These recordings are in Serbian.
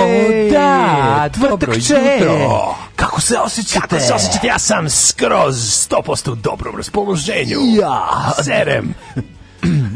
O, da, tvrtkče. Kako se osjećate? Kako se osjećate? Ja sam skroz 100% u dobrom raspoloženju. Ja. Serem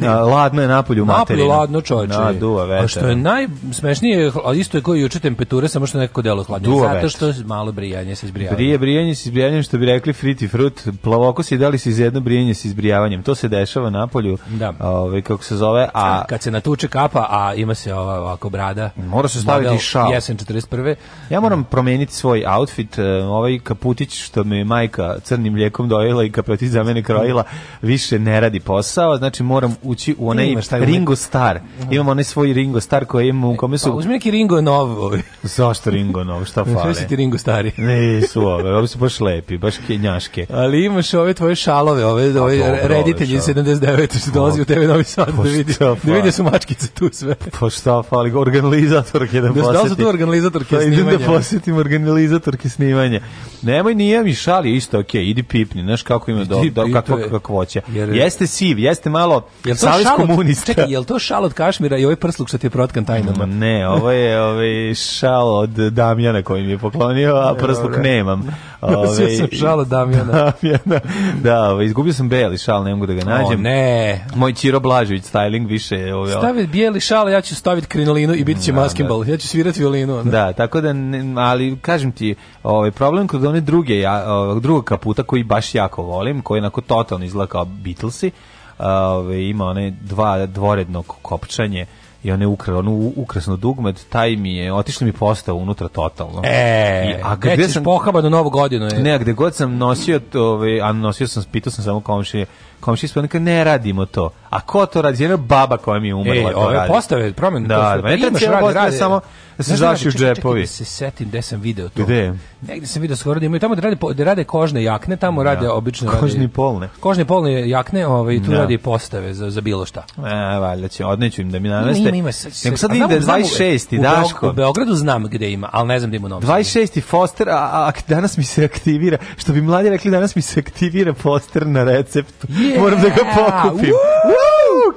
a, ladno je napolju materinu. Napolju ladno čoveče. Na, da, duva vetar. A što je najsmešnije, a isto je koji juče temperature, samo što nekako delo hladno. Duva Zato što malo brijanje se izbrijava. Brije brijanje se izbrijavanjem, što bi rekli friti frut, plavoko se dali se jedno brijanje se izbrijavanjem. To se dešava napolju. Da. Ovaj kako se zove, a kad se natuče kapa, a ima se ova ovako brada. Mora se staviti šal. Jesen 41. Ja moram promeniti svoj outfit, e, ovaj kaputić što mi majka crnim mlijekom dojela i kaputić za mene krojila, više ne radi posao, znači moram u ući u onaj šta je Ringo Star. Imamo onaj svoj Ringo Star koji ima u kome su... Pa uzmi neki Ringo Nov. Zašto Ringo Nov? Šta fale? Sve ti Ringo Stari. ne, su ove. Ovi su baš lepi, baš kenjaške. Ali imaš ove tvoje šalove, ove, pa, ove dobro, reditelji 79 što dolazi u pa, tebe novi sad pa da, da vidi. Da vidi su mačkice tu sve. Pa šta fali? Organizatorke da posjeti. Da, da su tu organizatorke snimanja. Da idem da posjetim organizatorke snimanja. Nemoj nije mi šali, isto okej, okay, idi pipni, znaš kako ima do, do kako kako hoće. Jeste siv, jeste malo jel to savez komunista. Čekaj, jel to šal od Kašmira i ovaj prsluk što ti je protkan tajnama? Mm, ne, ovo je ovaj šal od Damjana koji mi je poklonio, a prsluk nemam. Ove, sam ovaj, šal od Damjana. Damjana. Da, ove, ovaj, izgubio sam beli šal, ne mogu da ga nađem. O, ne. Moj Ciro Blažević styling više. Ovaj, Stavi bijeli šal, ja ću staviti krinolinu i bit će da, maskinbal. Da. Ja ću svirati violinu. Da, tako da, ali kažem ti, ovaj problem kod one druge, ja, drugog kaputa koji baš jako volim, koji na totalno izgleda kao Beatlesi, ovaj ima one dva dvoredno kopčanje i one ukra, onu ukrasno dugmad, taj mi je, otišli mi postao unutra totalno. E, I, a gde ćeš sam, pohaba do novog godina. Je. Ne, gde god sam nosio, to, ove, a nosio sam, pitao sam samo komšije, komšijski odnosi, ne radimo to. A ko to radi? Jedna baba koja mi je umrla. Ej, ove radi. postave, promjene da, postave. Da, meni pa imaš radi, radi. Samo da se zaši u džepovi. da se setim gde sam video to. Gde? Negde sam video da skoro da imaju, tamo da rade, da rade kožne jakne, tamo da. rade obično... Kožni radi, polne. Kožne polne jakne, ovaj, tu ja. Da. radi postave za, za bilo šta. E, valjda će, odneću im da mi naneste. Ima, ima, sad, Nego sad vidim 26. U, Daško. U Beogradu znam gde ima, ali ne znam gde ima novi. 26. Foster, a, a, danas mi se aktivira, što bi mladi rekli, danas mi se aktivira Foster na receptu. Je, Moramos daqui a é, pouco, ah, Uh!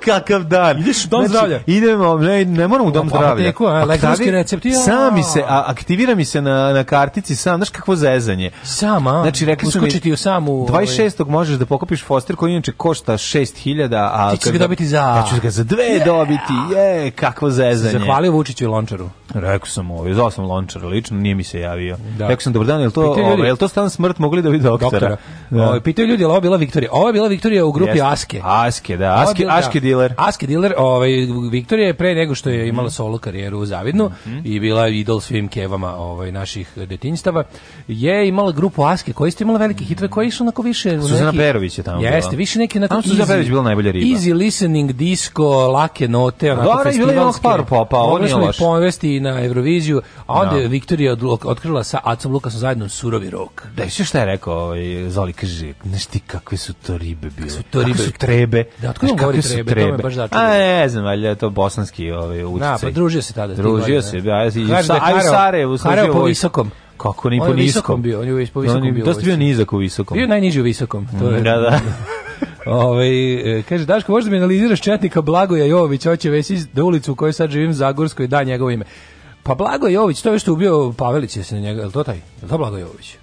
kakav dan. Ideš u dom znači, zdravlja. Idemo, ne, ne moram u dom u zdravlja. Apoteku, elektronski recept. Ja. Sami se, a, aktivira mi se na, na kartici sam, znaš kakvo zezanje. Sam, a? Znači, rekli su mi, ti u samu, 26. Ovaj... možeš da pokupiš foster koji inače košta 6000, a... Ti ćeš ga dobiti za... Ja ću ga za dve yeah. dobiti, je, kakvo zezanje. Zahvalio Vučiću i Lončaru. Rekao sam ovo, ovaj, zvao sam Lončar lično, nije mi se javio. Da. Rekao sam, dobar dan, je to, ovaj, ljudi, je to stan smrt, mogli da vidi doktora? doktora. Da. O, ovaj, pitaju ljudi, je li ovo bila Viktorija? Ovo je bila Viktorija u grupi Jeste. Aske. Aske, da. Aske, Aske, da. Aski Dealer. Aski Dealer, ovaj, Viktorija je pre nego što je imala solo karijeru zavidnu mm -hmm. i bila idol svim kevama ovaj, naših detinjstava, je imala grupu Aske koji ste imala velike hitove, koji su onako više... Suzana Perović je tamo Jeste, bila. više neki... na Tamo Suzana Perović bila najbolja riba. Easy listening, disco, lake note, onako Dora, festivalske. Dobro, popa, oni su loš. povesti na Evroviziju, a onda no. Da. je Viktorija otkrila sa Acom Lukasom zajedno surovi rok. Da, više šta je rekao, ovaj, Zoli, kaže, znaš ti kakve su to ribe bile? Su to ribe. Kakve su trebe? Da, otkud on govori trebe, trebe. To baš A ne znam, ali je to bosanski ovaj, uticaj. Da, pa družio se tada. Družio se, ja, i, sa, da a i Sarajevu. Sarajevo po visokom. Kako, ni po niskom. On je visokom bio, on je po visokom on bio. Dosta bio nizak u visokom. Bio najniži u visokom. To je, da, da. Ove, ovaj, kaže, Daško, možda mi analiziraš četnika Blagoja Jović, hoće već iz da ulicu u kojoj sad živim, Zagorskoj, da, njegovo ime. Pa Blago Jović, to je što ubio Pavelić, je na njega, je li to taj? Je li to Blago Jović?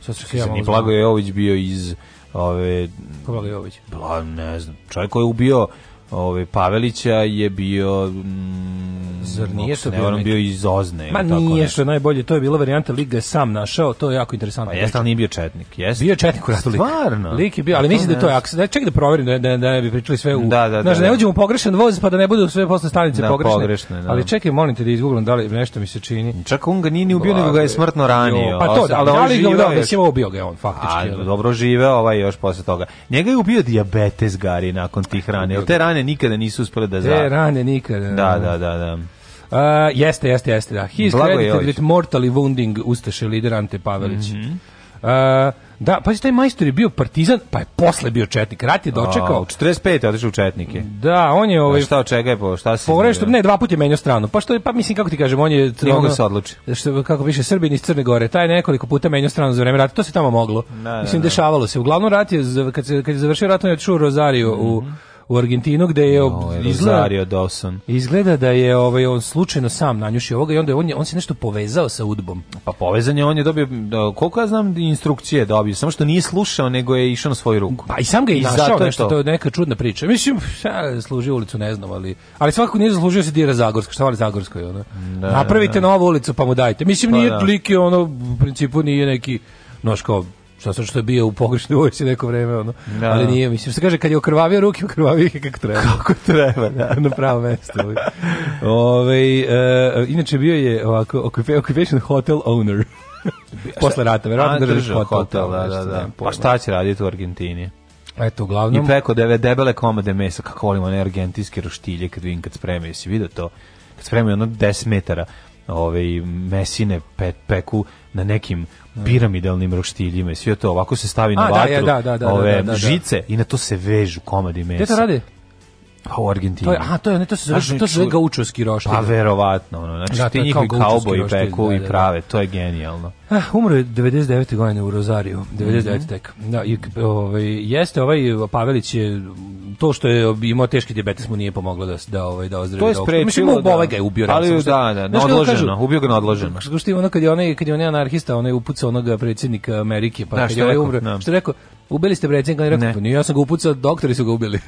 Sad se ja Blago Jović bio iz Ove, Koga Jović? Bla, pa ne znam, čovjek koji je ubio ovaj Pavelića je bio mm, Zar nije to bio, bio iz Ozne Ma nije što najbolje, to je bila varijanta Liga je sam našao, to je jako interesantno. Pa jeste, ali nije bio četnik, jeste. Bio četnik u ratu Lik. Stvarno? Lik je bio, ali pa mislim da to je aksa. Da, ček da proverim da, da, da bi pričali sve u... Da, da, da, znaš, da, ne uđemo u pogrešan voz pa da ne bude sve posle stanice da, pogrešne. pogrešne da. Ali čekaj, molim te da izguglam da li nešto mi se čini. Čak on ga nije ni ubio, nego ga je smrtno ranio. Pa to, da, ali, on ovaj je da, mislim, ubio ga je on, faktički. A, dobro žive ovaj još posle toga. Njega je ubio dijabetes Gari nakon tih rane. Te rane rane nikada nisu uspele da za. Te rane nikada. Da, da, da, da. Uh, jeste, jeste, jeste, da. He's is credited with mortally wounding Ustaše lider Ante Pavelić. Mm -hmm. uh, da, pa taj majstor je bio partizan, pa je posle bio četnik. Rat je dočekao. U 45. otišao u četnike. Da, on je ovaj pa šta očekaj po šta se. Pogrešno, ne, dva puta je menjao stranu. Pa što je pa mislim kako ti kažem, on je ne mogu se odluči. Što kako piše Srbin iz Crne Gore, taj nekoliko puta menjao stranu za vreme rata. To se tamo moglo. Ne, da, da, mislim ne, da. ne. dešavalo se. Uglavnom rat je kad se kad je završio rat on je otišao u Rozariju mm -hmm. u mhm u Argentinu gde je ob... no, izgleda, Dawson. izgleda da je ovaj on slučajno sam nanjušio ovoga i onda je on, on se nešto povezao sa udbom. Pa povezan je, on je dobio, da, koliko ja znam, instrukcije dobio, samo što nije slušao, nego je išao na svoju ruku. Pa i sam ga je izašao, je nešto, to. to je neka čudna priča. Mislim, ja služio ulicu, ne znam, ali, ali svakako nije zaslužio da se dira Zagorska, šta vali Zagorskoj, ono? Da, Napravite da, da. novu ulicu pa mu dajte. Mislim, pa, nije da. lik ono, u principu nije neki, noš kao, Šta sad što je bio u pogrešnoj vojsci neko vreme, ono. Da. Ali nije, mislim, što kaže, kad je okrvavio ruke, okrvavio ih kako treba. Kako treba, da. Na pravo mesto. Ove, e, inače bio je ovako, occupation hotel owner. Posle rata, verovatno da držiš hotel. hotel da, da, da. Pa šta će raditi u Argentini? Eto, uglavnom... I preko deve debele komade mesa, kako volimo one argentinske roštilje kad vidim kad spremaju, si vidio to? Kad spremaju ono 10 metara ove mesine pe, peku na nekim piramidalnim roštiljima i sve to ovako se stavi na A, da, vatru da, da, ove žice i na to se vežu komadi mesa. Gde to radi? Pa, u Argentini. To je, a, to je, ne, to se zove, znači, to se znači, zove gaučovski roštilj. Pa verovatno, ono, znači da, ti njihovi kauboj i peku da, i da, da. prave, to je genijalno. Ah, umro je 99. godine u Rozariju, 99. Mm -hmm. tek. Da, i, ovaj, jeste ovaj Pavelić je, to što je imao teški dijabetes mu nije pomoglo da, da, ovaj, da ozdravi. To je sprečilo, Mislim, ovaj da. ovaj ga je ubio. Ali, sam, da, da, na odloženo, ubio ga na odloženo. Što je ono, kad je onaj, kad je onaj anarhista, onaj upucao onoga predsjednika Amerike, pa da, kad je ovaj umro, da. što je rekao, Ubili ste predsjednika, rekao, ne. Pa nije, ja sam ga upucao, doktori su ga ubili.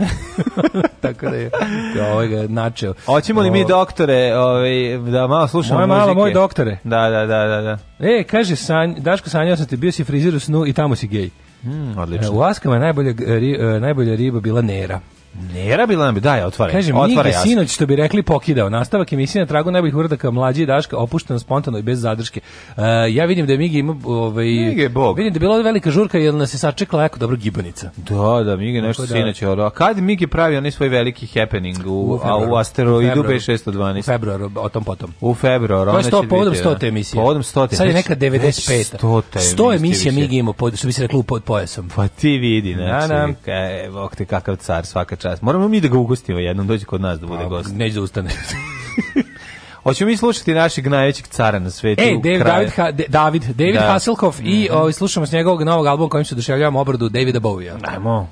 Tako da je, da, ovaj ga načeo. Hoćemo li mi ovaj, doktore, ovaj, da malo slušamo Moje malo, moj doktore. Da, da, da, da. da. E, kaže, san, Daško, sanjao sam te, bio si frizer u snu i tamo si gej. Mm, odlično. E, u Askama najbolja, e, ri, e, najbolja riba bila nera. Nera Bilambi, da, ja otvara. Kaže, otvara jasno. sinoć, što bi rekli, pokidao. Nastavak emisije na tragu najboljih uradaka mlađe i Daška, opušteno, spontano i bez zadrške. Uh, ja vidim da je Migi ima... Ovaj, Migi je bog. Vidim da je bila velika žurka, jer nas je sačekala jako dobro gibanica. Da, da, Migi nešto da. sinoć. A kad Migi pravi onaj svoj veliki happening u, u, februaru, a, u asteroidu B612? U februaru, o tom potom. U februaru. To je sto, povodom 100. Da. emisije. Povodom 100. Sad je neka 95. 100. 100 emisija Migi ima, pod, što bi se reklo, pod pojasom. Pa ti vidi, da, znači, da. evo, kakav car svaka čas. Moramo mi da ga ugostimo jednom, dođe kod nas da bude pa, gost. Neće da ustane. Hoćemo mi slušati našeg najvećeg cara na svetu. E, David, David, ha, da, David, David da. Hasselhoff i mm -hmm. o, ovaj, slušamo s njegovog novog albuma kojim se oduševljavamo obradu Davida Bowie-a. Ajmo.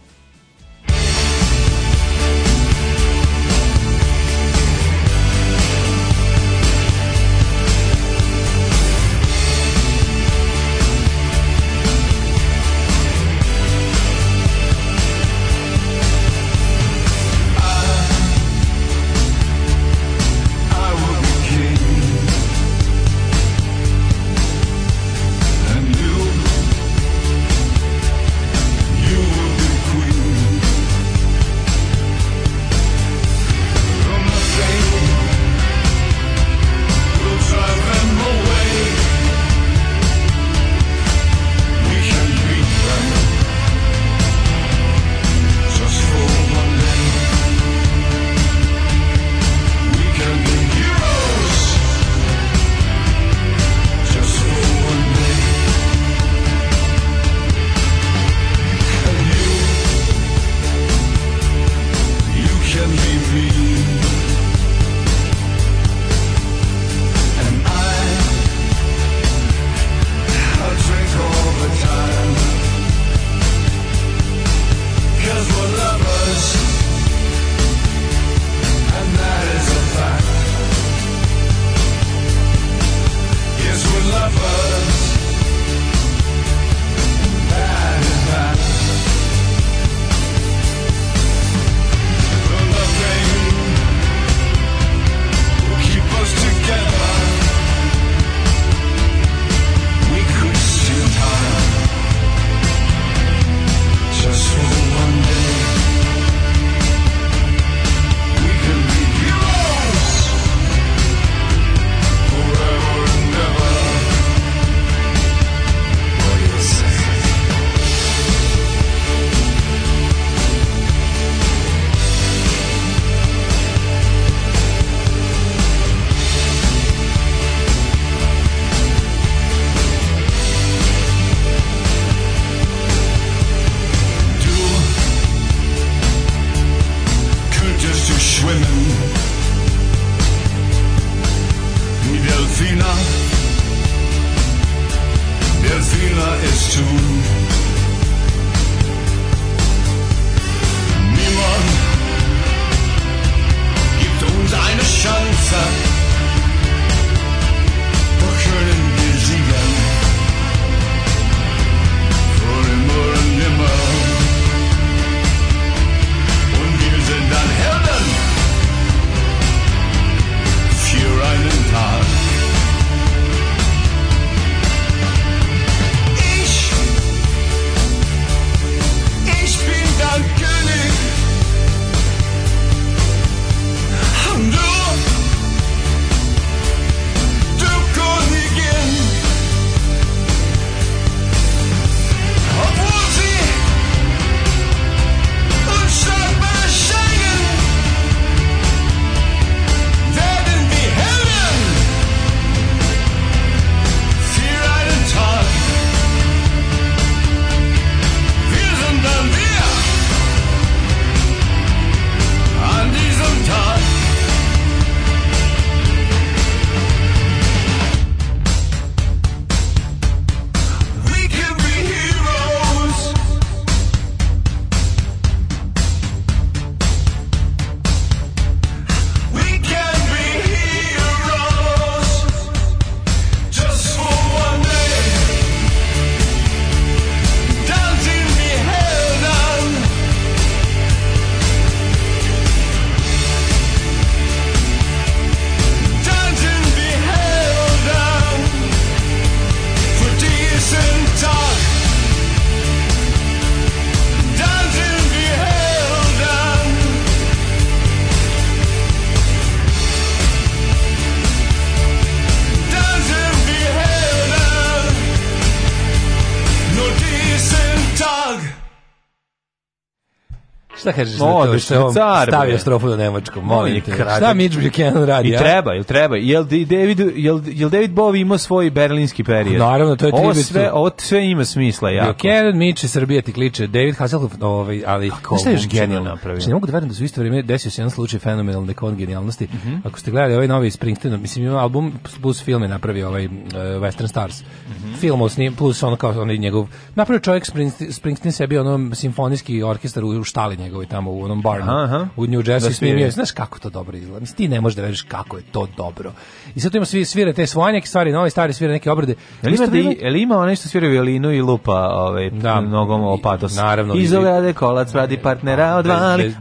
šta da kažeš na to što je car, stavio strofu na nemačkom, molim te. Šta Mitch Buchanan radi? I treba, jel treba. Jel David, jel, jel David Bowie imao svoj berlinski period? Naravno, to je tribut. Ovo sve, ovo sve ima smisla, jako. Buchanan, Mitch, Srbija ti kliče, David Hasselhoff, ovaj, ali... Kako šta je genijalno napravio? Znači, ne mogu da verujem da su isto vrijeme desio se jedan slučaj fenomenalne kongenijalnosti. Mm -hmm. Ako ste gledali ovaj novi Springsteen, mislim, ima album plus film je napravio ovaj uh, Western Stars. Mm filmov snim, plus ono kao onaj njegov, napravio čovjek Springsteen, Springsteen sebi ono simfonijski orkestar u štali njegovoj tamo u onom barnu, Aha. u New Jersey da snimio. Znaš kako to dobro izgleda? Mislim, ti ne možeš da veriš kako je to dobro. I sad tu ima svi svire te svoje neke stvari, nove stvari svire neke obrade. Jel ima, da, jel ima nešto što svira violinu i lupa ovaj, da, nogom o patos? Naravno. Izolade kolac radi partnera odvali.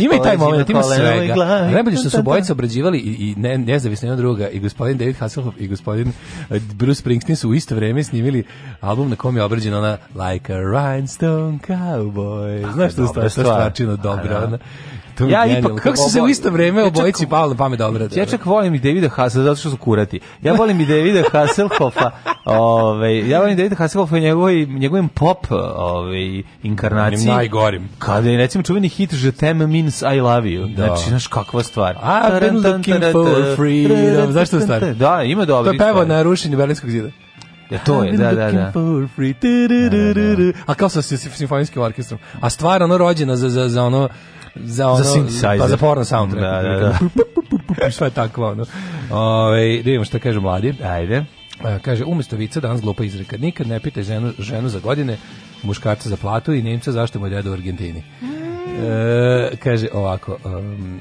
Ima i taj moment, ima svega. Najbolje što su bojice obrađivali i, i ne, nezavisno jedan druga i gospodin David Hasselhoff i gospodin e, Bruce Springsteen su u isto vrijeme snimili album na kom je obrađena ona Like a Rhinestone Cowboy. Znaš što je stvarčina da, dobra. Da to ja ipak, kako su se u isto vreme obojici palo na pamet da obrade. Ja čak volim i Davida Hasselhoffa, zato što su kurati. Ja volim i Davida Haselhofa ovaj, ja volim Davida Haselhofa i njegovim, njegovim pop ovaj, inkarnaciji. najgorim. Kada je, recimo, čuveni hit Je Tem Means I Love You. Da. Znači, znaš kakva stvar. I've been looking for freedom. Zašto stvar? Da, ima dobro To je pevo na rušenju Berlinskog zida. Ja, to je, da, da, da. Free, da, da, da. A kao sa simfonijskim orkestrom. A stvar ono rođena za, za, za ono za ono, za synthesizer. Pa za porno soundtrack. Da, da, da. Šta je takva, ono. Ove, da vidimo šta kaže mladi. Ajde. A, e, kaže, umjesto vica danas glupa izreka. Nikad ne pitaj ženu, ženu za godine, muškarca za platu i Nemca zašto mu je deda u Argentini. Mm. E, kaže ovako, um,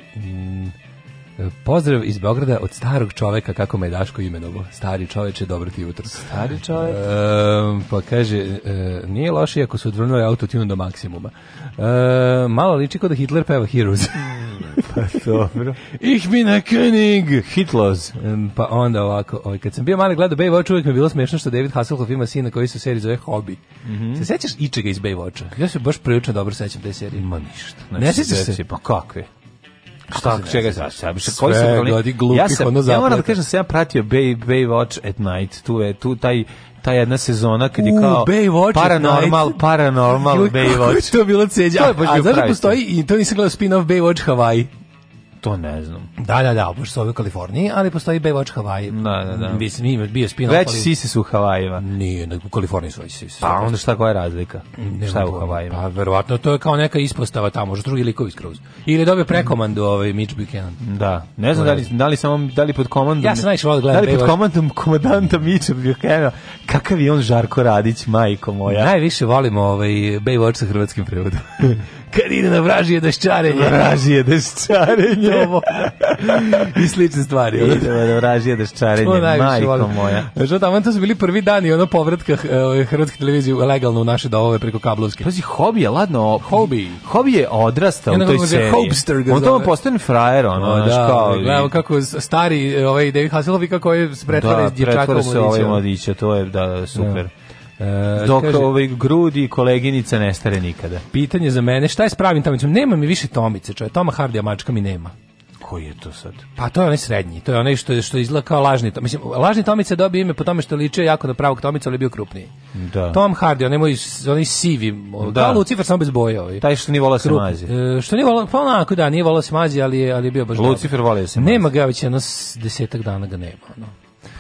Pozdrav iz Beograda od starog čoveka, kako me je Daško imenovo. Stari čoveče, dobro ti jutro. Stari čovek. E, pa kaže, e, nije loše ako su odvrnuli autotune do maksimuma. E, malo liči kao da Hitler peva Heroes. pa dobro. Ich bin a König Hitlos. Pa onda ovako, ovaj, kad sam bio mali gledao Baywatch, uvijek mi je bilo smiješno što David Hasselhoff ima sina koji se seriji zove Hobby. Mm -hmm. Se sećaš ičega iz Baywatcha? Ja se baš prilično dobro sećam te serije. Ma ništa. Ne, ne sećaš se? Pa kakve? Šta, čega znaš? Šta, koji su godi glupi, ja sam, ono zapleta. Ja moram da kažem da sam ja pratio Bay, Baywatch at Night, tu je, tu taj, ta jedna sezona kad je kao Baywatch paranormal, paranormal Baywatch. to bilo To je baš a, a znaš da postoji, i to nisam gledao spin-off Baywatch Hawaii. To ne znam. Da, da, da, pošto su u Kaliforniji, ali postoji Baywatch Hawaii. Da, da, da. Mislim, bio spin Već ali... sisi su u Havajima. Nije, u Kaliforniji su već sisi. Pa onda šta koja je razlika? Ne šta je u Havajima? Pa verovatno to je kao neka ispostava tamo, možda drugi likovi skroz. Ili dobio prekomandu ovaj Mitch Buchanan. Da, ne znam da li, da li, samo, da li pod komandom... Ja sam najviše volio da gledam Da li pod komandom komandanta Mitch Buchanan? Kakav je on Žarko Radić, majko moja? Najviše volimo ovaj Baywatch sa hrvatskim prevodom. kad ide na vražije daščarenje. Vražije daščarenje. I slične stvari. Idemo na vražije daščarenje, majko moja. E, što tamo, to su bili prvi dani ono povratka eh, Hrvatske televizije legalno u naše domove preko kablovske. Pazi, hobi je, ladno, hobi. Hobi je odrastao u toj seriji. Hobster ga On tamo postane frajer, ono, o, pa da, kao. Ovaj, gledamo kako stari ovaj David Hasselhoff i kako je ovaj pretvara da, iz dječaka u mladića. to je, da, da super. Da. E, Dok kaže, ovaj grudi koleginica ne stare nikada. Pitanje za mene, šta je s pravim tomicom? Nema mi više tomice, čoj. Toma Hardija mačka mi nema. Koji je to sad? Pa to je onaj srednji, to je onaj što, što izgleda kao lažni tomica. Mislim, lažni tomica dobio ime po tome što ličio jako na pravog tomica, ali je bio krupniji. Da. Tom Hardy, onaj moj, onaj sivi, da. kao Lucifer, samo bez boje. Ovaj. Taj što nije volao se mazi. E, što nije volao, pa onako da, nije volao se mazi, ali je, ali je bio baš... Lucifer volao se mazi. Nema ga već jedno desetak dana ga nema. Ono.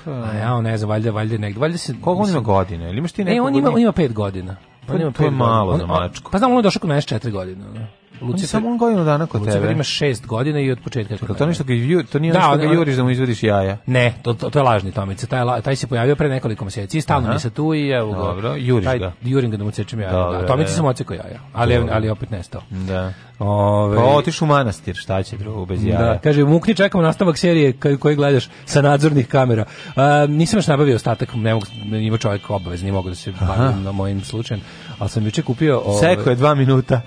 Pa, A ja ne znam, valjda, valjda negdje. Valjda se, Koliko on ima godine? Ili imaš ti neko? E, on ima, on ima pet godina. Pa, on ima to je malo on, za mačku. Pa znam, on je došao kod mene godine. Ne? Lucifer. samo on godinu dana kod Lucifer tebe. Lucifer ima 6 godina i od početka. Čekaj, to, nešto ga, to nije da, nešto ga juriš da mu izvediš jaja. Ne, to, to, to je lažni Tomice. Taj, taj se pojavio pre nekoliko meseci i stalno mi se tu i evo ga. Dobro, juriš taj, ga. Jurim ga da mu sečem jaja. Dobre, da. Tomice da. sam ocekao jaja, ali, Dobre. ali opet nestao. Da. Ove, ovaj- pa otiš u manastir, šta će drugo bez da, jaja. Da, kaže, mukni čekamo nastavak serije koje gledaš sa nadzornih kamera. A, nisam još nabavio ostatak, ne mogu, ima čovjek obavezni, mogu da se bavim na mojim slučajem, ali sam juče kupio... Ove, Seko je ovaj- dva minuta.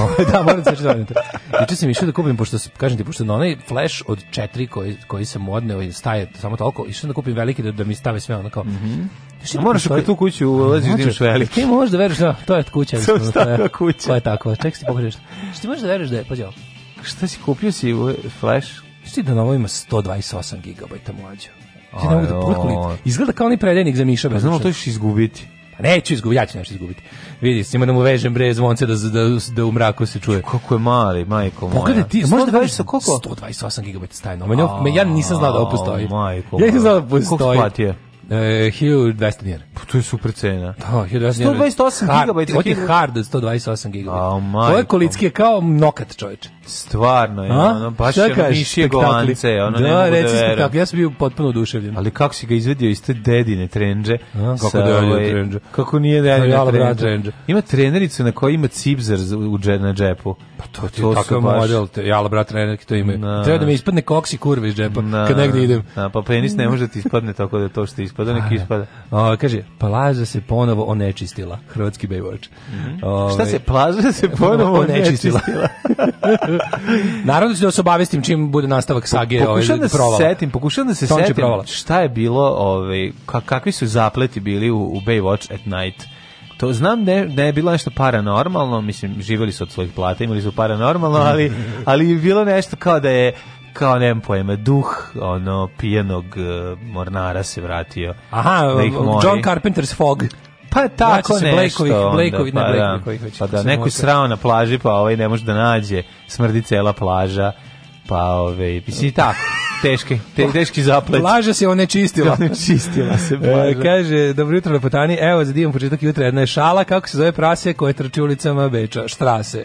Ovaj, da, moram se čitati. Juče sam išao da kupim, pošto, kažem ti, pošto na onaj flash od četiri koji, koji sam odneo i staje samo toliko, išao da kupim veliki da, da mi stave sve ono kao... Mm -hmm. Što moraš u tu kuću ulaziš da imaš veliki. Ti možeš da veruješ da to je kuća. To je takva kuća. To je tako. Ček si pogrešiš. Što ti možeš da veruješ da je, pa Šta si kupio si flash? Što da na ovo ima 128 GB mlađo. Ti ne mogu da izgleda kao onaj predajnik za Miša. Pa znamo znači- to ćeš izgubiti. Neću izgubiti, ja ću nešto izgubiti. Vidi, s da mu vežem bre zvonce da, da, da u mraku se čuje. Kako je mali, majko moja. Pogledaj ti, možda 120, koliko? 128 GB stajno. Ja nisam znao da postoji. Majko. Ja nisam znao da postoji. Koliko E, 1200 dinara. Pa to je super cena. Da, 1200 128 GB. Ovo je hard od 128 GB. To je kolicki kao nokat čoveče. Stvarno je, A? ono, baš je ono mišije govance, ono da, ne mogu da reci da verujem. Ja sam bio potpuno oduševljen. Ali kako si ga izvedio iz te dedine trenđe? kako sa, dedine da ovaj, trenđe? Kako nije da je trenđe? trenđe? Ima trenericu na kojoj ima cipzer u dže, na džepu. Pa to ti je tako baš... model, te, jala brat trenerke to imaju. Treba da mi ispadne koksi kurve iz džepa, na, kad negdje idem. Na, pa penis ne može da ti ispadne tako da to što ispadne pa da neki da. ispada. O, kaže, plaža se ponovo onečistila. Hrvatski Baywatch. Mm -hmm. Šta se, plaža se ponovo onečistila? Naravno ću da se obavestim čim bude nastavak sage po, pokušam ovaj, da provala. Setim, pokušam da se Tonči setim šta je bilo, ovaj, kakvi su zapleti bili u, u Baywatch at night to znam da je, da je bilo nešto paranormalno, mislim živjeli su od svojih plata, imali su paranormalno, ali ali je bilo nešto kao da je kao nemam pojma, duh ono pijenog uh, e, mornara se vratio. Aha, da John Carpenter's Fog. Pa tako se nešto. Blakeovi, pa, ne da, pa da, pa da neko je srao na plaži, pa ovaj ne može da nađe, smrdi cela plaža, pa ovaj, mislim tako. teški, te, teški zaplet. Plaža se one čistila. One čistila se e, plaža. E, kaže, dobro jutro lepotani, evo za divan početak jutra jedna je šala, kako se zove prase koje trči ulicama Beča, štrase.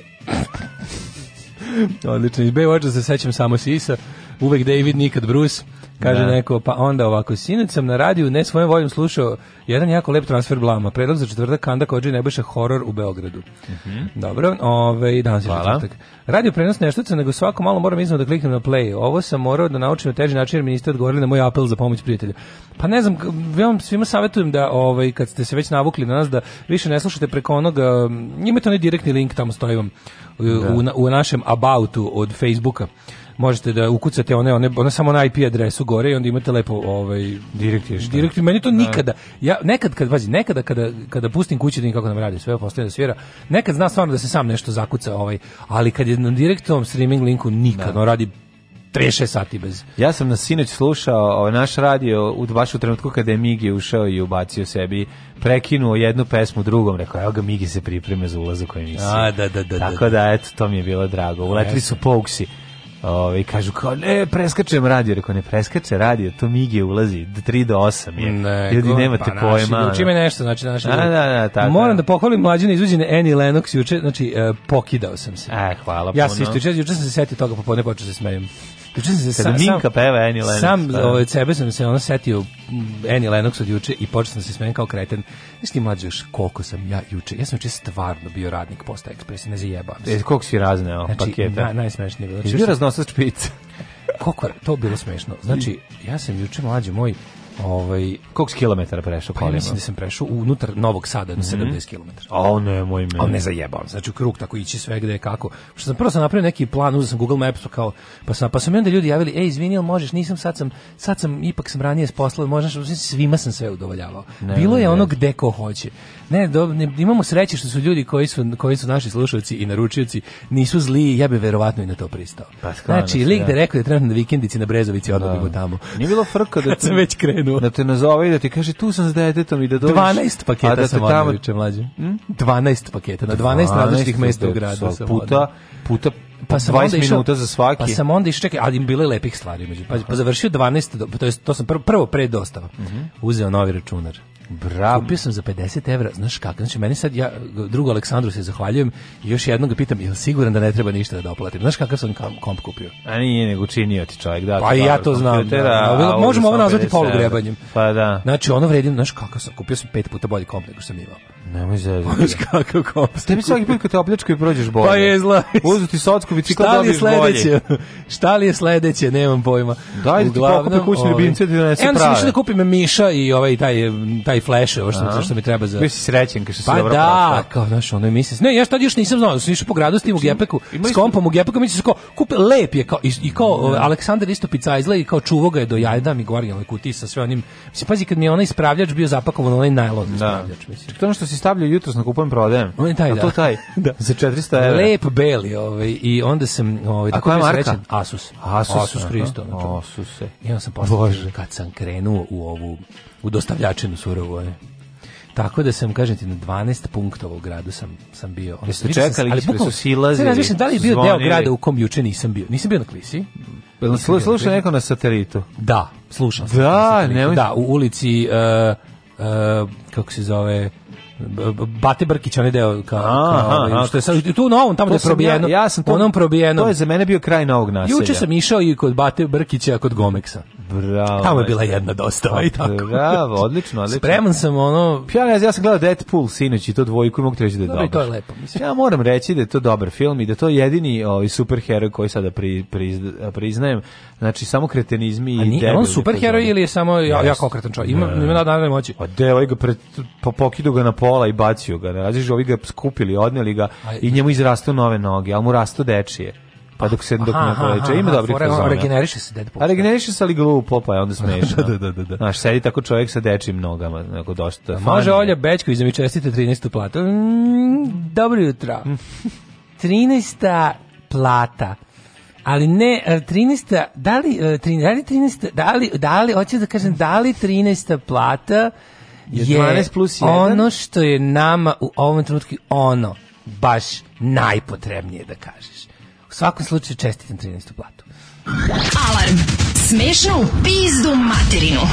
Odlično. Iz Baywatcha se sećam samo Sisa, uvek David, nikad Bruce. Kaže da. neko, pa onda ovako, sinac sam na radiju ne svojom voljom slušao jedan jako lep transfer blama. Predlog za četvrtak Kanda Kođe Nebojša horor u Beogradu. Mm -hmm. Dobro, ove, ovaj, i danas je četvrtak. Radio prenos neštoca, nego svako malo moram iznova da kliknem na play. Ovo sam morao da naučim na teži način jer mi niste odgovorili na moj apel za pomoć prijatelja. Pa ne znam, ja vam svima savjetujem da ovaj, kad ste se već navukli na nas da više ne slušate preko onoga, imate onaj direktni link tamo stoji vam u, da. u, u našem aboutu od Facebooka možete da ukucate one, one, ona samo na IP adresu gore i onda imate lepo ovaj, direktni Direkt, meni to da. nikada, ja, nekad, kad, pazi, nekada kada, kada pustim kući da kako nam radi sve, postavljam da svira, nekad zna stvarno da se sam nešto zakuca, ovaj, ali kad je na direktnom streaming linku nikad, da. on radi 36 sati bez. Ja sam na sinoć slušao ovaj, naš radio u baš u trenutku kada je Migi ušao i ubacio sebi, prekinuo jednu pesmu drugom, rekao evo ga Migi se pripreme za ulazak u misli. A, da, da, da. da Tako da. da, eto, to mi je bilo drago. Uletili su Pouksi Ove, kažu kao, ne, preskačem radio. Rekao, ne preskače radio, to Migije ulazi 3 do 8 je. Nego, Ljudi, nemate pa, pojma. Naši, uči nešto, znači, da naši. A, da, da, da, tako, Moram da pohvalim mlađene izvođene Annie Lenox juče, znači, uh, pokidao sam se. E, hvala ja puno. Ja se isto juče, juče sam se setio toga popodne, počeo da se smejem. Juče sam se sam, Minka peva Annie Lennox. Sam pa. ovaj sebe sam se ona setio mm, Annie Lennox od juče i počeo sam se smejem kao kreten. Znaš ti mlađe još koliko sam ja juče. Ja sam juče stvarno bio radnik Posta Express, ne zajebam se. E, koliko si razneo znači, paketa? Na, najsmešnije bilo. Znači, raznosač pizza. Koliko to bilo smešno. Znači, ja sam juče mlađe moj ovaj koliko kilometara prešao pa kolima? Pa, mislim da sam prešao unutar Novog Sada do mm -hmm. 70 km. A on ne, moj me. Al ne zajebam. Znači krug tako ići sve gde je kako. Što sam prvo sam napravio neki plan, uzeo sam Google Maps kao pa sam pa su mi onda ljudi javili: "Ej, izvini, al možeš, nisam sad sam sad sam ipak sam ranije s posla, možeš, svima sam sve udovoljavao." Ne, Bilo je ne, ono gde ko hoće. Ne, do, ne, imamo sreće što su ljudi koji su koji su naši slušaoci i naručioci nisu zli, ja bih verovatno i na to pristao. Pa, sklano, znači, lik da, da rekao da trenutno na vikendici na Brezovici, odmah da. bi tamo. Nije bilo frka da sam već krenuo krenuo. Da te nazove i da ti kaže tu sam s detetom i da dođeš. 12 paketa da sam tamo... odneo mlađe. Hmm? 12 paketa, na 12, 12 različitih mesta u gradu. Sam puta, puta pa sam 20 išao, minuta za svaki. Pa sam onda išao, čekaj, ali im bile lepih stvari. Među, pa, pa završio 12, to, je, to sam prvo, prvo pre dostava. Mm -hmm. Uzeo novi računar. Bravo. Kupio sam za 50 evra, znaš kako, znači meni sad, ja drugo Aleksandru se zahvaljujem i još jednog ga pitam, jel siguran da ne treba ništa da doplatim? Znaš kakav sam komp kupio? A nije nego činio ti čovjek, da. Pa i ja da, to znam. Da, da, možemo ovo nazvati polugrebanjem. Pa da. Znači ono vredim, znaš kakav sam, kupio sam pet puta bolji komp nego što sam imao. Nemoj zezati. kako kakav kops. Pa tebi svaki put kad te opljačkaju prođeš bolje. Pa je zla. Uzu ti socku, vi čikla bolje. Šta li je sledeće? Nemam pojma. Daj da ti pokupe kućni ljubimce ovaj. da e, ne se prave. Ja sam da kupim Miša i ovaj taj, taj flash, ovo što, što mi treba za... Bio si srećen kad si pa dobro Pa da, prošla. kao, znaš, ono je mislis. Ne, ja šta još nisam znao, sam išao po gradu s tim u gepeku, s kompom u gepeku, mi se kao, kupe, lep je, kao, i, i kao da. ovaj, Aleksandar isto pizza i kao čuvoga je do jajda mi gori, onaj kutiji sa sve onim. Mislim, pazi, kad mi je onaj ispravljač bio zapakovan, onaj najlon ispravljač, da. mislim. Čekaj, ono što si si stavljao jutros na kupujem prodajem. On je taj, da. to taj. da. Za 400 €. Lep beli, ovaj i onda sam ovaj tako je marka? Srećen, Asus. Asus. Asus Kristo, znači. Asus. I onda sam postao kad sam krenuo u ovu u dostavljačinu surovo je. Tako da sam kažem ti, na 12 punktova u gradu sam sam bio. Oni su čekali, ali bukvalno silazi. Ne znam da li je bio zvonili. deo grada u kom juče nisam bio. Nisam bio na Klisi. Jel nas neko na satelitu? Da, slušam. Da, ne, da, u ulici uh, uh, kako se zove Bate Brkić onaj deo kao, aha, kao što je sad, tu na ovom tamo da probijeno. Ja, ja sam to, onom probijeno. To je za mene bio kraj novog naselja. Juče sam išao i kod Bate Brkića kod Gomeksa. Bravo. Tamo je bila jedna dostava ovaj i tako. Bravo, odlično, odlično. Spreman sam ono... Ja, ne, ja sam gledao Deadpool sinoć i to dvojku i mogu reći da je dobro. Dobar. to je lepo. Mislim. Ja moram reći da je to dobar film i da je to jedini ovaj, superheroj koji sada pri, pri, priznajem. Znači, samo kretenizmi i debil. A nije on superheroj ili je samo ja, ja konkretan čovjek? Ima, da. ima nadane moći. A pa de, ovaj ga pred, po, pokidu ga na pola i bacio ga. Raziš, ovi ga skupili, odneli ga i njemu izrastu nove noge, ali mu rastu dečije pa dok se dok aha, ne poveče ima dobri fazona. Regeneriše se Deadpool. A regeneriše se ali glupo, pa je onda smešno. da, da, da, da. Znaš, sedi tako čovjek sa dečim nogama, onako dosta. Da, može Olja Bečković da mi čestite 13. platu. Mm, dobro jutro. 13. plata. Ali ne, 13. E, da li, 13, e, da li 13. Da li, da li, hoću da kažem, da li 13. plata je, je 12 plus 1? ono što je nama u ovom trenutku ono baš najpotrebnije da kažeš svakom slučaju čestitam 13. platu. Alarm! Smešnu pizdu materinu!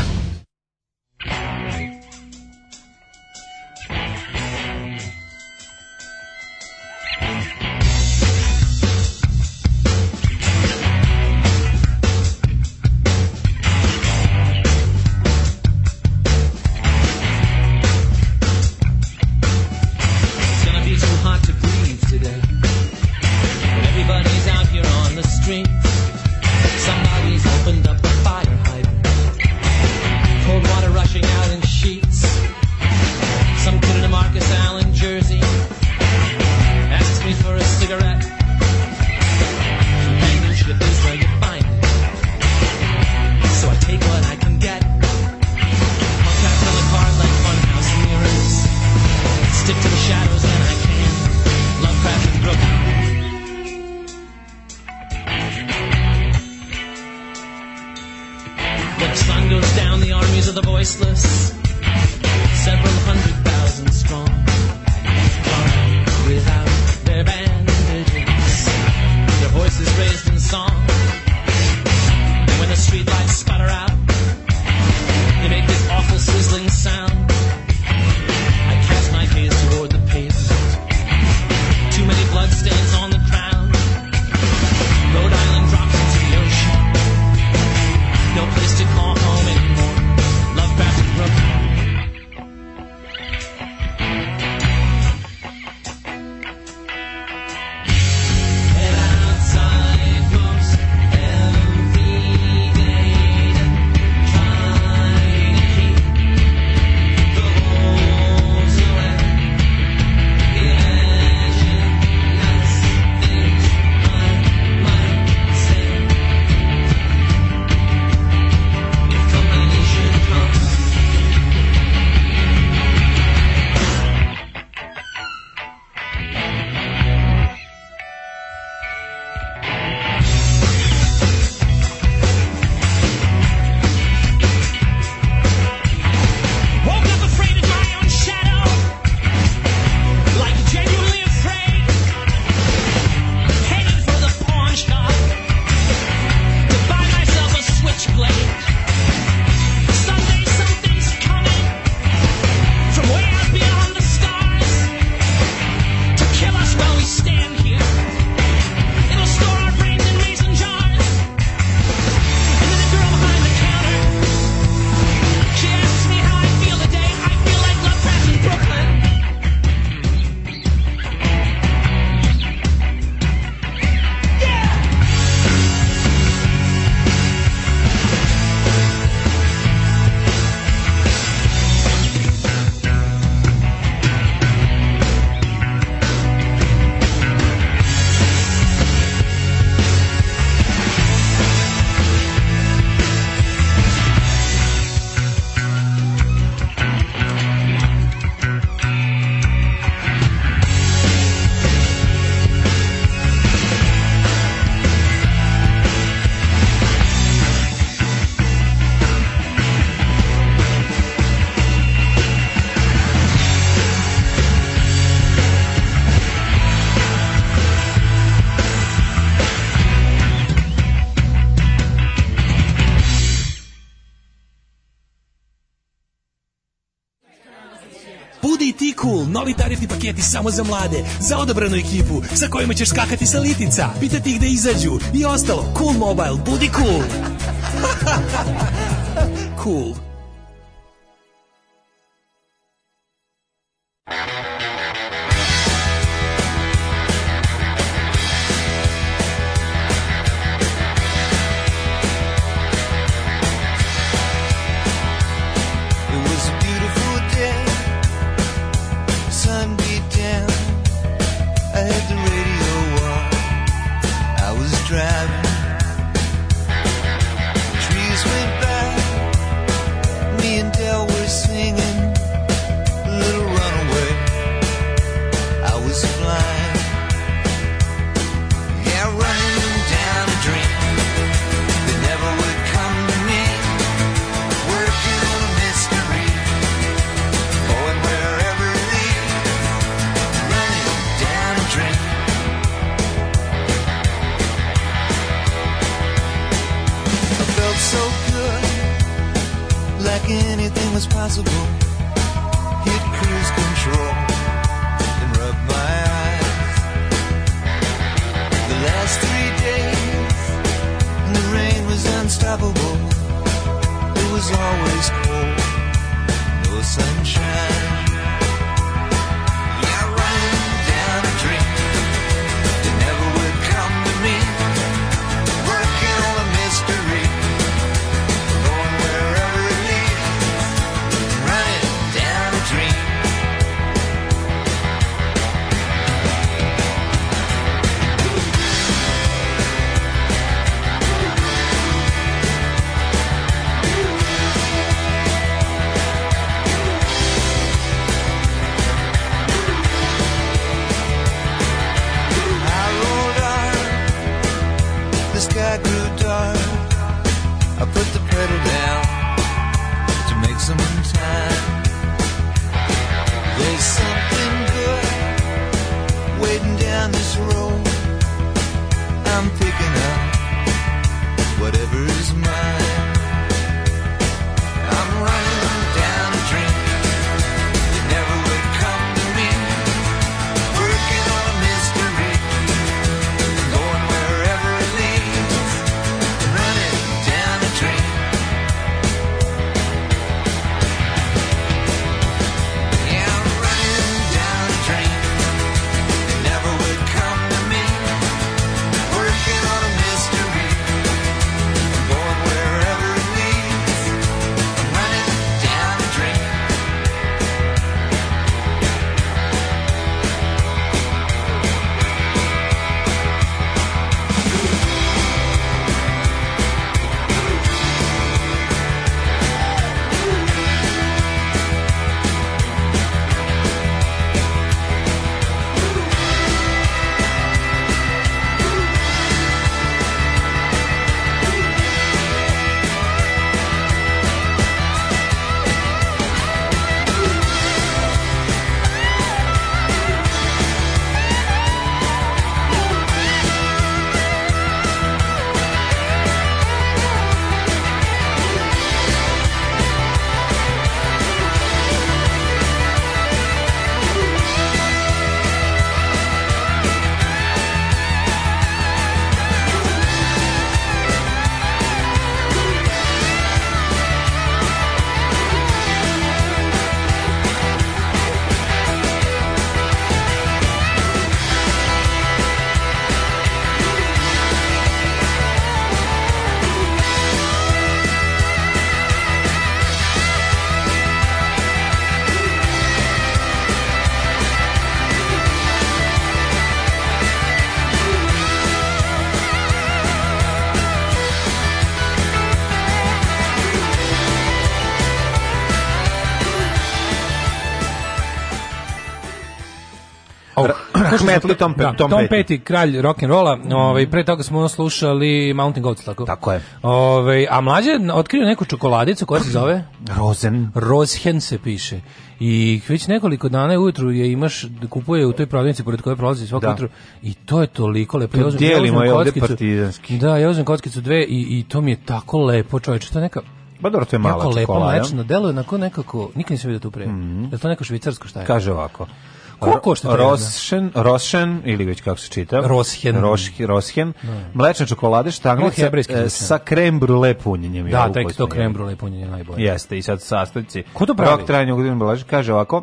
paketi samo za mlade, za odobranu ekipu, sa kojima ćeš skakati sa litica, pitati ih da izađu i ostalo. Cool Mobile, budi cool! cool. metlu Tom Petty. Da, Tom, Tom Petty, kralj rock and rolla. Ovaj pre toga smo slušali Mountain Goats tako. Tako je. Ovaj a mlađe otkrio neku čokoladicu koja se zove Rosen. Roshen se piše. I već nekoliko dana ujutru je imaš kupuje u toj prodavnici pored koje prolazi svako da. jutro i to je toliko lepo. To delimo ja ovde partizanski. Da, ja uzmem kockicu dve i, i to mi je tako lepo, čoveče, to neka Pa dobro, to je mala čokolada. Jako lepo, mlečno, deluje onako nekako, nikad nisam vidio tu pre. Mm -hmm. Je to neko švicarsko šta je? Kaže ovako, Koliko košta Roshen, Roshen, ili već kako se čita? Roshen. Roski, Roshen. Da. Mlečna čokolada čokolade, štanglice no, sa krem brule punjenjem. Da, taj to krem brule punjenje najbolje. Jeste, i sad sastojci. Ko to pravi? Rok trajanja ugodinu balaži, kaže ovako.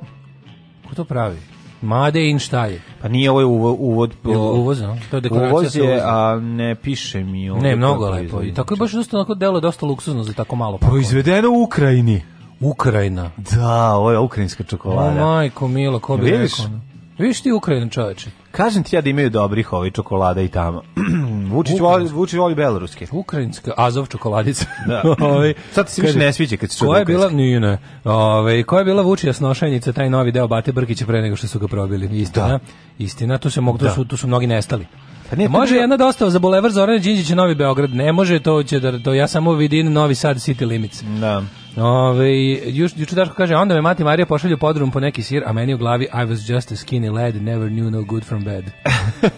Ko to pravi? Made in šta je? Pa nije ovo uvo, uvod... Po... Uvoz, no? To je deklaracija uvoz je, a ne piše mi ovo. Ne, mnogo lepo. I tako je baš dosta, onako, delo dosta luksuzno za tako malo. Proizvedeno pa u Ukrajini. Ukrajina. Da, ovo je ukrajinska čokolada. majko, milo, ko bi Vidiš? rekao. Vidiš ti Ukrajinu, čoveče? Kažem ti ja da imaju dobrih ovih čokolada i tamo. Vučić voli, Vučić voli beloruske. Ukrajinska, Azov čokoladica. Da. Ove, ovaj, Sad ti se više ne sviđa kad se čuje. Koja je bila, nije ne, ove, ovaj, koja je bila Vučija snošenica, taj novi deo Bate Brkića pre nego što su ga probili. Istina, da. istina, tu, se mogu, tu, da. su, tu su mnogi nestali. Pa nije, može bila... jedna dostava da za Bulevar Zorana Đinđića Novi Beograd. Ne može, to će da to ja samo vidim Novi Sad City Limits. Da. Ove, juč, juče Daško kaže, onda me mati Marija pošalju podrum po neki sir, a meni u glavi I was just a skinny lad, never knew no good from bad.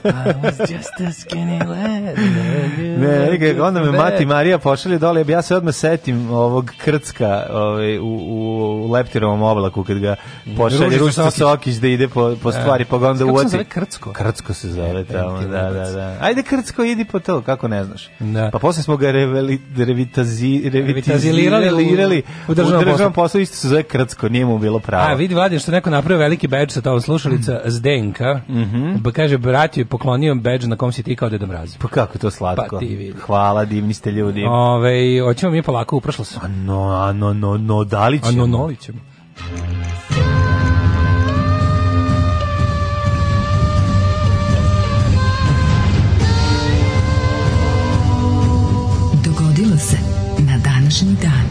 I was just a skinny lad, never knew ne, no onda me bad. mati Marija pošalju dole, ja se odmah setim ovog krcka ove, u, u, leptirovom oblaku, kad ga mm. pošalje Ružica Sokić da ide po, po da. stvari, pa ga onda uvoti. Kako se zove krcko? Krcko se zove tamo, da, da, da. Ajde krcko, idi po to, kako ne znaš. Da. Pa posle smo ga reveli, revitazi, revitazilirali u državnom, državnom poslu. isto se zove krcko, nije mu bilo pravo. A vidi Vladimir što neko napravio veliki badge sa tom slušalica mm. Zdenka. Mm -hmm. kaže brat je poklonio badge na kom si ti kao Deda Mraz. Pa kako to slatko. Pa ti vidi. Hvala, divni ste ljudi. Ovaj hoćemo mi polako u prošlost. A no, a no, no, no, dalićemo. A no, nolićemo. današnji dan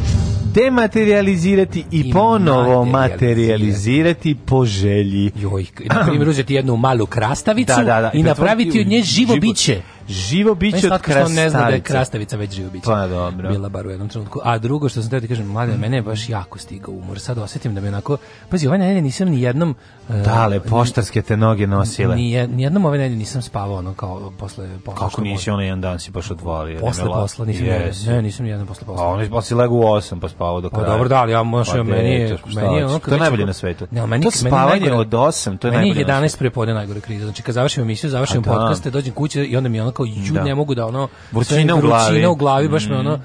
dematerializirati i, i ponovo materializirati po želji. Joj, na primjer, uzeti jednu malu krastavicu da, da, da. i napraviti od nje živo život. biće. Živo biće od krastavice. ne znam da je krastavica već živo biće. Pa dobro. Bila bar u jednom trenutku. A drugo što sam teo da ti kažem, mladen, mm. mene je baš jako stigao umor. Sad osetim da me onako... Pazi, ovaj nedelje nisam ni jednom... E, Dale, poštarske te noge nosile. Ni, ni jednom ove nedelje nisam spavao ono kao posle... posle Kako nisi ono jedan dan si baš odvalio? Da posle posla, nisam yes. ne, nisam jedan posle posla. A on je posle pa legao u 8 pa spavao do pa kraja. Pa dobro, da, ali ja možda pa, meni je... Meni je ono, to je najbolje na svetu. Ne, meni, to spavanje od 8, to je najbolje. Meni je 11 prepodne najgore krize. Znači kad završim emisiju, završim da. podcaste, dođem kući i onda mi ono ono kao ju da. ne mogu da ono vrućina u glavi, u glavi baš mm. me ono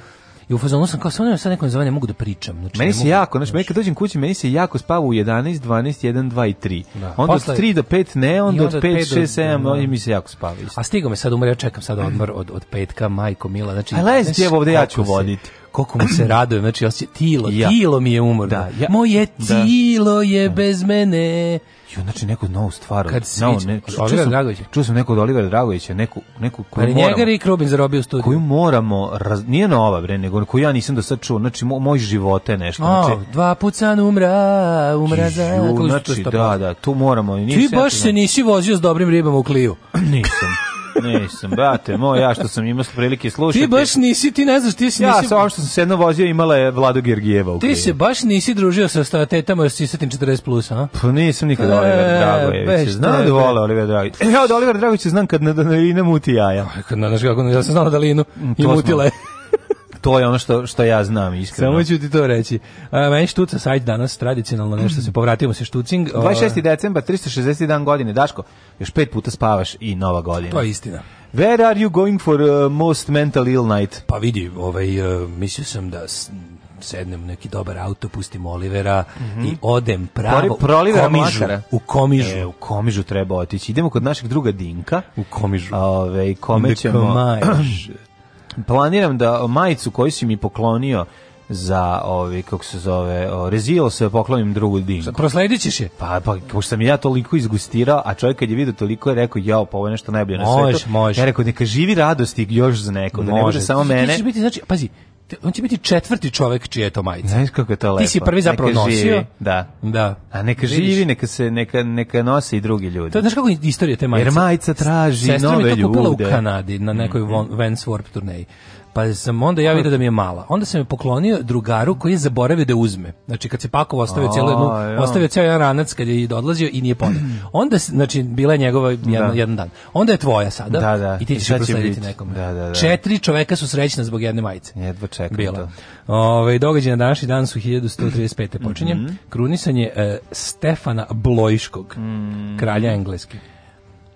i u fazonu sam kao sa onim sad nekom da zove ne mogu da pričam. Znači, meni se mogu, da jako, znači, meni kad dođem kući, meni se jako spava u 11, 12, 1, 2 i 3. Da. Onda Posle, od 3 do 5 ne, onda, onda od 5, 6, 7, da. mi se jako spava. Isto. A stigo me sad umre, ja čekam sad odmor od, od petka, majko mila. Znači, Aj, lezi, evo ovde ja ću voditi koliko mu se radujem, znači osje, tilo, ja. tilo mi je umorno. Da, ja, Moje da. tilo da. je bez mene. Jo, znači neku novu stvar. Kad si no, ne, čuo, sam, Dragović. čuo sam neko od Olivera Dragovića, neku, neku koju Ali moramo... njega i Krubin zarobio studiju. Koju moramo, raz, nije nova bre, nego koju ja nisam do sad čuo, znači mo, moj život je nešto. O, znači, dva put san umra, umra za... znači, da, da, tu moramo. Ti baš se nisi vozio s dobrim ribama u kliju. nisam. Nisam, brate, moj, ja što sam imao prilike slušati. Ti baš nisi, ti ne znaš, ti si ja, nisi... Ja sam što sam se jedno vozio imala je Vlado Gergijeva u Ti se baš nisi družio sa tetama si sisatim 40+, plus, a? Pa nisam nikada e, Oliver Dragojević. Znam da vole Oliver Dragojević. E, ja od Oliver Dragojevića znam kad ne, ne, na ne muti jaja. Kad na naš kako, ja sam znao Dalinu i mutila je. To je ono što, što ja znam, iskreno. Samo ću ti to reći. A, meni štuca sajt danas, tradicionalno nešto se povratimo se štucing. 26. decembar, 361 godine. Daško, još pet puta spavaš i nova godina. To je istina. Where are you going for uh, most mental ill night? Pa vidi, ovaj, uh, mislio sam da sednem neki dobar auto, pustim Olivera mm -hmm. i odem pravo Pro, u Komižu. U Komižu. E, u Komižu treba otići. Idemo kod našeg druga Dinka. U Komižu. Ove, kome ćemo... planiram da majicu koju si mi poklonio za ovi ovaj, kako se zove o, rezilo se poklonim drugu dinku. ćeš je. Pa pa pošto sam ja toliko izgustirao, a čovjek kad je video toliko je rekao jao, pa ovo je nešto najbolje na svetu. Može, može. Ja rekao neka živi radosti još za neko, može. da ne bude samo mene. Ti ćeš biti znači pazi, on će biti četvrti čovjek čije je to majica. Znaš kako je to lepo. Ti si prvi zapravo neka nosio. Živi, da. da. A neka živi, neka, se, neka, neka nose i drugi ljudi. To, znaš kako je istorija te majice? Jer majica traži Sestra nove ljude. Sestra mi to kupila ljude. u Kanadi na nekoj mm -hmm. Vans Warp turneji. Pa sam onda ja vidio da mi je mala. Onda sam je poklonio drugaru koji je zaboravio da uzme. Znači kad se pakovao, ostavio cijelu jednu, ja. ostavio cijel jedan ranac kad je odlazio i nije poneo. Onda znači bila je njegova jedan, da. jedan dan. Onda je tvoja sada da, da. i ti ćeš I proslediti nekom. Da, da, da. Četiri čoveka su srećna zbog jedne majice. Jedva čekam Bilo. to. Ove, ovaj, događaj na današnji dan su 1135. počinje. Mm -hmm. Krunisanje e, Stefana Blojškog, mm -hmm. kralja engleske.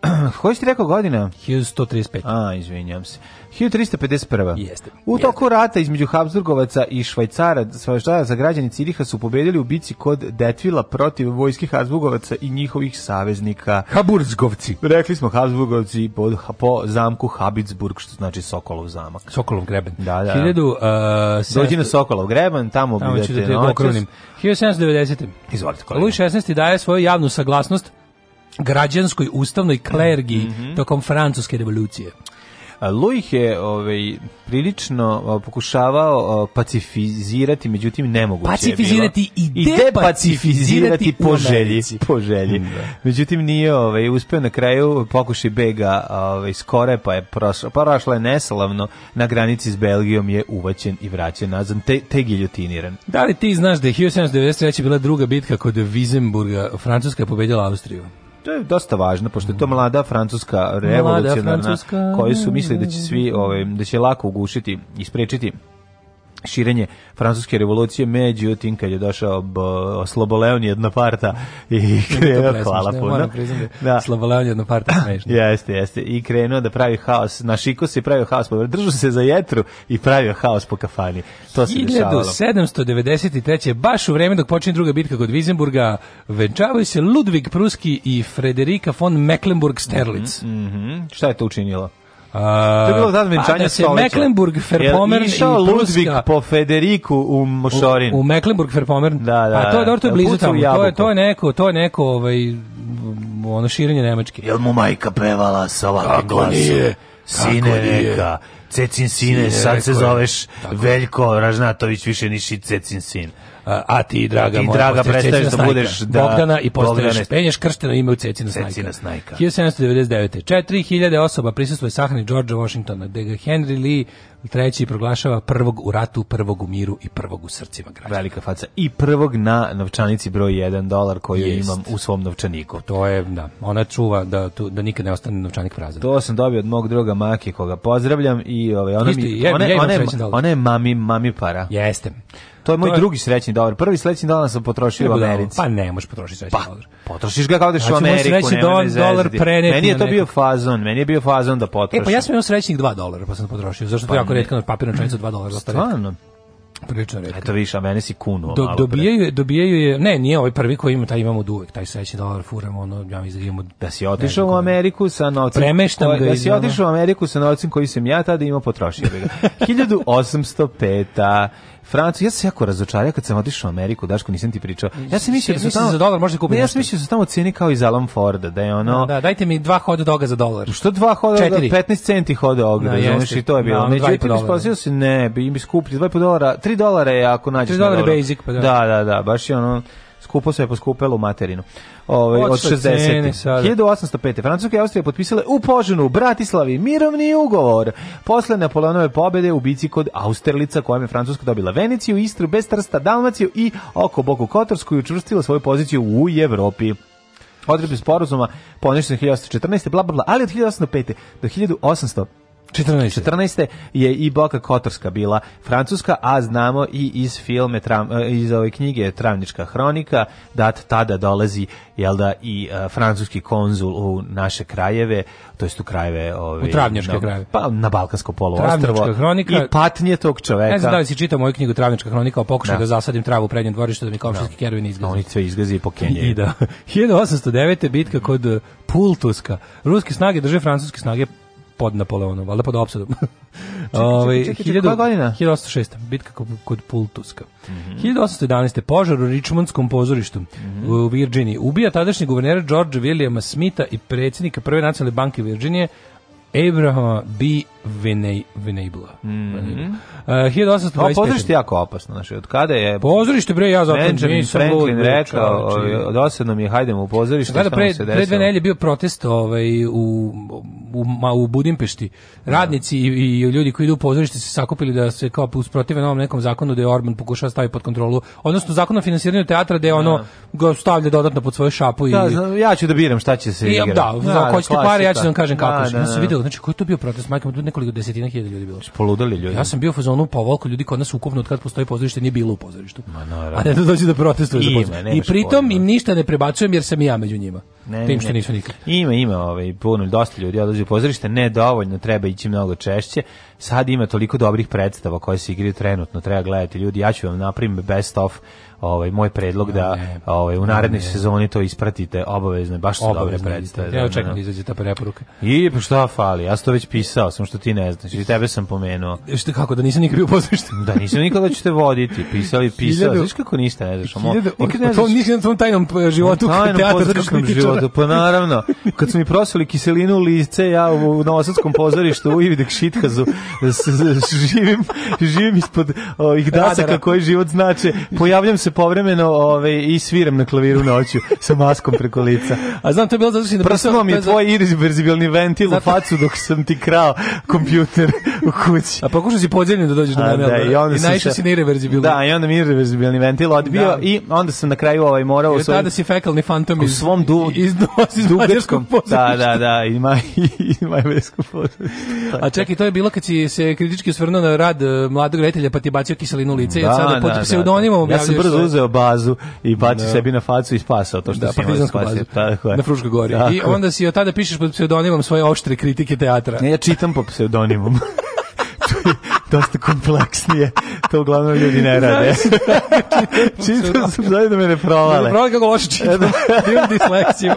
Koji ste rekao godina? 1135. A, izvinjam se. 1351. Jeste. U toku jeste. rata između Habsburgovaca i Švajcara, Švajcara građani Ciriha su pobedili u bici kod Detvila protiv vojskih Habsburgovaca i njihovih saveznika. Haburzgovci. Rekli smo Habsburgovci po, po zamku Habitsburg, što znači Sokolov zamak. Sokolov greben. Da, da. 1000, uh, 700... Dođi na Sokolov greben, tamo, tamo ću da te okronim. 1790. Izvolite. Kolega. Luj 16. daje svoju javnu saglasnost građanskoj ustavnoj klergiji mm -hmm. tokom francuske revolucije. Luih je ovaj prilično pokušavao pacifizirati, međutim nemoguće pacifizirati je bilo. i depacifizirati po želji, po želji. Da. Međutim nije ovaj uspeo na kraju pokuši bega ovaj skore pa je prošlo, pa prošla je neslavno na granici s Belgijom je uvaćen i vraćen nazad te, te giljotiniran. Da li ti znaš da je 1793 bila druga bitka kod Wiesenburga, Francuska je pobedila Austriju? to je dosta važno pošto je to mlada francuska revolucionarna mlada koji su mislili da će svi ovaj da će lako ugušiti i sprečiti širenje francuske revolucije, međutim kad je došao Sloboleon jedna i krenuo, hvala puno. Da. Sloboleon jedna parta smešno. Jeste, jeste. I krenuo da pravi haos. Na Šiko se pravio haos, držu se za jetru i pravio haos po kafani. To se 1793. dešavalo. 1793. Baš u vreme dok počinje druga bitka kod Vizenburga, venčavaju se Ludvig Pruski i Frederika von Mecklenburg-Sterlitz. Mm -hmm. Šta je to učinilo? to je bilo dan venčanja pa, da se Mecklenburg Ferpomern išao Ludvig po Federiku u Mošorin. U, u Mecklenburg Ferpomern. Da, da. A pa to je da, dobro, to je da, blizu tamo. To je to je neko, to je neko ovaj ono širenje nemačke. Jel mu majka pevala sa ovakve klase? Sine reka, Cecin sine, sine sad se zoveš Veljko Ražnatović, više niši Cecin sin a ti draga ti, moja, draga predstaviš da budeš da Bogdana i postaješ penješ kršteno ime u Cecina Snajka. Cecina Snajka. 1799. 4000 osoba prisustvuje sahrani George Washingtona, gde ga Henry Lee treći proglašava prvog u ratu, prvog u miru i prvog u srcima građana. Velika faca. I prvog na novčanici broj 1 dolar koju Jest. imam u svom novčaniku. To je, da, ona čuva da, tu, da nikad ne ostane novčanik prazan. To sam dobio od mog druga Maki, koga pozdravljam i ovaj, ona, Isto, mi, ona, ja ona, je, ona je mami, mami para. Jeste. To je moj to je... drugi srećni dolar. Prvi srećni dolar sam potrošio u Americi. Pa ne možeš potrošiti srećni pa, dolar. Potrošiš ga kao da znači, u Ameriku. Srećni dolar, dolar preneti. Meni je to bio fazon, meni je bio fazon da potrošim. E pa ja sam imao srećnih 2 dolara pa sam potrošio. Zašto pa, to jako jako redka papirna čanica 2 dolara. Stvarno? prilično redko. Eto više a meni si kunu Do, dobijaju, je dobijaju je, ne, nije ovaj prvi koji ima, taj imamo duvek taj srećni dolar furamo, ono, ja mislim da imamo... Da si otišao u Ameriku sa novcem... Premeštam Da si otišao u Ameriku sa novcem koji sam ja tada imao potrošio. 1805. Francus, ja sam jako razočaran kad sam otišao u Ameriku, Daško, nisam ti pričao. Ja sam da mislio da su tamo za dolar može kupiti. Ne, ja sam mislio da su tamo cene kao iz Alan Forda, da je ono. Da, da dajte mi dva hoda doga za dolar. Što dva hoda doga? 15 centi hoda dog, da, razumeš, i to je bilo. Međutim, ispostavio se ne, bi im skuplje 2,5 dolara, 3 dolara je ako nađeš. 3 dolara basic, pa da. Da, da, da, baš je ono skupo sve poskupelo u materinu. Ovaj od 60. 1805. Francuska i Austrija potpisale u Poženu, u Bratislavi mirovni ugovor. Posle Napoleonove pobede u bici kod Austerlica, kojom je Francuska dobila Veniciju, Istru, bez Dalmaciju i oko Boku Kotorsku i učvrstila svoju poziciju u Evropi Odrebi sporazuma poništene 1814. bla bla bla, ali od 1805. do 1800 14. 14. je i Boka Kotorska bila francuska, a znamo i iz filme tram, e, iz ove knjige Travnička hronika da tada dolazi jel da i uh, francuski konzul u naše krajeve, to jest u krajeve ove u Travničke na, krajeve. Pa na Balkansko poluostrvo. hronika i patnje tog čoveka. Ne znam da li si čitao moju knjigu Travnička hronika, o pokušaju da. da. zasadim travu u prednjem dvorištu da mi komšijski da. kervin izgazi. Oni sve izgazi po Keniji. I da 1809 bitka kod e, Pultuska. Ruske snage drže francuske snage pod Napoleonom, valjda pod opsadom. Ovaj 1806. Bitka kod Pultuska. Mm -hmm. 1811. požar u Richmondskom pozorištu mm -hmm. u Virginiji. Ubija tadašnji guverner George Williama Smitha i predsjednika Prve nacionalne banke Virginije Abraham B. Vene, Veneibla. Mm -hmm. uh, 1825. pozorište je jako opasno, znači, od kada je... Pozorište, bre, ja zato nisam Franklin lud, rekao, znači, dosadno mi je, hajdemo u pozorište, kada pre, se Pre dve nelje bio protest ovaj, u, u, u Budimpešti. Da. Radnici i, i, ljudi koji idu u pozorište se sakupili da se kao usprotive novom nekom zakonu da je Orban pokušao staviti pod kontrolu, odnosno zakon o finansiranju teatra da je ono ga stavlja dodatno pod svoju šapu. I, da, ja ću da biram šta će se igrati. Da, da, da, da, da, da, da, da, da, da, da, da, da, da, da, da, da, nekoliko desetina hiljada ljudi bilo. Poludeli ljudi. Ja sam bio u fazonu pa volko ljudi kod nas ukupno od kad postoji pozorište nije bilo u pozorištu. Ma naravno. A ne da dođu da protestuju za pozorište. I pritom im ništa ne prebacujem jer sam i ja među njima. Ne, Tim što ne. nisu nikad. Ima, ima, ovaj, puno, dosta ljudi odlazi u pozorište, ne dovoljno, treba ići mnogo češće sad ima toliko dobrih predstava koje se igraju trenutno, treba gledati ljudi, ja ću vam napravim best of ovaj moj predlog da ne, ovaj u narednoj sezoni to ispratite obavezno baš su dobre predstave. Ja očekujem da, da izađe ta preporuka. I pa šta fali? Ja sam to već pisao, sam što ti ne znaš. I tebe sam pomenuo. E, šta kako da nisam nikad bio pozvešten? da nisam nikada da ću te voditi. Pisali, pisao. Znaš kako ništa ne znaš. Nikad ne znaš. To na tom tajnom pa, životu, tajnom da pozorišnom životu. Pa naravno, kad su mi prosili kiselinu u lice, ja u Novosadskom pozorištu u Ividek Šitkazu živim, živim ispod ovih dasaka koje život znači Pojavljam se povremeno ovaj i sviram na klaviru noću sa maskom preko lica. A znam, to je bilo zašto da je napisao... mi je tvoj irreverzibilni ventil u facu dok sam ti krao kompjuter u kući. A pokušao si podzemljen da dođeš do mene. Da, I, onda i naišao si na irreverzibilni. Da, i onda mi irreverzibilni ventil odbio da. i onda sam na kraju ovaj morao... Jer tada si fekalni fantom u svom du, iz, iz, iz mađarskog Da, da, da, i, ima i, i, A čekaj, to je bilo kad si si se kritički osvrnuo na rad e, mladog reditelja pa ti bacio kiselinu lice da, i sada da, pod da, da. pseudonimom da, Ja sam brzo uzeo bazu i bacio no. Da. sebi na facu i spasao to što da, si bazu, na Fruškoj gori. Tako. I onda si od tada pišeš pod pseudonimom svoje oštre kritike teatra. Ne, ja čitam pod pseudonimom. dosta kompleksnije. To uglavnom ljudi ne rade. Čitao sam zajedno da me ne provale. Ne provale kako loše čitam. Da. Imam disleksiju.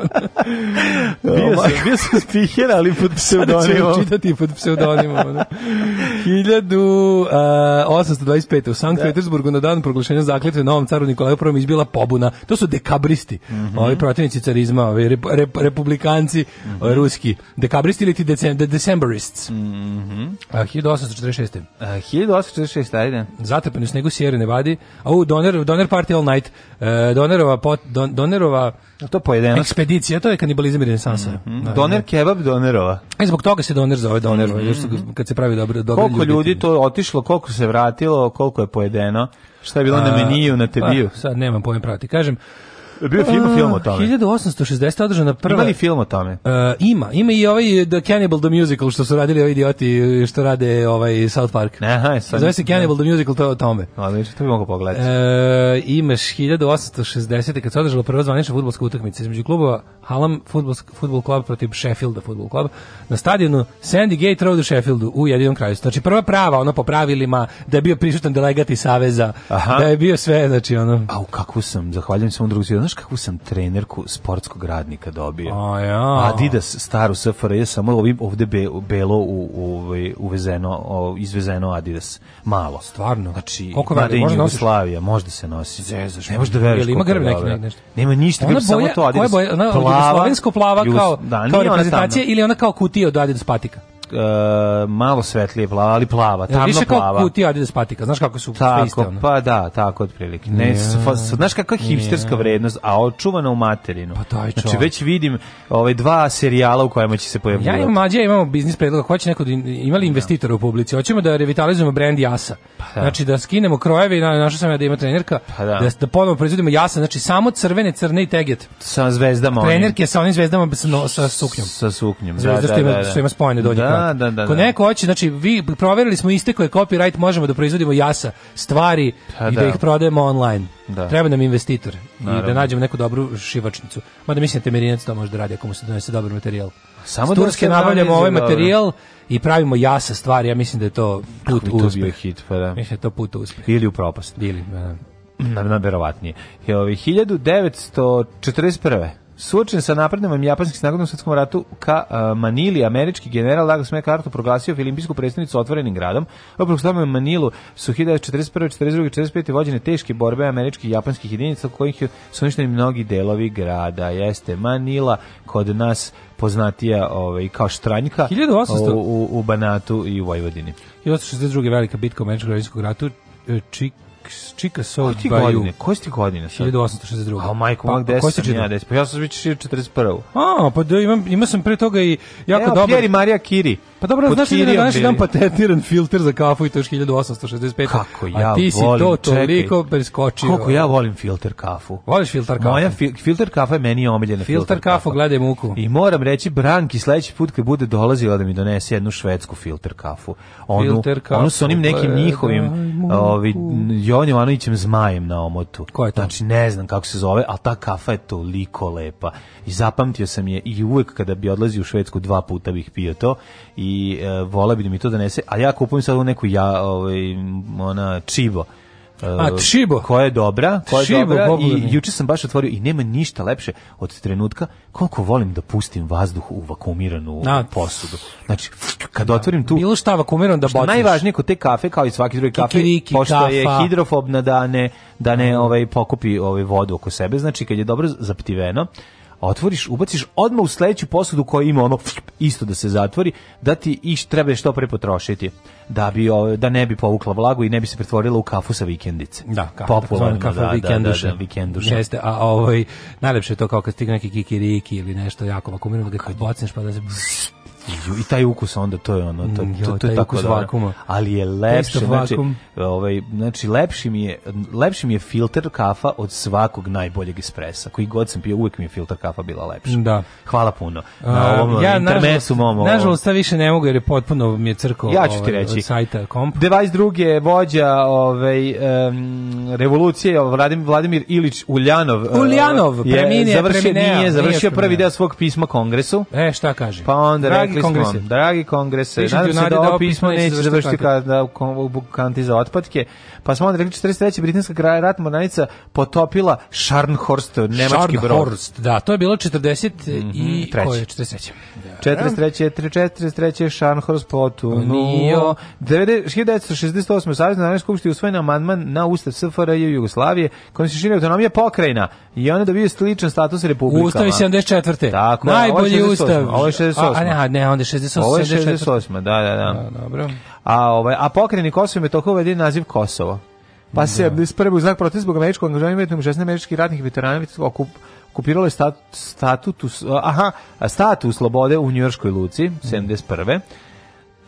Bio oh sam, bio sam stiher, ali pod pseudonimom. Sada ću čitati pod pseudonimom. 1825. Uh, u Sankt da. Petersburgu na dan proglašenja zakletve novom caru Nikolaju I izbila pobuna. To su dekabristi, mm -hmm. ovi protivnici carizma, ovi rep, rep, republikanci mm -hmm. ruski. Dekabristi ili ti decemberists. 1846. Mhm. Uh, Uh, eh, 1846, ajde. Zatrpani u snegu Sierra Nevada. A u Donner, Donner Party All Night. Uh, donerova, pot, don, Donnerova to pojedeno. Ekspedicija, to je kanibalizam i renesansa. Mm -hmm. da, Doner kebab Donerova. E, zbog toga se Doner zove Donerova, mm -hmm. kad se pravi dobro, dobro Koliko ljudi, to otišlo, koliko se vratilo, koliko je pojedeno. Šta je bilo A, na pa, meniju, na tebiju? Pa, sad nemam pojem prati. Kažem, Je bio film, uh, film o tome. 1860 održana prva. Ima li film o tome? Uh, ima, ima i ovaj e, The Cannibal the Musical što su radili ovi idioti e, što rade ovaj South Park. Aha, sad. Zove se Cannibal the Musical to o tome. Odlično, da, to bi mogao pogledati. Uh, imaš 1860 kad se održala prva zvanična fudbalska utakmica između klubova Halam Football, Football Club protiv Sheffielda Football Club na stadionu Sandy Gate Road u Sheffieldu u jedinom kraju. Znači prva prava, ono po pravilima da je bio prisutan delegat iz saveza, Aha. da je bio sve, znači ono. Au, kako sam, zahvaljujem se mom drugu znaš kakvu sam trenerku sportskog radnika dobio? A ja. Adidas staru SFRJ samo ovim ovde be, belo u, u, ovaj, uvezeno, izvezeno Adidas. Malo. Stvarno? Znači, Koliko veli? Može Jugoslavija, možda se nosi. Zezaš. Ne možeš da veruješ. Ima grb neki nešto. Nema ništa, grb samo to Adidas. Koja boja? Ona plava, jugoslovensko plava kao, da, kao reprezentacija ili ona kao kutija od Adidas patika? uh, malo svetlije plava, ali plava, tamno ja, više plava. Više kao kutija Adidas patika, znaš kako su tako, iste ono? Pa da, tako otprilike. Ne, yeah. znaš kakva hipsterska yeah. vrednost, a očuvana u materinu. Pa daj, znači već vidim ove ovaj, dva serijala u kojima će se pojavljivati. Ja imam mlađe, imamo biznis predloga, hoće neko da imali da. investitora u publici, hoćemo da revitalizujemo brend Jasa. Pa da. Znači da skinemo krojeve, na, našao sam ja da ima trenerka, pa da. da, da ponovo proizvodimo Jasa, znači samo crvene, crne i teget. Sa zvezdama. Trenerke sa onim zvezdama sa, no, sa suknjom. Sa suknjom, da, da, da, da, ima, da, da. Što ima spojene dolje. Da, Da, da, da. Ko da. neko hoće, znači vi proverili smo istekao je copyright, možemo da proizvodimo jasa stvari da, i da, da, ih prodajemo online. Da. Treba nam investitor Naravno. i da nađemo neku dobru šivačnicu. Ma da mislite Temerinac to može da radi ako mu se donese dobar materijal. Samo da Turske nabavljamo ovaj da, materijal i pravimo jasa stvari, ja mislim da je to put u uspeh. Hit, pa da. Mislim da je to put u uspeh. Ili u propast. Ili, da. Na, na, verovatnije. Je, 1941. Suočen sa naprednom japanskim snagom u svetskom ratu ka uh, Manili, američki general Douglas MacArthur proglasio olimpijsku predstavnicu otvorenim gradom. Oprok u Manilu su 1941. 42. 45. vođene teške borbe američkih i japanskih jedinica kojih su uništeni mnogi delovi grada. Jeste Manila kod nas poznatija ovaj, kao Štranjka 1800... u, u, Banatu i u Vojvodini. 1862. velika bitka u Američkog građanskog ratu e, Čik Chica Soul ti godine? Koji ti godine 1862. A majko, pa, gde sam ja Pa ja sam već 41. A, pa da, imam, imao sam pre toga i jako Evo, dobro... Evo, Marija Kiri. Pa dobro, znaš da je naš dan patentiran filter za kafu i to je 1865. Kako ja A ti si volim, to toliko preskočio. Kako ja volim filter kafu. Voliš filter kafu? Moja fi, filter kafa je meni omiljena filter, filter kafu. gledaj muku. I moram reći, Branki sledeći put kad bude dolazila da mi donese jednu švedsku filter kafu. Onu, filter kafu, onu sa onim nekim njihovim ovi, Jovan Jovanovićem zmajem na omotu. Ko je to? Znači, ne znam kako se zove, ali ta kafa je toliko lepa. I zapamtio sam je i uvek kada bi odlazio u Švedsku dva puta bih pio to i i e, vola bi da mi to donese, ali ja kupujem sad u neku ja, ovaj, ona, čibo. E, a Čibo koja je dobra, koja je Chibo, dobra i juče sam baš otvorio i nema ništa lepše od trenutka koliko volim da pustim vazduh u vakumiranu da. posudu. Znači kad otvorim tu bilo šta vakumiran da bociš. Najvažnije kod te kafe kao i svaki drugi kafe Kikiriki, pošto kafa. je hidrofobna da ne da ne mm. ovaj pokupi ovaj vodu oko sebe, znači kad je dobro zaptiveno otvoriš, ubaciš odmah u sledeću posudu koja ima ono isto da se zatvori, da ti iš treba što pre potrošiti da bi da ne bi povukla vlagu i ne bi se pretvorila u kafu sa vikendice. Da, kafa, popularno kafa da, da, da, vikenduše. Da, da, vikenduše. Jeste, a ovaj najlepše je to kao kad stigne neki kikiriki ili nešto jako, ako da ga bocneš pa da se I, i taj ukus onda to je ono to mm, to, to, to je tako vakuma. Ali je lepše znači ovaj znači lepši mi je lepši mi je filter kafa od svakog najboljeg espressa. Koji god sam pio uvek mi je filter kafa bila lepša. Da. Hvala puno. Na ovom ja, intermesu mom. Nažalost, više ne mogu jer je potpuno mi je crko. Ja ću ti ovaj, reći. Ovaj, sajta komp. Device druge vođa ovaj um, revolucije Vladimir Vladimir Ilić Uljanov. Uljanov, je, preminije, završio, premineo, nije, završio nije prvi deo svog pisma kongresu. E, šta kaže? Pa onda Dragi dragi kongrese. Smo, dragi kongrese. Nadam se da, da ovo pismo neće završiti da kanti za otpadke pa smo onda rekli 43. britanska kraja ratna mornarica potopila Scharnhorst, nemački brod. Scharnhorst, da, to je bilo 40 mm -hmm, i treći. Mhm, koje 43. Da. 43. 43. Scharnhorst potunuo. 1968. Savjezna narodna skupština usvojena amandman na Ustav SFRJ Jugoslavije, kojom se širi autonomija pokrajina i ona dobije sličan status republikama. Ustav je 74. Tako, Najbolji ovo 68. Ustav. Ovo je 68. A, ne, ne, onda je 68. Ovo je 68, 68. da, da, da. da dobro. A, ovaj, a pokrajini Kosovo je Metohova je naziv Kosovo. Pa se da. 71. u znak protesta zbog američkog angažovanja vijetnom 16 američkih ratnih veterana okup, okupiralo je statut, statutus, aha, status slobode u Njujorškoj luci, 71. Mm.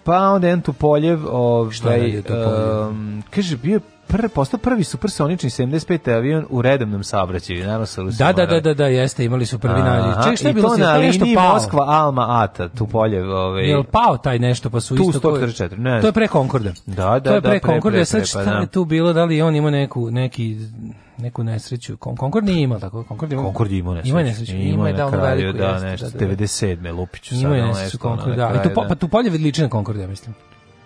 Pa onda jedan Tupoljev, ovaj, um, kaže, bio je pr, postao prvi supersonični 75. avion u redovnom saobraćaju, naravno sa Da, da, da, da, da, jeste, imali su prvi nalje. Ček, šta je bilo na liniji Moskva Alma Ata, tu polje, ovaj. Jel pao taj nešto pa su isto to. To je pre Konkorda. Da, da, da. To je da, pre Konkorda, sad šta da. je tu bilo, da li on ima neku neki neku nesreću. Concord nije imao tako. Concord ima. Concord ima nesreću. Ima nesreću. Ima, ima da ono veliko da, nešto, da, da. 97. Lupiću sad. Ima nesreću Concord, da. tu, da. pa tu polje liči na Concord, ja mislim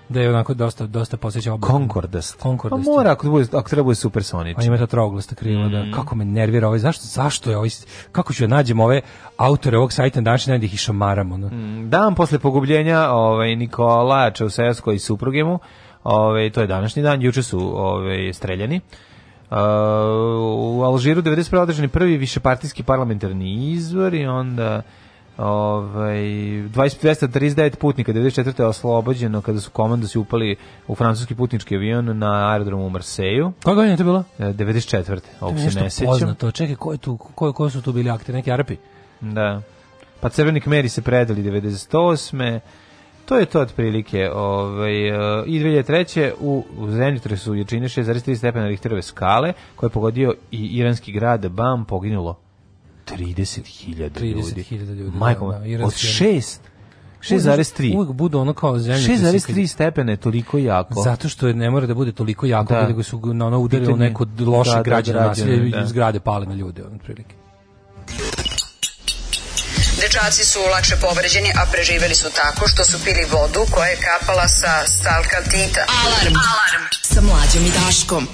da je onako dosta dosta posećao oblik. Concordast. Concordast. Pa mora ako bude ako treba bude supersoničan. A ima ta troglasta krila mm. da kako me nervira ovaj zašto zašto je ovaj kako ću ja nađem ove autore ovog sajta danas da ih išamaram ono. Mm, dan posle pogubljenja ovaj Nikola Čausesko i suprugemu, ovaj to je današnji dan, juče su ovaj streljani u Alžiru 91. održani prvi višepartijski parlamentarni izbori, onda ovaj 239 putnika 94. oslobođeno kada su komandosi upali u francuski putnički avion na aerodromu u Marseju. Koja godina je to bilo? 94. E, Ovo se ne sećam. Poznato, čekaj, ko tu ko, ko su tu bili akteri, neki Arapi? Da. Pa Crveni Kmeri se predali 98 to je to otprilike. Ovaj e, i 2003 u, u zemljotresu jačine 6,3 stepena Richterove skale, koji je pogodio i iranski grad Bam, poginulo 30.000 ljudi. 30.000 ljudi. Majko, da, da, od 6 6,3. Uvek budu ono kao zemlje. 6,3 stepene, toliko jako. Zato što ne mora da bude toliko jako, da. nego su na ono udarilo neko loše da, građane da, da nasilje i da. zgrade pale na ljude, otprilike. Dečaci su lakše povređeni, a preživeli su tako što su pili vodu koja je kapala sa stalka Tita. Alarm! Alarm! Sa mlađom i Daškom.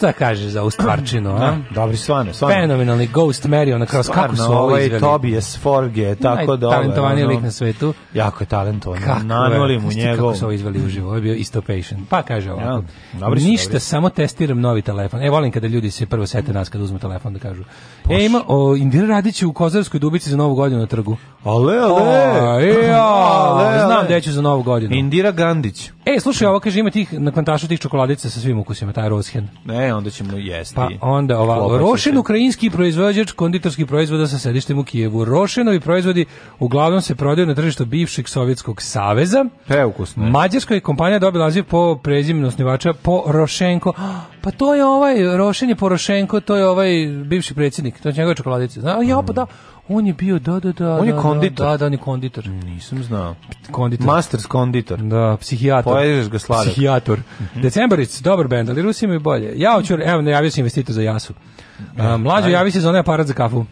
šta kažeš za ovu a? Da, dobri, stvarno, stvarno. Fenomenalni Ghost Mary, ona kako su ovo ovaj izveli. Tobias Forge, tako dobro. Da Najtalentovaniji ovaj, lik na svetu. Jako je talentovan. Nanolim mu njegov. Kako se ovo izveli uživo, ovo je bio isto patient. Pa kaže ovako, ja, dobri ništa, dobri. samo testiram novi telefon. E, volim kada ljudi se prvo sete nas kada uzmu telefon da kažu. E, Poš. E, ima o, Indira Radić u Kozarskoj dubici za novu godinu na trgu. Ale, ale! O, pa, e, ja, ale, Znam da ću za novu godinu. Indira Gandić. E, slušaj, ovo kaže, ima tih, na kvantašu tih čokoladica sa svim ukusima, taj Roshen. Ne, onda ćemo jesti. Pa onda ova, Roshen ukrajinski proizvođač konditorskih proizvoda sa sedištem u Kijevu. Roshenovi proizvodi uglavnom se prodaju na tržištu bivšeg Sovjetskog saveza. Preukusno. Mađarska je kompanija dobila naziv po prezimenu osnivača Porošenko. Pa to je ovaj Rošenje Porošenko, to je ovaj bivši predsjednik, to je njegove čokoladice. Zna, ja pa da, on je bio, da, da, da. On je da, da, konditor. Da, da, on je konditor. Nisam znao. Konditor. Masters konditor. Da, psihijator. Pojedeš ga sladak. Psihijator. Mm -hmm. Decembaric, dobar bend, ali Rusi imaju bolje. Ja ću, evo, najavio sam investitor za jasu. Uh, mlađo, javi se za onaj aparat za kafu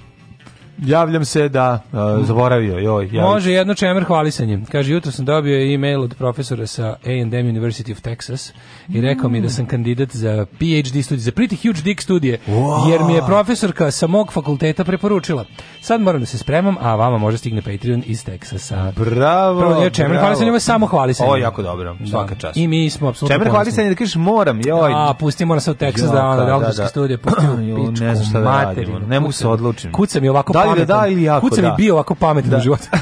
javljam se da uh, zaboravio. Joj, javim. Može jedno čemer hvalisanje. Kaže, jutro sam dobio e-mail od profesora sa A&M University of Texas i rekao mm. mi da sam kandidat za PhD studije, za pretty huge dick studije, wow. jer mi je profesorka sa mog fakulteta preporučila. Sad moram da se spremam, a vama može stigne Patreon iz Texasa. Bravo! Prvo je čemer bravo. hvalisanje, ovo je samo hvalisanje. Ovo jako dobro, svaka čast. Da. I mi smo apsolutno Čemer hvalisanje da kažeš moram, joj. A, pusti moram se u Texas da, da, da, da, da. studije, pusti u pičku, ne znam šta da radim, ne mogu se odlučiti. Kucam je ovako da da da ili jako Kud sam da. i bio ovako pametan da. u životu. Uh,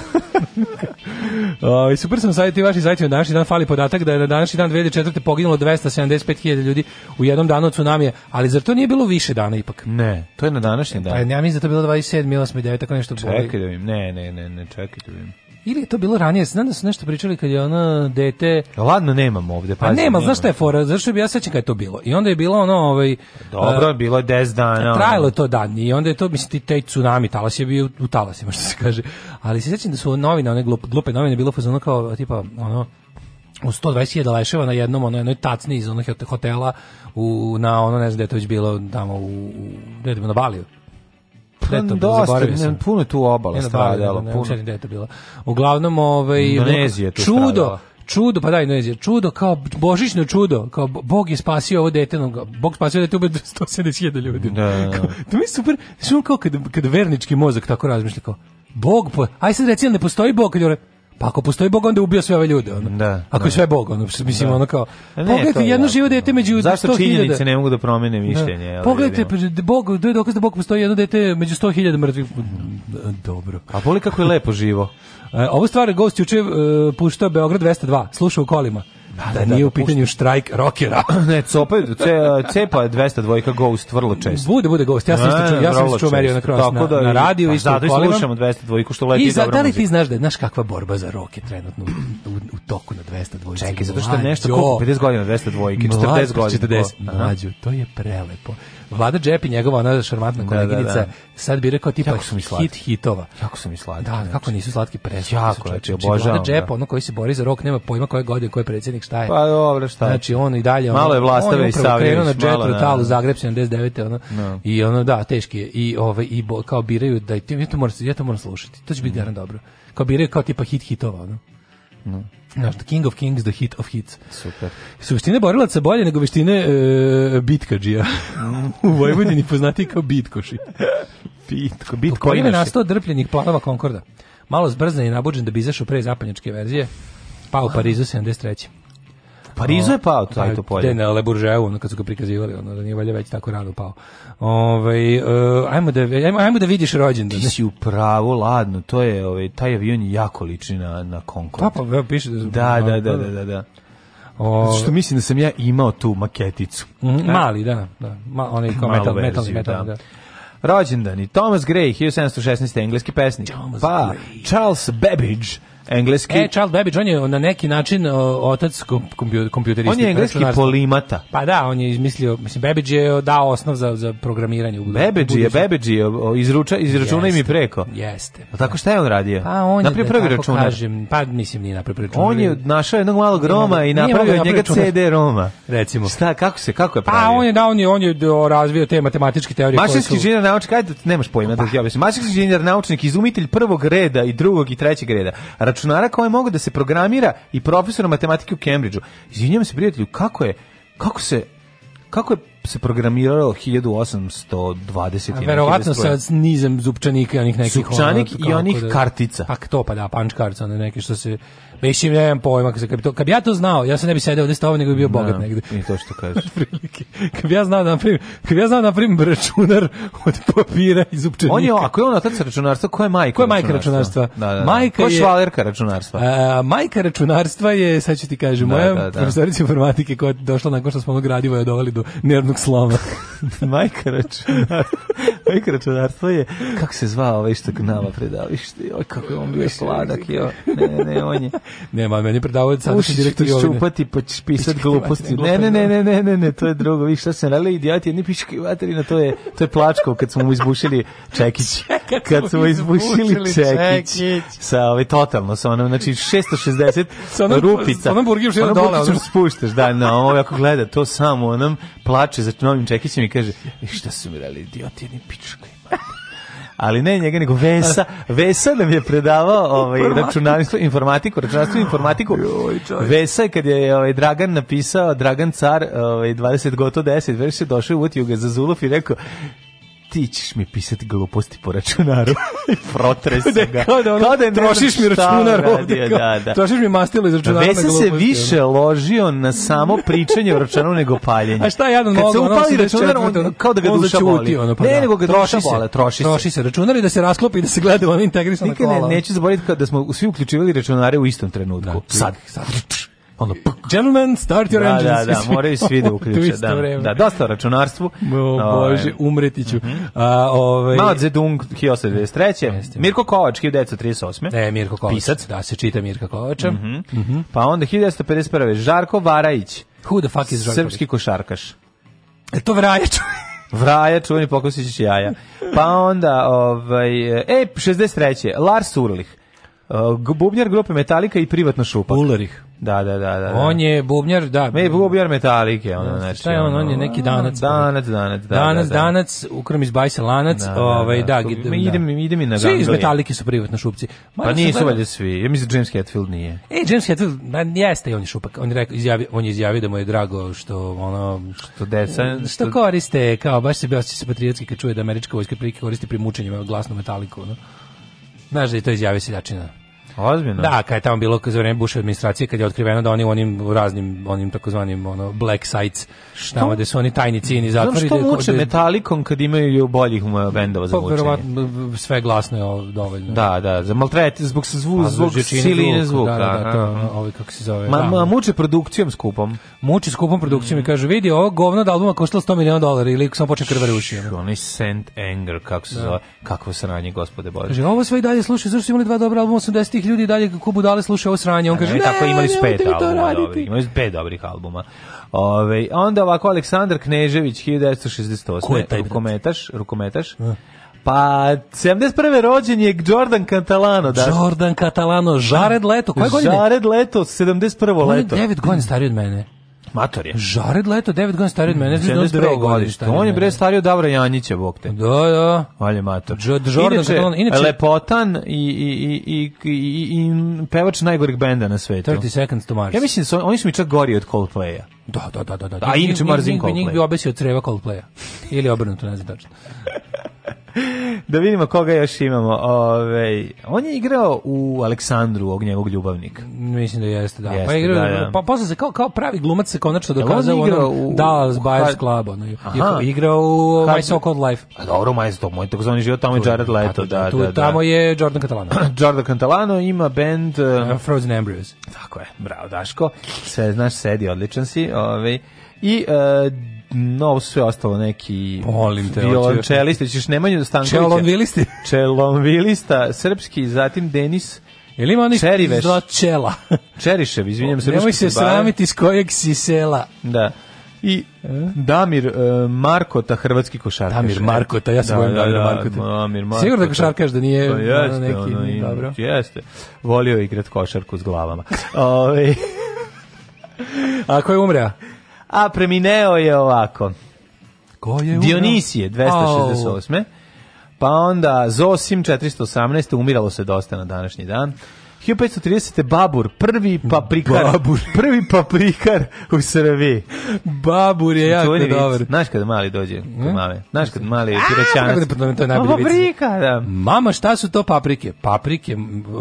super sam sajti vaši sajti današnji dan fali podatak da je na današnji dan 2004. poginulo 275.000 ljudi u jednom danu od tsunamije, ali zar to nije bilo više dana ipak? Ne, to je na današnji pa dan. Pa ja mislim da to bilo 27, 8, 9, tako nešto. Čekaj da vidim, ne, ne, ne, ne, čekaj da vidim. Ili je to bilo ranije, znam da su nešto pričali kad je ona dete... Ladno nemam ovde, pa. nema, znaš šta je fora, zašto bi ja sećam kad je to bilo. I onda je bilo ono, ovaj Dobro, uh, bilo je 10 dana. Trajalo je to dan i onda je to mislim ti taj tsunami talas je bio u talasima što se kaže. Ali se sećam da su novine, one glup, glupe novine bilo fazon kao tipa ono u 121 leševa na jednom ono jednoj tacni iz onog hotela u na ono ne znam gde je to već bilo tamo u, u na Baliju eto, dosta, ne, puno tu obala stradalo, puno. Ne, je to bilo. Uglavnom, ovaj, Indonezija tu čudo, stradala čudo, pa da Indonezija, čudo kao božićno čudo, kao Bog je spasio ovo dete, Bog spasio dete ubio 170.000 ljudi. Da, da, da. to mi je super, znači on kao kad, kad vernički mozak tako razmišlja, kao, Bog, po, aj sad reci, ne postoji Bog, kad je Pa ako postoji Bog, onda ubio sve ove ljude. Ono. Da, ako da. je sve Bog, ono, mislim, da. ono kao... Pogledajte je jedno da. živo dete među 100.000 Zašto 100 činjenice ne mogu da promene da. mišljenje? Da. Pogledajte, Bog, to dokaz da Bog postoji jedno dete među 100.000 mrtvih. Dobro. A poli kako je lepo živo. E, ovu stvar gost juče uh, e, puštao Beograd 202, slušao u kolima. Da, da, da, nije u pitanju štrajk rokera. ne, copa, ce, cepa 202 Ghost vrlo često. Bude, bude Ghost. Ja sam isto čuo, ja sam isto čuo Merio na Cross na, da, na radiju i zato slušamo 202 što leti I za, da li ti znaš da je znaš kakva borba za roke trenutno u, u, u toku na 202 Čekaj, zato što je nešto koliko 50 godina 202 40 godina. 40. Mlađo, to je prelepo. Vlada Džep i njegova ona šarmantna da, da, koleginica da, da, sad bi rekao tipa hit hitova. Jako su mi slatki. Da, znači. kako nisu slatki presi. Jako, znači, znači obožavam. Vlada Džep, ono koji se bori za rok, nema pojma koje godine, koji predsjednik, šta je. Pa dobro, šta je. Znači on i dalje on, Malo je Vlastave i Savljević, na Džep da, Rotalu Zagreb 79, ono. No. I ono da, teški je. I ove ovaj, i bo, kao biraju da i ja to moram, ja to moram slušati. To će biti mm. dobro. Kao biraju kao tipa hit hitova, ono. No. Znaš, da, King of Kings, the hit of hits. Super. Su veštine borilaca bolje nego veštine e, bitkađija. U Vojvodini poznati kao bitkoši. Bitko, bitko. je nastao drpljenih planova Concorda? Malo zbrzan i nabuđen da bi izašao pre zapadnjačke verzije. Pa u Parizu 73. Parizu je pao taj pa, to polje. na Le Bourgeois, ono kad su ga prikazivali, ono da nije valja već tako rano pao. Ovaj eh, ajmo da ajmo, ajmo da vidiš rođendan. Ti si u pravu, ladno, to je ovaj taj avion je jako liči na na Concorde. Da, pa pa piše da, da, da da da da da. da. Ovaj- o... što mislim da sam ja imao tu maketicu. Mm, mali, da. da. Ma, onaj kao metal, metal, metal, da. da. i Thomas Gray, 1716. engleski pesnik. Thomas pa Gray. Charles Babbage, engleski. E, Charles Babbage, on je na neki način otac kompjuterista. On je engleski polimata. Pa da, on je izmislio, mislim, Babbage je dao osnov za, za programiranje. Babbage je, Babbage je, izruča, izračunaj mi preko. Jeste. A tako šta je on radio? Pa on je, napravio da prvi računar. Kažem, pa mislim nije napravio prvi računar. On je našao jednog malog Roma i napravio od njega CD Roma. Recimo. Šta, kako se, kako je pa pravio? Pa on je, da, on je, on je razvio te matematičke teorije. Mašinski inženjer naučnik, ajde, nemaš pojma pa. da ti objasnim. Mašinski inženjer naučnik, izumitelj prvog reda i drugog i trećeg reda računara koja je mogao da se programira i profesor matematike u Cambridgeu. Izvinjavam se prijatelju, kako je kako se kako je se programiralo 1820 i verovatno sa nizem zupčanika onih nekih zupčanik ono, i onih da, kartica. Pa to pa da punch cards one neke što se Mislim, ne znam pojma, kad bi, to, kad bi ja to znao, ja se ne bi sedeo ovdje stavio, nego bi bio bogat da, negde. I to što kažeš. kad bi ja znao da naprimim, kad bi ja znao da naprimim računar od papira iz upčenika. On je, ako je on otac računarstva, ko je majka? Ko je majka računarstva? računarstva? Da, da, da. Majka ko je švalerka računarstva? A, majka računarstva je, sad ću ti kažem, da, moja da, da. profesorica informatike koja je došla nakon što smo ono gradivo je doveli do nervnog sloma. majka računarstva. majka računarstva je, kako se zvao ovaj što nama predavište, oj, kako je on bio sladak, jo. Ne, ne, on je. Nema, meni predavao se direktor Jovine. Ušiš ćeš pa ćeš pisati gluposti. Ne, ne, da. ne, ne, ne, ne, ne, to je drugo. vi šta sam radila idioti, jedni piški materina, to je, to je plačko kad smo mu izbušili Čekić. kad smo izbušili Čekić. Sa, ovaj, totalno, sa onom, znači, 660 sa onom, rupica. Sa onom burgiju što je dole. Onom spuštaš, da, na ovo, ako gleda, to samo onom plače za novim Čekićem i kaže, e, šta su mi radili idioti, ni pički ali ne njega, nego Vesa. Vesa nam je predavao ovaj, računarstvo, informatiku, računarstvo informatiku. Joj, Vesa je kad je ovaj, Dragan napisao, Dragan Car, ovaj, 20 gotovo 10, već se došao u Utjuga za Zulov i rekao, ti ćeš mi pisati gluposti po računaru. Protres da ga. Kao da, ono, kao da trošiš mi računar ovdje. da, da. Trošiš mi mastilo iz da, računara. Vesa se više ložio na samo pričanje o računaru nego paljenje. A šta jadan mogu? Kad se upali računar, on, kao da ga on duša boli. Ono, pa ne, da. nego ga troši duša bole, troši se. Troši se računar i da se rasklopi i da se gleda u ono integrisano kola. Nikad ne, neću zaboraviti da smo svi uključivali računare u istom trenutku. Da, sad. Sad ono, gentlemen, start your da, engines. Da, da, moraju svi da uključe. da, da, dosta o računarstvu. O, ovaj, Bože, umreti ću. Uh mhm. -huh. A, ovaj... Mao Zedung, 1893. Mirko Kovač, 1938. Ne, e, Mirko Kovač. Pisac. Da, se čita Mirka Kovača. Uh -huh. Uh -huh. Pa onda 1951. Žarko Varajić. Who the fuck is Žarko? Srpski košarkaš. E to Vrajač. Vraja, čuveni pokosić jaja. Pa onda, ovaj, e, 63. Lars Urlih. Uh, bubnjar grupe Metallica i privatno šupak. Ulerih. Da, da, da, da, da. On je bubnjar, da. Me je bubnjar Metallike, ono, znači. Šta je on, on je neki danac. Danac, danac, da. Danac, da, da. danac, ukrom iz bajsa lanac, da, da, da ovaj, da. da, da idem, idem i na Svi iz Metallike su privatno šupci. Pa Malo pa nisu valjda svi. Ja mislim James Hetfield nije. E, James Hetfield, jeste i on je šupak. On je rekao, izjavi, on je izjavio da mu je drago što, ono, što deca... što, što koriste, kao, baš se osjeća se patriotski kad čuje da američka vojska prilike koristi pri mučenjima glasnu Metalliku, no. Znaš da je to izjavio Siljačina? Ozbiljno. Da, kad je tamo bilo za vreme Bush administracije kad je otkriveno da oni u onim raznim onim takozvanim ono black sites što? tamo gde su oni tajni cini zatvori. Što muče da, metalikom kad imaju boljih bendova um, za pa, mučenje? Pa sve glasno je dovoljno. Da, da, za maltret zbog zvuk, pa, zvuk, siline zvuka. Da, da, da to, ovaj kako se zove. Ma, da. ma muče produkcijom skupom. Muče skupom produkcijom mm. i mhm. kaže vidi ovo govno da albuma koštalo 100 miliona dolara ili samo počne krvari uši. Oni Sent Anger kako se da. zove, kakvo sranje gospode bože. Kaže ovo sve i dalje slušaj zašto su imali dva dobra albuma 80-ih neki ljudi dalje kako budale slušaju ovo sranje, on kaže, ne, tako imali su pet albuma, dobri, imali su pet dobrih albuma. Ove, ovaj, onda ovako Aleksandar Knežević, 1968. Ko taj rukometaš? Rukometaš. Pa, 71. rođen je Jordan Catalano. Da? Jordan Catalano, Jared Leto, koje godine? Jared Leto, 71. leto. On je 9 godina stariji od mene. Mator je. Žared Leto, 9 godina stariji od mene, 72 da godine. On je bre stariji od Davora Janjića, bog te. Da, da. Valje Mator. Jo, Jordan Catalan, inače... Lepotan i, i, i, i, i, i pevač najgorih benda na svetu. 30 Seconds to Mars. Ja mislim, da su, oni su mi čak gori od Coldplaya. Da, da, da, da. da. A inače mrzim Coldplay. Njih bi obesio creva Coldplaya. Ili obrnuto, ne znam tačno. da vidimo koga još imamo. Ove, ovaj, on je igrao u Aleksandru, ovog njegovog ljubavnika. Mislim da jeste, da. Pa jeste, pa, je igrao, da, da. pa posle se kao, kao pravi glumac se konačno dokazao on igrao u, Dallas Buyers Club. Ono, Aha. igrao u Hard... My So Called Life. A dobro, My So Called, tako zvani život, tamo je Jared Leto. Da, tu, da, da. Tamo je Jordan Catalano. Jordan Catalano ima band... Uh, uh Frozen Embryos. Tako je, bravo Daško. Sve, znaš, sedi, odličan si ovaj i e, no sve ostalo neki Molim te, violončelisti, ćeš Nemanju Stankovića. Čelonvilisti. Čelonvilista, srpski, zatim Denis Ili ima onih Čeriveš. dva čela? Čerišev, izvinjam se. Nemoj se sramiti s kojeg si sela. Da. I e? Damir uh, Markota, hrvatski košarkaš. Damir e, Markota, ja se da, bojim da, da Damir Markota. Damir Markota. Sigurno da košarkaš da nije pa jeste, neki, ono, dobro. Jeste, volio igrat košarku s glavama. Ove... Ovaj, A ko je umreo? A premineo je ovako. Ko je umreo? Dionisije, 268. Pa onda Zosim, 418. Umiralo se dosta na današnji dan. 1530. Babur, prvi paprikar. Babur. Prvi paprikar u Srbiji. Babur je jako vic. dobar. Znaš kada mali dođe kod mame? Znaš kada mali je piroćanac? Da to je najbolji pa Paprika, da. Mama, šta su to paprike? Paprike,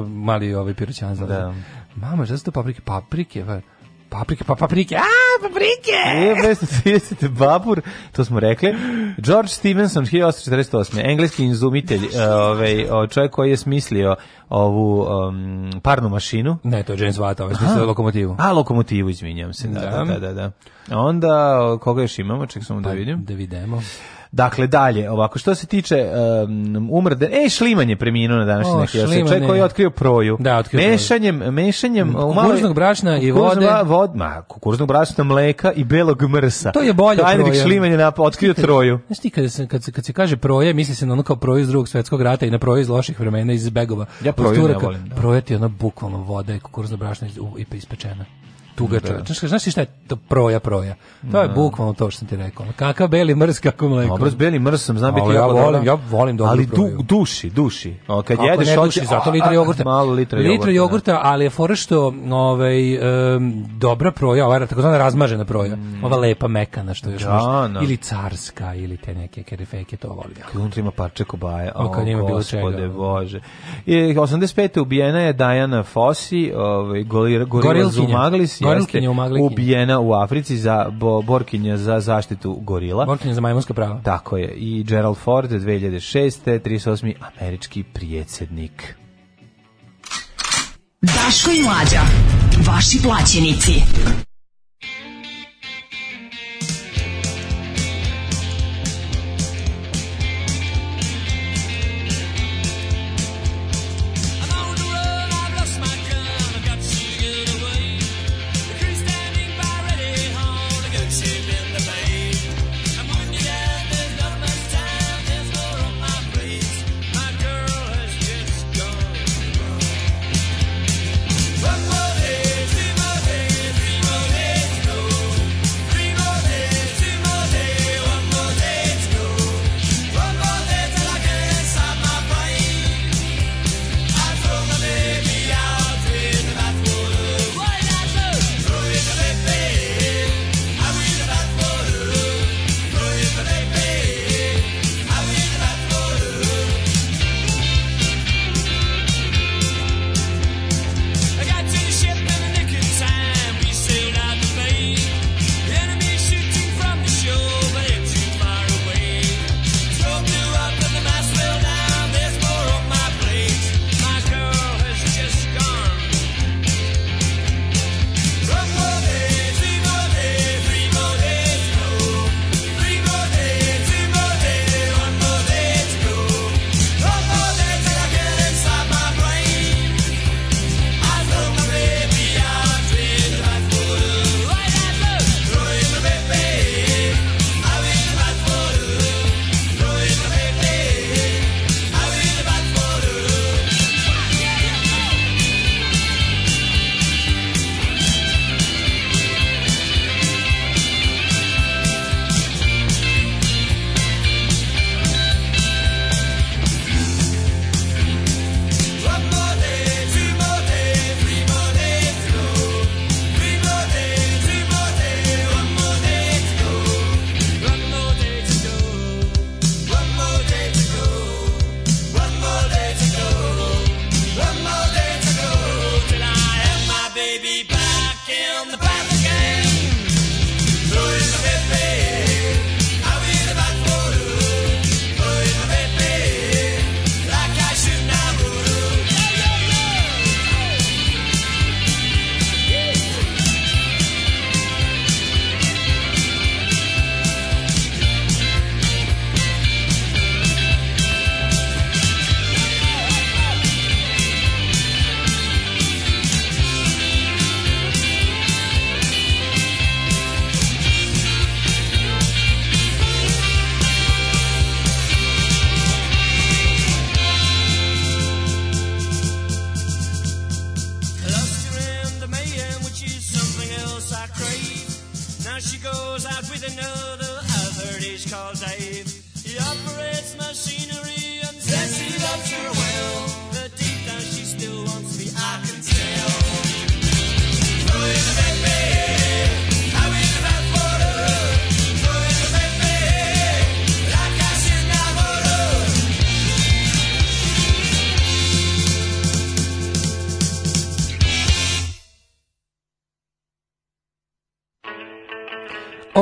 mali ovaj piroćanac. Da. Mama, šta su to paprike? Paprike, var. Pa- paprike, pa paprike, a paprike! E, 1930. Babur, to smo rekli. George Stevenson, 1848. Engleski izumitelj, e, ovaj, čovjek koji je smislio ovu um, parnu mašinu. Ne, to je James Watt, ovaj smislio lokomotivu. A, lokomotivu, izvinjam se, da, da, da. da, da. Onda, koga još imamo, ček samo da pa, vidim. Da vidimo. Dakle, dalje, ovako, što se tiče um, umrde, e, Šliman je preminuo na današnji neki šliman, čovjek koji je otkrio proju. Da, otkrio mešanjem, proju. Mešanjem, mešanjem... E, kukuružnog brašna i vode. Vod, ma, kukuružnog brašna, mleka i belog mrsa. To je bolje proja. Ajde, Šliman je nap, otkrio Stikad, troju. Znaš ti, kad se, kad, se, kad se kaže proje, misli se na ono kao proju iz drugog svetskog rata i na proju iz loših vremena, iz begova. Ja proju ne volim. Da. Proje ti ona bukvalno voda i kukuružno brašno i ispečena tuga da. čovjek. Znaš, znaš šta je to proja, proja? To je da. bukvalno to što sam ti rekao. Kakav beli mrs, kako mleko. Dobro, beli mrz sam, znam biti ja volim, ja volim dobro Ali proju. du, duši, duši. O, kad Kako jedeš, ne duši, hoće, zato litra jogurta. Malo litra jogurta. Litra da. jogurta, ne. ali je fora što ovaj, um, dobra proja, ova takozvana razmažena proja, mm. ova lepa mekana što još da, možda. Ili carska, ili te neke kerefeke, to volim. Kad unutra ima parče kobaje, o, o njima gospode čega. bože. I, 85. ubijena je Diana Fossi, ovaj, gorila Zumaglis, jeste ubijena u Africi za bo, borkinja za zaštitu gorila. Borkinja za majmunska prava. Tako je. I Gerald Ford 2006. 38. američki prijedsjednik. Daško i Mlađa. Vaši plaćenici.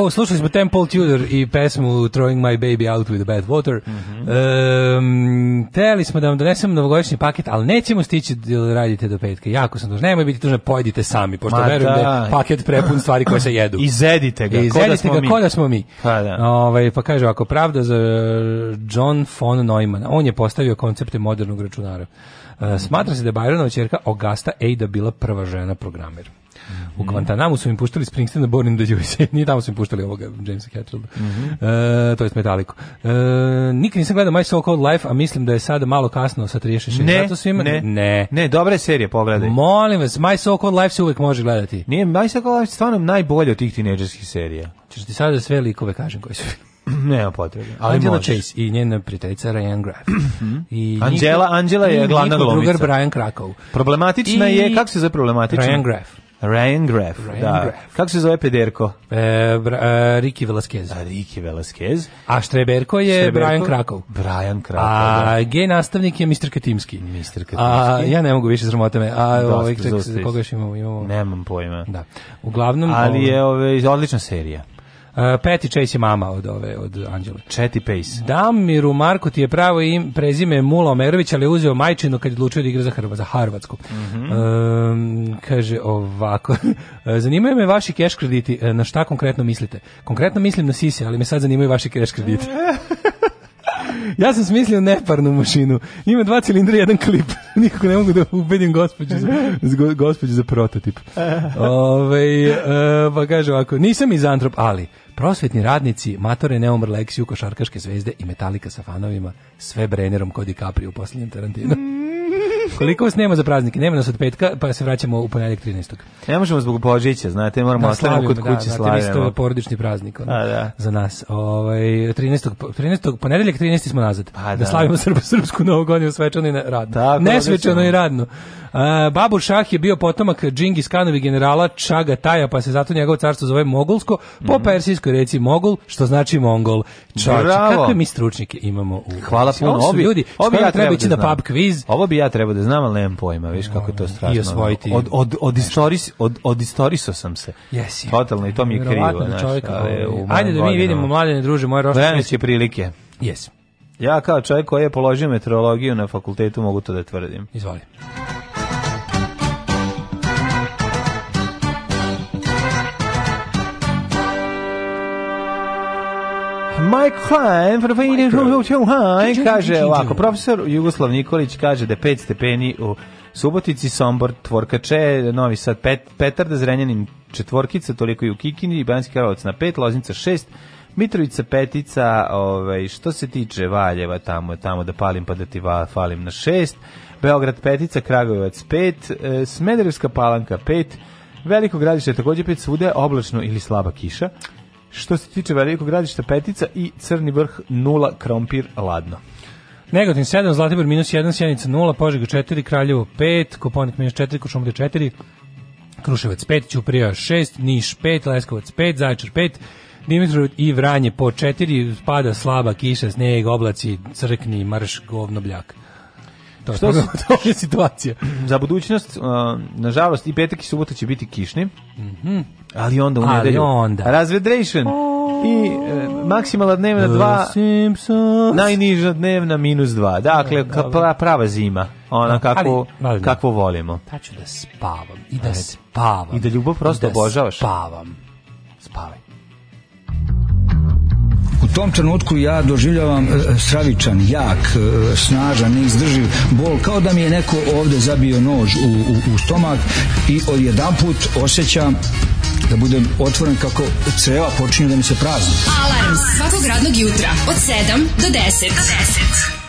Ovo, slušali smo Temple Tudor i pesmu Throwing My Baby Out With The Bad Water. Mm mhm. -hmm. um, teli smo da vam donesemo novogodišnji paket, ali nećemo stići da radite do petka. Jako sam dužan. Nemoj biti tužan, pojedite sami, pošto Ma verujem da. da je paket prepun stvari koje se jedu. Izedite ga, da Izedite ga, mi. Ko da smo mi. Ha, pa da. Ove, ovaj, pa kaže ovako, pravda za eh, John von Neumann. On je postavio koncepte modernog računara. Uh, smatra se da je Bajronova čerka Augusta Ada bila prva žena programer. U Guantanamu su im puštali Springsteena, Born in the USA. Nije tamo su im puštali ovoga Jamesa Hetfielda. Mm -hmm. e, to je Metalliku. Uh, e, nikad nisam gledao My So Called Life, a mislim da je sada malo kasno sa 36. Ne, Zato svima, ne, ne. Ne, dobra je serija, pogledaj. Molim vas, My So Called Life se uvek može gledati. Nije, My So Called Life je stvarno najbolje od tih tineđerskih serija. Češ ti sada sve likove kažem koji su nema potrebe. Ali Angela možeš. Chase i njena prijateljica Ryan Graff. Mhm. I Angela, Angela je glavna glumica. drugar Brian Krakow. Problematična I je, kako se zove problematična? Ryan Graff. Ryan Graff, Ryan da. Graff. Kako se zove pederko? E, bra, e, Riki Velasquez. A, Ricky Velasquez. A Štreberko je Štreberko? Brian Krakow. Brian Krakow, A da. gej nastavnik je Mr. Katimski. Mr. Katimski. A, ja ne mogu više zramote me. A, Dosta, ovaj, ček, koga još imamo, imamo? Nemam pojma. Da. Uglavnom... Ali ovaj- je ove, ovaj, odlična serija. Eh, Peti Chase je mama od ove od Anđele. Četi Pace. Damiru Marko ti je pravo im prezime Mula Omerović, ali je uzeo majčino kad je odlučio da igra za Hrva, za Harvatsku. Mm -hmm. um, kaže ovako. zanimaju me vaši cash krediti, eh, na šta konkretno mislite? Konkretno mislim na Sisi, ali me sad zanimaju vaši cash krediti. ja sam smislio neparnu mašinu. Ima dva cilindra i jedan klip. Nikako ne mogu da ubedim gospođu za, gospođu za prototip. Ove, e, pa kaže ovako, nisam izantrop, ali Prosvetni radnici, matore neomr eksiju košarkaške zvezde i metalika sa fanovima, sve brenerom kod Capri u posljednjem Tarantinu. Mm. Koliko vas nema za praznike? Nema nas od petka, pa se vraćamo u ponedjeljak 13. Ne možemo zbog Božića, znate, moramo da, ostaviti kod da, kuće da, slavimo. Da, to je porodični praznik ono, A, da, da. za nas. Ovaj 13. 13. ponedeljak 13. smo nazad. Pa, da. da slavimo srp, srpsku novu svečano i radno. Tako, da, Nesvečano i radno. A, Babur Šah je bio potomak Džingis Kanovi generala Čaga Taja, pa se zato njegovo carstvo zove Mogulsko, po mm persijskoj reci Mogul, što znači Mongol. Čovječe, kakve mi stručnike imamo u... Hvala puno, ovi, ljudi, ovi ja treba ići da pub quiz. Ovo bi ja trebao da znam, ali nemam pojma, viš kako je to strašno. I osvojiti. Od, od, od, istoris, od, od istoriso sam se. Yes, Totalno, i to mi je krivo. Znaš, čovjeka, ali, u Ajde da mi vidimo, mladene druže, moje rošnice. Vremenske prilike. Yes. Ja kao čovjek koji je položio meteorologiju na fakultetu mogu to da tvrdim. Izvoli. Mike Klein, profesor Klein, kaže ovako, profesor Jugoslav Nikolić kaže da 5 stepeni u Subotici, Sombor, Tvorkače, Novi Sad, Pet, Petar da Zrenjanin četvorkica, toliko i u Kikini, i Banski Karlovac na 5, Loznica 6, Mitrovica petica, ovaj, što se tiče Valjeva, tamo, tamo da palim pa da ti falim na 6, Beograd petica, Kragujevac 5, e, Smederevska palanka 5, Veliko gradište je takođe pet svuda oblačno ili slaba kiša što se tiče velikog gradišta petica i Crni vrh 0, Krompir ladno. Negotin 7, Zlatibor minus 1, Sjenica 0, Požega 4, Kraljevo 5, Koponik minus 4, Košumlje 4, Kruševac 5, Ćuprija 6, Niš 5, Leskovac 5, Zaječar 5, Dimitrov i Vranje po 4, pada slaba kiša, sneg, oblaci, crkni, marš, govno, bljak. To, što je, to je situacija. Za budućnost, nažalost, i petak i subota će biti kišni. Mhm. Mm Ali onda u nedelju. onda. Razvedration. I e, maksimalna dnevna 2, najniža dnevna minus 2. Dakle, ka, prava zima. Ona kako, da, kakvo volimo. Da ću da spavam i da spavam. I da ljubav prosto da obožavaš. spavam. tom trenutku ja doživljavam e, e, stravičan, jak, e, snažan, izdrživ bol, kao da mi je neko ovde zabio nož u, u, u stomak i odjedan put osjećam da budem otvoren kako creva počinju da mi se prazni. Alarm svakog radnog jutra od 7 do 10. Do 10.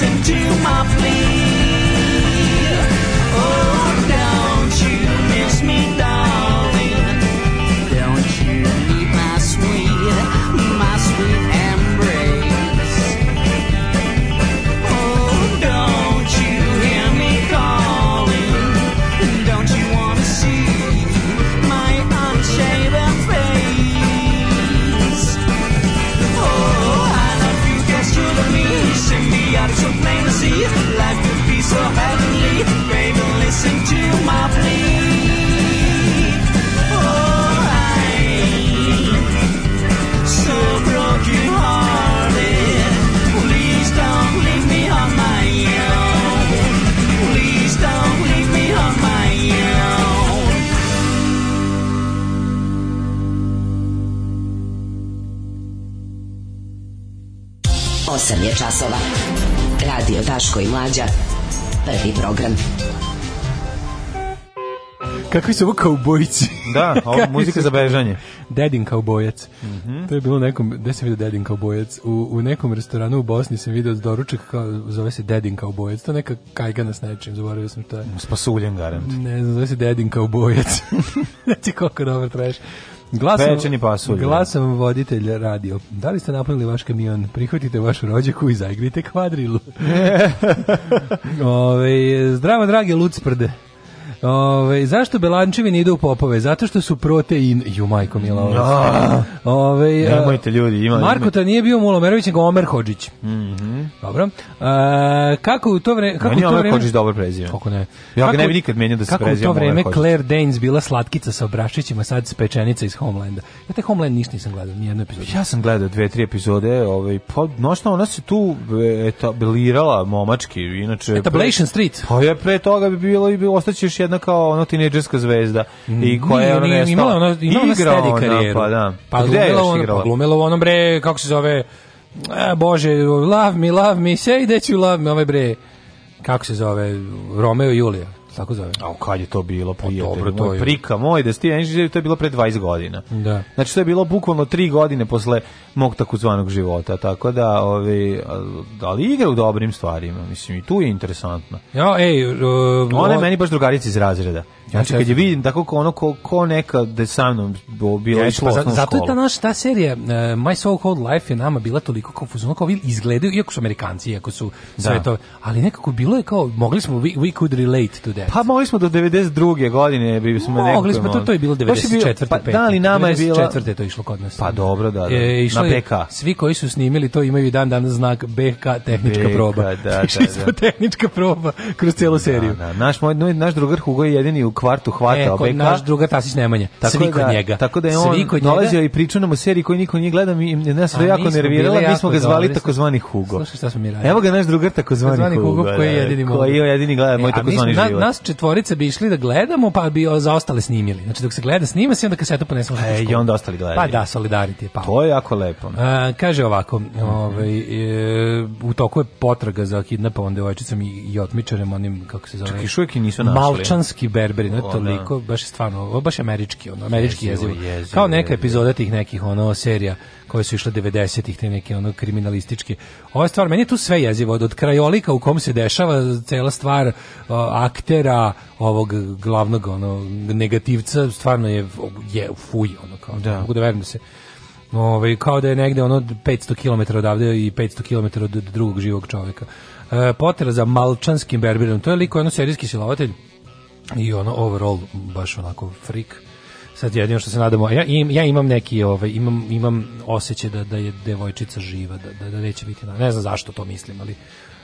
senti uma Kakvi su ovo kaubojici? Da, ovo muzika za bežanje. Dedin kaubojac. Mm -hmm. To je bilo nekom, gde sam vidio Dedin kaubojac? U, u nekom restoranu u Bosni sam vidio doručak, kao, zove se Dedin kaubojac. To neka kajgana s nečim, zaboravio sam to. je. Spasuljen garant. Ne znam, zove se Dedin kaubojac. znači koliko dobro traješ. Glasom, Pečeni pasulj. Da. Glasom voditelj radio. Da li ste napunili vaš kamion? Prihvatite vašu rođaku i zaigrite kvadrilu. Ove, zdravo, drage lucprde. Ove, zašto Belančevi ne idu u popove? Zato što su protein... Ju, majko mila. Ah. Ove. Ove, Nemojte ljudi, ima... Marko ta nije bio Mulomerović, nego Omer Hođić. Mm -hmm. Dobro. A, e, kako u to vreme... Kako Meni je Omer Hođić dobro prezio. Kako ne? Ja ga ne bi nikad menio da se prezio Kako u to vreme Claire Danes bila slatkica sa obrašićima, sad pečenica iz Homelanda. Ja te Homeland ništa nisam gledao, nijednu epizodu. Ja sam gledao dve, tri epizode, ovaj, pa, nošta, ona se tu e, etablirala momački, inače... Etablation pre, Street. Pa je pre toga bi bilo i bilo, ostaće još jedan jedna kao ono tinejdžerska zvezda i mm. koja je ona nestala. Imala ona, imala ona steady pa karijeru. Da. pa da. Pa gde je još igrala? Pa glumila u onom bre, kako se zove, a, e, bože, love me, love me, say that you love me, ovaj bre, kako se zove, Romeo i Julija tako zove. A kad je to bilo pa prije? Dobro, to je. Prika moj, da ste inženjer, to je bilo pre 20 godina. Da. Znači, to je bilo bukvalno 3 godine posle mog takozvanog života, tako da, ovi, ali igra u dobrim stvarima, mislim, i tu je interesantno. Ja, ej... Uh, e, Ona je meni baš drugarica iz razreda. Znači, kad je vidim tako ko ono, ko, ko neka da je sa mnom bila ja, i pa, Zato je ta naša, ta serija, uh, My So Called Life je nama bila toliko konfuzno, kao vi izgledaju, iako su Amerikanci, iako su da. sve to, ali nekako bilo je kao, mogli smo, we, we could relate to deca. Pa mogli smo do 92. godine, bi smo nekako. Mogli smo to to je bilo 94. Pa, da li nama je bilo 94. to išlo kod nas. Pa dobro, da, da. E, na BK. Je, svi koji su snimili to imaju i dan danas znak BK tehnička BK, proba. Da, da, da. tehnička proba kroz celu da, seriju. Da, da. Naš moj naš drugar Hugo je jedini u kvartu hvatao e, kod BK. naš drugar Tasić Nemanja. Tako svi kod da, njega. Tako da je on dolazio i pričao nam o seriji koju niko nije gledao i nas je jako nervirala, mi smo ga zvali takozvani Hugo. Slušaj šta smo mi radili. Evo ga naš drugar takozvani Hugo. Koji je da, jedini gleda moj e, takozvani život nas četvorica bi išli da gledamo, pa bi za ostale snimili. Znači dok se gleda snima se i onda kasetu ponesemo e, školu. i onda ostali gledaju. Pa da, solidarity pa. To je jako lepo. A, kaže ovako, mm -hmm. ovaj e, u toku je potraga za kidnapovom devojčicom i, i otmičarem onim kako se zove. Čak i šujki nisu našli. Malčanski berberi, ne da. toliko, baš je stvarno, baš američki, ono, američki jezivo. Kao neka epizoda tih nekih ono serija koje su išle 90-ih, te neke ono kriminalističke. Ova stvar, meni je tu sve jezivo, od krajolika u kom se dešava cela stvar uh, aktera ovog glavnog ono, negativca, stvarno je, je fuj, ono, kao, da. mogu da verujem da se Ove, ovaj, kao da je negde ono 500 km odavde i 500 km od drugog živog čoveka. E, potera za malčanskim berberom, to je liko ono serijski silovatelj i ono overall baš onako frik sad jedino što se nadamo ja, ja imam neki ovaj imam imam osećaj da da je devojčica živa da da, da neće biti na ne znam zašto to mislim ali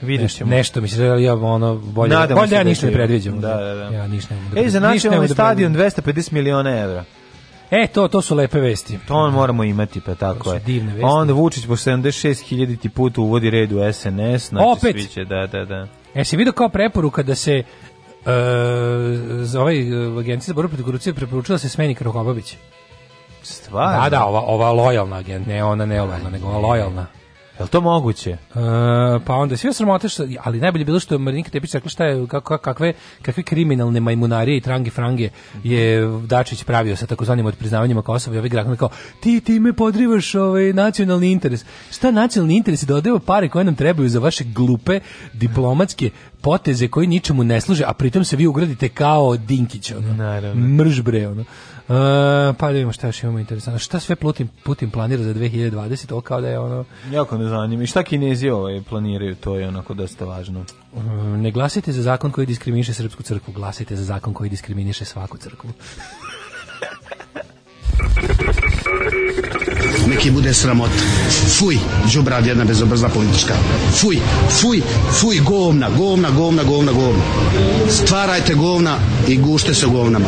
Vidiš Nešto mi se ja ono bolje. Nadamo bolje ja da ništa ne predviđam. Da, da, da, da. Ja ništa ne mogu. Da Ej, za nacionalni stadion 250 miliona evra. E, to, to su lepe vesti. To moramo imati, pa tako to su je. Divne vesti. Onda Vučić po 76.000 put uvodi red u SNS. Znači Opet? Sviće, da, da, da. E, si vidio kao preporuka da se E, za ovaj e, agencija za borbu protiv korupcije preporučila da se smeni Krhobabić. Stvarno? Da, da, ova, ova lojalna agent, ne ona nelojalna, nego ova lojalna. Je to moguće? E, pa onda sve sramote što, ali najbolje bilo što je Marinika Tepić rekla šta je kako kakve kakve kriminalne majmunarije i trange frange je Dačić pravio sa takozvanim odpriznavanjima Kosova i ovih ovaj građana kao ti ti me podrivaš ovaj nacionalni interes. Šta nacionalni interes da odeva pare koje nam trebaju za vaše glupe diplomatske poteze koji ničemu ne služe, a pritom se vi ugradite kao Dinkić ono. Naravno. Mržbre ono. Uh, pa da vidimo šta još imamo interesantno. Šta sve Putin, Putin planira za 2020? Ovo kao da je ono... Jako ne zanima. I šta kinezi ovaj planiraju? To je onako dosta važno. Uh, ne glasite za zakon koji diskriminiše Srpsku crkvu. Glasite za zakon koji diskriminiše svaku crkvu. Neki bude sramot. Fuj, džubrad jedna bezobrzna politička. Fuj, fuj, fuj, govna, govna, govna, govna, govna. Stvarajte govna i gušte se govnama.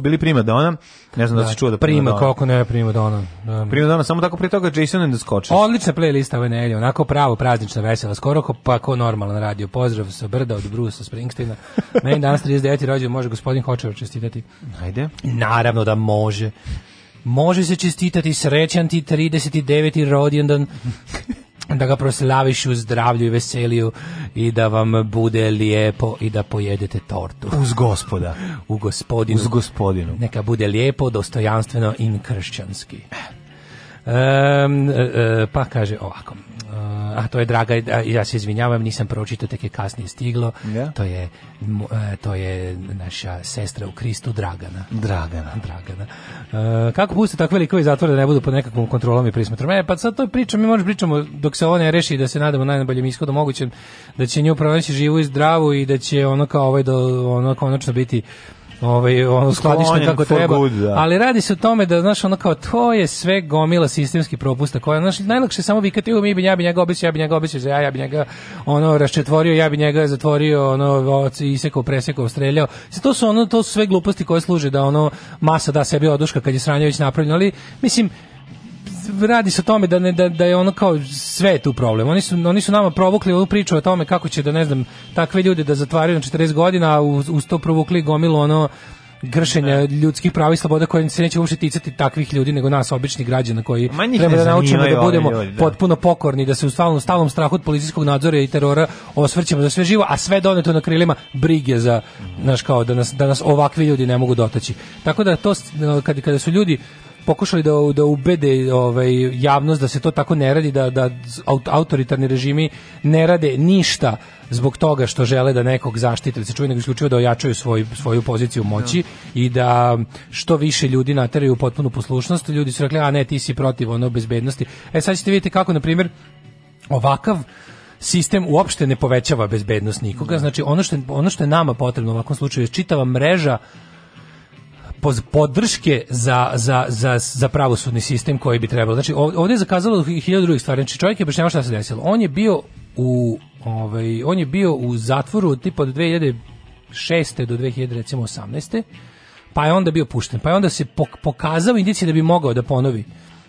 su bili Prima dona. ne znam da, da si čuo da Prima, prima kako ne Prima dona. Da. Prima dona samo tako pre toga Jason and the Scotches. Odlična playlista ove nedelje, onako pravo praznična vesela, skoro ko, pa ko normalan radio. Pozdrav sa brda od Brusa Springsteena. Meni danas 39. rođendan, može gospodin Hočevar čestitati. Hajde. Naravno da može. Može se čestitati srećan ti 39. rođendan da ga proslaviš u zdravlju i veseliju i da vam bude lijepo i da pojedete tortu. Uz gospoda. U gospodinu. Uz gospodinu. Neka bude lijepo, dostojanstveno i kršćanski. Um, uh, pa kaže ovako a to je draga ja se izvinjavam nisam pročitao tek je kasnije stiglo yeah. to je e, to je naša sestra u Kristu Dragana Dragana Dragana e, kako puste takve likove zatvore da ne budu pod nekakvom kontrolom i prismotrom e pa sad to pričam mi možemo da pričamo dok se ona ne reši da se nadamo najboljem ishodom mogućem da će nju pronaći živu i zdravu i da će ona kao ovaj do ona konačno biti ovaj, ono, skladišten kako treba. Good, da. Ali radi se o tome da, znaš, ono kao, to je sve gomila sistemski propusta koja, znaš, najlakše samo vikati, mi bi, ja njega obisio, ja bi njega obisio, ja, ja bi njega, ono, raščetvorio, ja bi njega zatvorio, ono, isekao, presekao, streljao. To su, ono, to su sve gluposti koje služe da, ono, masa da sebi oduška kad je Sranjević napravljen, ali, mislim, radi se o tome da, ne, da, da je ono kao sve tu problem. Oni su, oni su nama provukli ovu priču o tome kako će da, ne znam, takve ljude da zatvaraju na 40 godina, a uz, uz to provukli gomilo ono gršenja ne. Da. ljudskih prava i sloboda koje se neće uopšte ticati takvih ljudi nego nas običnih građana koji treba da naučimo da budemo ljudi, da. potpuno pokorni da se u stalnom stalnom strahu od policijskog nadzora i terora osvrćemo za sve živo a sve doneto na krilima brige za mhm. naš kao da nas da nas ovakvi ljudi ne mogu dotaći tako da to kada kada su ljudi pokušali da da ubede ovaj javnost da se to tako ne radi da da autoritarni režimi ne rade ništa zbog toga što žele da nekog zaštite, da se čuje nego isključivo da ojačaju svoj, svoju poziciju moći ja. Da. i da što više ljudi nateraju potpunu poslušnost, ljudi su rekli, a ne, ti si protiv ono bezbednosti. E sad ćete vidjeti kako, na primjer, ovakav sistem uopšte ne povećava bezbednost nikoga. Da. Znači, ono što, ono što je nama potrebno u ovakvom slučaju je čitava mreža podrške za, za, za, za pravosudni sistem koji bi trebalo. Znači, ovdje je zakazalo hiljadu drugih stvari. Znači, čovjek je baš nema šta se desilo. On je bio u, ovaj, on je bio u zatvoru tipa od 2006. do 2018. Pa je onda bio pušten. Pa je onda se pokazao indicije da bi mogao da ponovi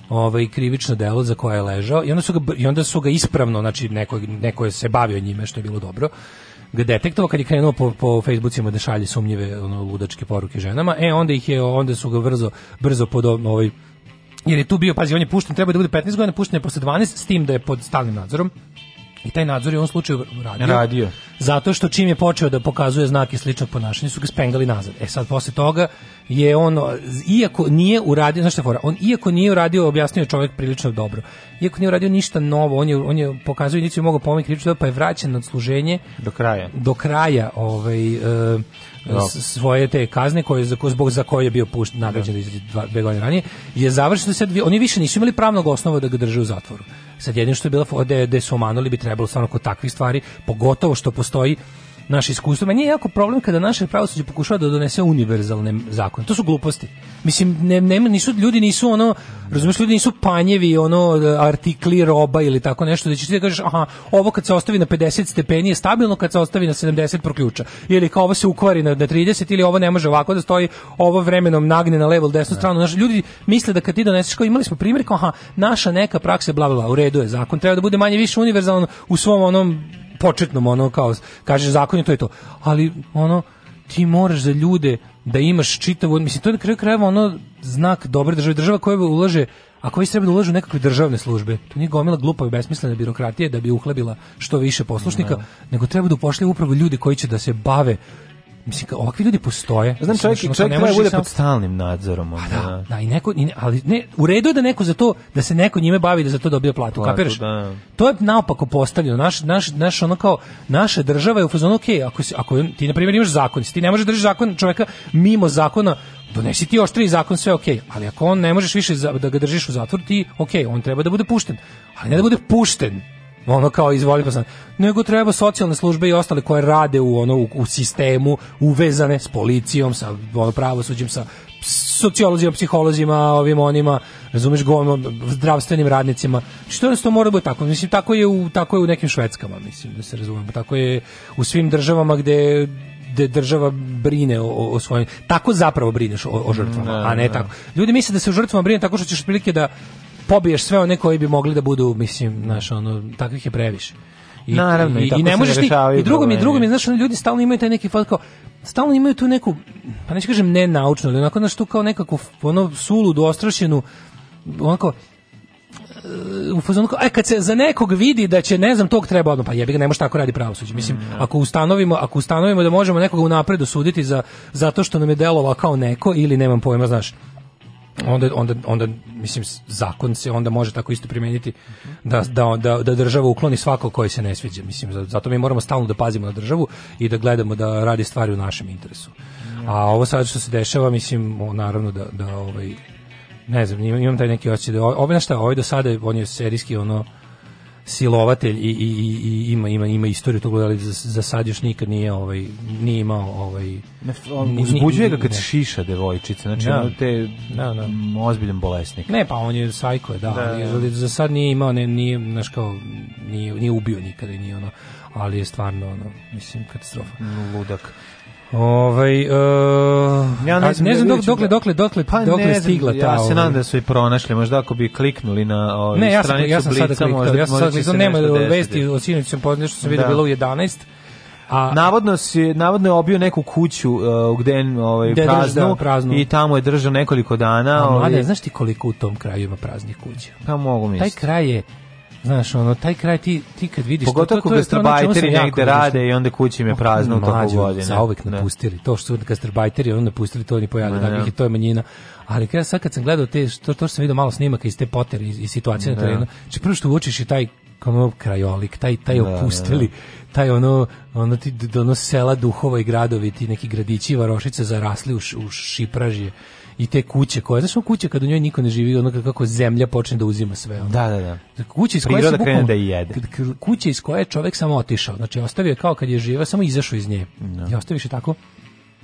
ovaj krivično delo za koje je ležao i onda su ga, i onda su ga ispravno znači neko, neko je se bavio njime što je bilo dobro ga detektovao kad je krenuo po, po Facebookima da šalje sumnjive ono, ludačke poruke ženama. E, onda ih je, onda su ga brzo, brzo pod ovaj, jer je tu bio, pazi, on je pušten, treba da bude 15 godina, pušten je posle 12, s tim da je pod stalnim nadzorom, I taj nadzor je u ovom radio. radio. Zato što čim je počeo da pokazuje znake sličnog ponašanja, su ga spengali nazad. E sad, posle toga je on, iako nije uradio, znaš fora, on iako nije uradio, objasnio čovjek prilično dobro. Iako nije uradio ništa novo, on je, on je pokazao indiciju, mogao pomoći krivično, pa je vraćen na odsluženje. Do kraja. Do kraja, ovaj... E, no. Da. svoje te kazne koje za zbog za koje je bio pušten nagrađen no. Da. dva dve godine ranije je završeno sad oni više nisu imali pravnog osnova da ga drže u zatvoru sad jedino što je bilo da da su omanuli bi trebalo samo kod takvih stvari pogotovo što postoji naše iskustvo. Meni je jako problem kada naše pravosuđe pokušava da donese univerzalne zakone. To su gluposti. Mislim, ne, ne, nisu, ljudi nisu ono, razumiješ, ljudi nisu panjevi, ono, artikli roba ili tako nešto, da ćeš ti da kažeš, aha, ovo kad se ostavi na 50 stepeni je stabilno, kad se ostavi na 70 proključa. Ili kao ovo se ukvari na, na 30 ili ovo ne može ovako da stoji, ovo vremenom nagne na levo ili desnu da. stranu. Naši ljudi misle da kad ti doneseš, kao imali smo primjer, kao, aha, naša neka praksa, bla, bla, bla, u redu je zakon, treba da bude manje više univerzalno u svom onom početnom ono kao kaže zakon je to i to. Ali ono ti moraš za ljude da imaš čitavu, mislim to je na kraju krajeva ono znak dobre države, država koja ulaže a koji se treba da ulažu nekakve državne službe. To nije gomila glupa i besmislena birokratija da bi uhlebila što više poslušnika, no. Da. nego treba da upošlje upravo ljudi koji će da se bave mislim kao ovakvi ljudi postoje. Znam čovjek, čovjek, čovjek treba da bude sam... pod stalnim nadzorom. A pa da, da, da, i neko, i ne, ali ne, u redu je da neko za to, da se neko njime bavi da za to dobije platu, platu kapiraš? Da. To je naopako postavljeno, naš, naš, naš ono kao, naša država je u fazonu, ok, ako, si, ako ti na primjer imaš zakon, ti ne možeš držiš zakon čovjeka mimo zakona, donesi ti oštri zakon, sve ok, ali ako on ne možeš više za, da ga držiš u zatvoru, ti ok, on treba da bude pušten, ali ne da bude pušten ono kao izvoli pa sam, nego treba socijalne službe i ostale koje rade u ono u, u sistemu uvezane s policijom sa ono, pravosuđem sa sociolozima, psiholozima, ovim onima, razumeš, govom, zdravstvenim radnicima. Što znači, nas to mora biti tako? Mislim, tako je u, tako je u nekim švedskama, mislim, da se razumemo. Tako je u svim državama gde da država brine o, o, svojim tako zapravo brineš o, o žrtvama, ne, da, a ne, ne, da. tako. Ljudi misle da se o žrtvama brine tako što ćeš prilike da pobiješ sve one koji bi mogli da budu, mislim, znaš, ono, takvih je previše. I, Naravno, i, i, i ne možeš ti, i drugo mi, drugo mi, znaš, ono, ljudi stalno imaju taj neki fakt kao, stalno imaju tu neku, pa neću kažem nenaučnu, ali onako, znaš, tu kao nekakvu, ono, suludu, ostrašenu, onako, e, u fazonu kao, e, kad se za nekog vidi da će, ne znam, tog treba odmah, pa jebi ga, ne može tako radi pravosuđe. Mislim, mm, ako, ustanovimo, ako ustanovimo da možemo nekoga unapred osuditi za, zato što nam je delovao kao neko ili nemam pojma, znaš, onda, onda, onda, mislim, zakon se onda može tako isto primeniti da, da, da, da država ukloni svako koji se ne sviđa. Mislim, zato mi moramo stalno da pazimo na državu i da gledamo da radi stvari u našem interesu. A ovo sad što se dešava, mislim, naravno da, da ovaj, ne znam, imam taj neki osjećaj. Da, ovaj, šta, ovaj do sada, on je serijski ono, silovatelj i, i, i, ima ima ima istoriju tog ali za, za sad još nikad nije ovaj nije imao ovaj uzbuđuje ga kad ne. šiša devojčice znači da. no. on te no, da, no. Da. ozbiljan bolesnik ne pa on je sajko da, da, ali, ali za sad nije imao ne nije znaš kao nije nije ubio nikada nije ono ali je stvarno ono mislim katastrofa ludak Ovaj uh, ja ne znam, ne znam dok, dokle dokle dokle pa dokle stigla ta. Ja se nadam da su i pronašli, možda ako bi kliknuli na ovaj ne, ja sam, stranicu ja sam Blica, sada kliknuo, ja sam sada nema vesti o sinoć sam podneo što sam video da. bilo u 11. A navodno se navodno je obio neku kuću uh, gde ovaj da, praznu, da, praznu, i tamo je držao nekoliko dana. A, mlade, ovaj... znaš ti koliko u tom kraju ima praznih kuća? Pa mogu misliti. Taj kraj je Znaš, ono, taj kraj ti, ti kad vidiš... Pogotovo ako gastrobajteri negde rade i onda kući je prazno u toku godine. Zauvek da. napustili. To što su gastrobajteri, ono napustili, to ni pojavio. Da, da. to je manjina ali kada sad kad sam gledao te što to što sam video malo snimaka iz te potere i situacije na da. terenu znači prvo što uočiš i taj kao krajolik taj taj opustili taj ono ono ti ono sela duhova i gradovi ti neki gradići i varošice zarasli u, u šipražje i te kuće koje, znaš, kuće kada u njoj niko ne živi, ono kako zemlja počne da uzima sve. Ono. Da, da, da. Znači, kuće iz koje bukom, da jede. Kuće iz koje je čovjek samo otišao. Znači, ostavio je kao kad je živa, samo izašao iz nje. No. Da. I ostaviš je tako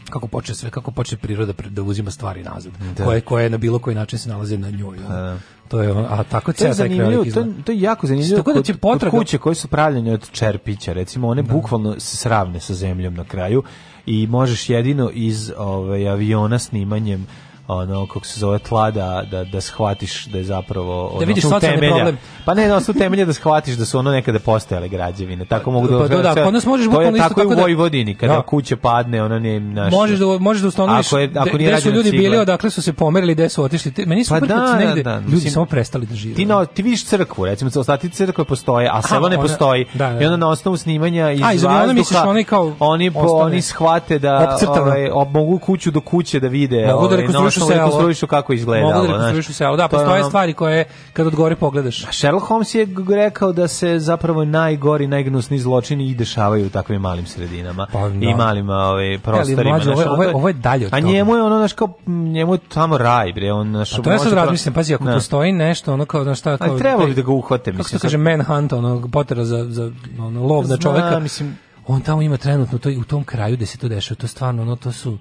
kako počne sve, kako počne priroda da uzima stvari nazad, da. koje, koje na bilo koji način se nalaze na njoj. Da, da. To je a tako će se to, to je jako zanimljivo. Tako da će potraga kuće koje su pravljene od čerpića, recimo, one da. bukvalno se sravne sa zemljom na kraju i možeš jedino iz ovaj aviona snimanjem ono kako se zove tla da, da, da shvatiš da je zapravo da ono, da vidiš su temelja. Problem. Pa ne, no, su temelje da shvatiš da su ono nekada postojale građevine. Tako mogu da pa, da, da, da, odnos možeš to je isto tako, da, u Vojvodini kada da. kuća padne, ona ne naš. Možeš da možeš da ustanoviš ako je, ako nije gde su ljudi bili, odakle su se pomerili, gde su otišli. Te, meni su pa da, negde, da, da, ljudi mislim, samo prestali da žive. Ti no, ti vidiš crkvu, recimo, ostati crkve postoje, a selo ne postoji. Da, da, I onda na osnovu snimanja iz vazduha, oni kao oni oni shvate da ovaj mogu kuću do kuće da vide. Mogu da ovaj, rekonstruišu da selo. Rekonstruišu kako izgledalo. Mogu da rekonstruišu selo. Da, postoje pa, stvari koje kad odgore pogledaš. Sherlock Holmes je rekao da se zapravo najgori, najgnusniji zločini i dešavaju u takvim malim sredinama pa, no. i da. malim ovaj, prostorima. Ali, ovo, ovo, ovo je dalje od toga. A njemu je ono, naš, kao, njemu je tamo raj, bre. On, naš, a pa to ja sad razmislim, pazi, ako ne. Da. postoji nešto, ono kao, da šta tako... Aj trebalo bi da ga uhvate, mislim. Kako se kaže, manhunt, ono, potera za, za ono, lov na čoveka. mislim, on tamo ima trenutno to, u tom kraju gde se to dešava, to stvarno, ono, to su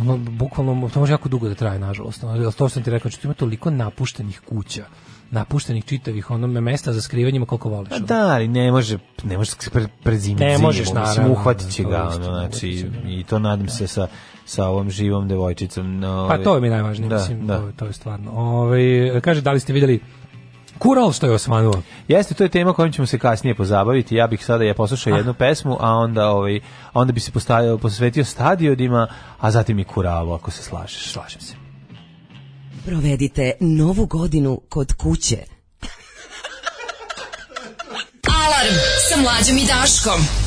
ono, bukvalno, to može jako dugo da traje, nažalost. Ono, to sam ti rekao, znači, ima toliko napuštenih kuća napuštenih čitavih onome mesta za skrivanjima koliko voliš. Pa ono. Da, ali ne može ne može se pre, prezimiti. Ne možeš zimu, naravno. uhvatit da, će ga, ono, znači i to nadam da. se sa sa ovom živom devojčicom. No, pa ovaj, to je mi najvažnije, da, mislim, da. To, to je stvarno. Ove, ovaj, kaže, da li ste videli Kurao što je osvanuo. Jeste, to je tema kojom ćemo se kasnije pozabaviti. Ja bih sada je poslušao ah. jednu pesmu, a onda ovaj onda bi se postavio posvetio stadionima, a zatim i kuravo ako se slažeš. Slažem se. Provedite novu godinu kod kuće. Alarm sa mlađom i Daškom.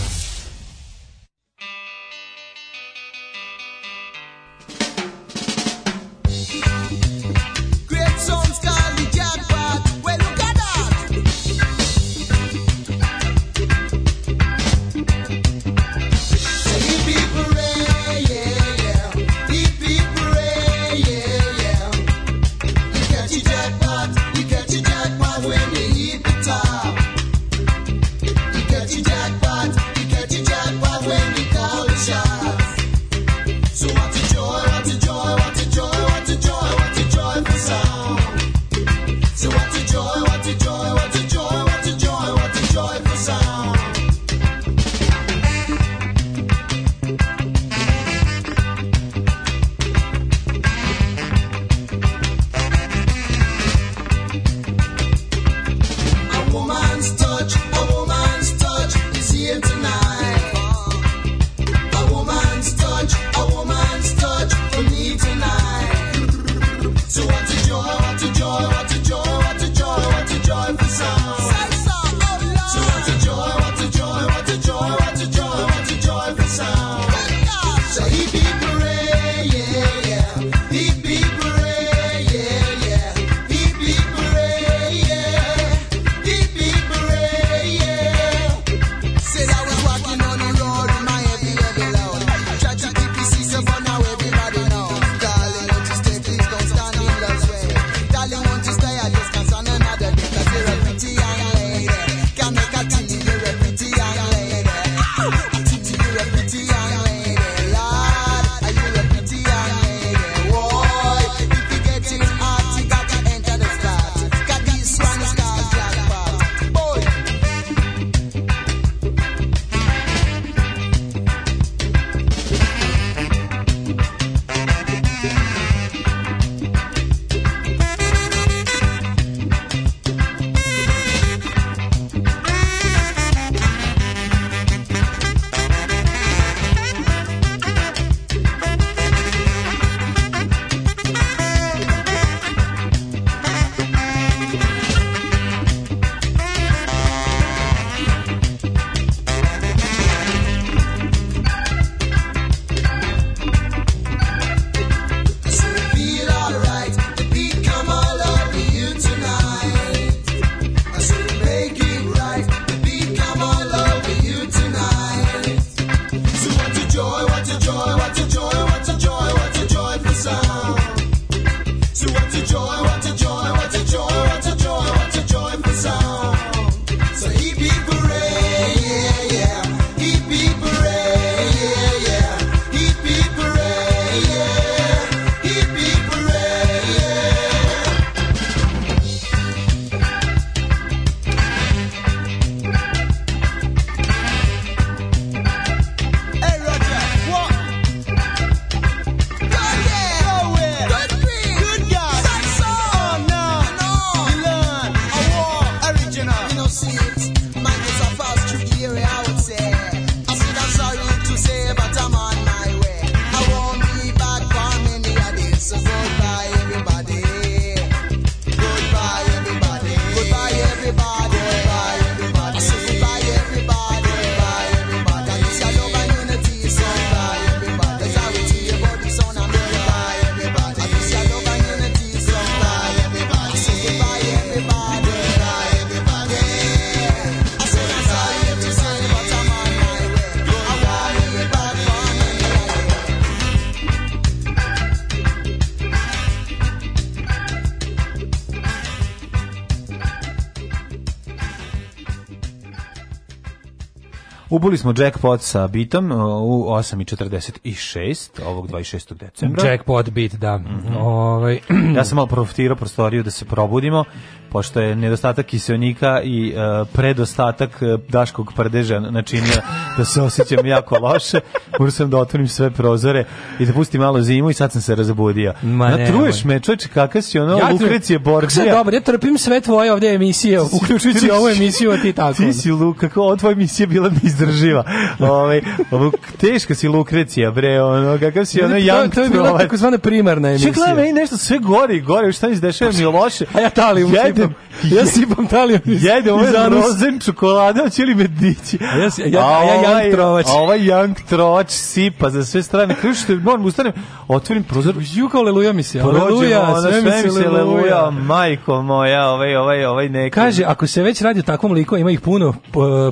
Ubuli smo jackpot sa bitom uh, u 8.46 ovog 26. decembra. Jackpot bit, da. Mm -hmm. Ove... ja sam malo profitirao prostoriju da se probudimo pošto je nedostatak kiseonika i uh, predostatak e, daškog prdeža načinio da se osjećam jako loše, moram sam da otvorim sve prozore i da pustim malo zimu i sad sam se razbudio. Ma ne, Natruješ me, čovječe, kakav si ono, ja Lukrecije Borgija. Kako dobro, ja trpim sve tvoje ovde emisije, uključujući ovu emisiju, a ti tako. Ti si, Luka, kako ova tvoja emisija bila mi izdrživa. Ove, ovaj, ovo, teška si Lukrecija, bre, ono, kakav si ono, jank To je bila takozvana primarna emisija. Čekaj, meni nešto sve gori, gori, šta mi se dešava, mi je loše. A ja talim, jedem, ja sipam talijan jedem ovaj rozen čokolada, će li me dići? A ja, ja, ja, ja ovaj, trovač. A ovaj young trovač sipa za sve strane. Kako što moram ustanem, otvorim prozor. Ju kao leluja mi se, leluja, sve mi se leluja, majko moja, ovaj, ovaj, ovaj neki. Kaže, ako se već radi o takvom liku, ima ih puno,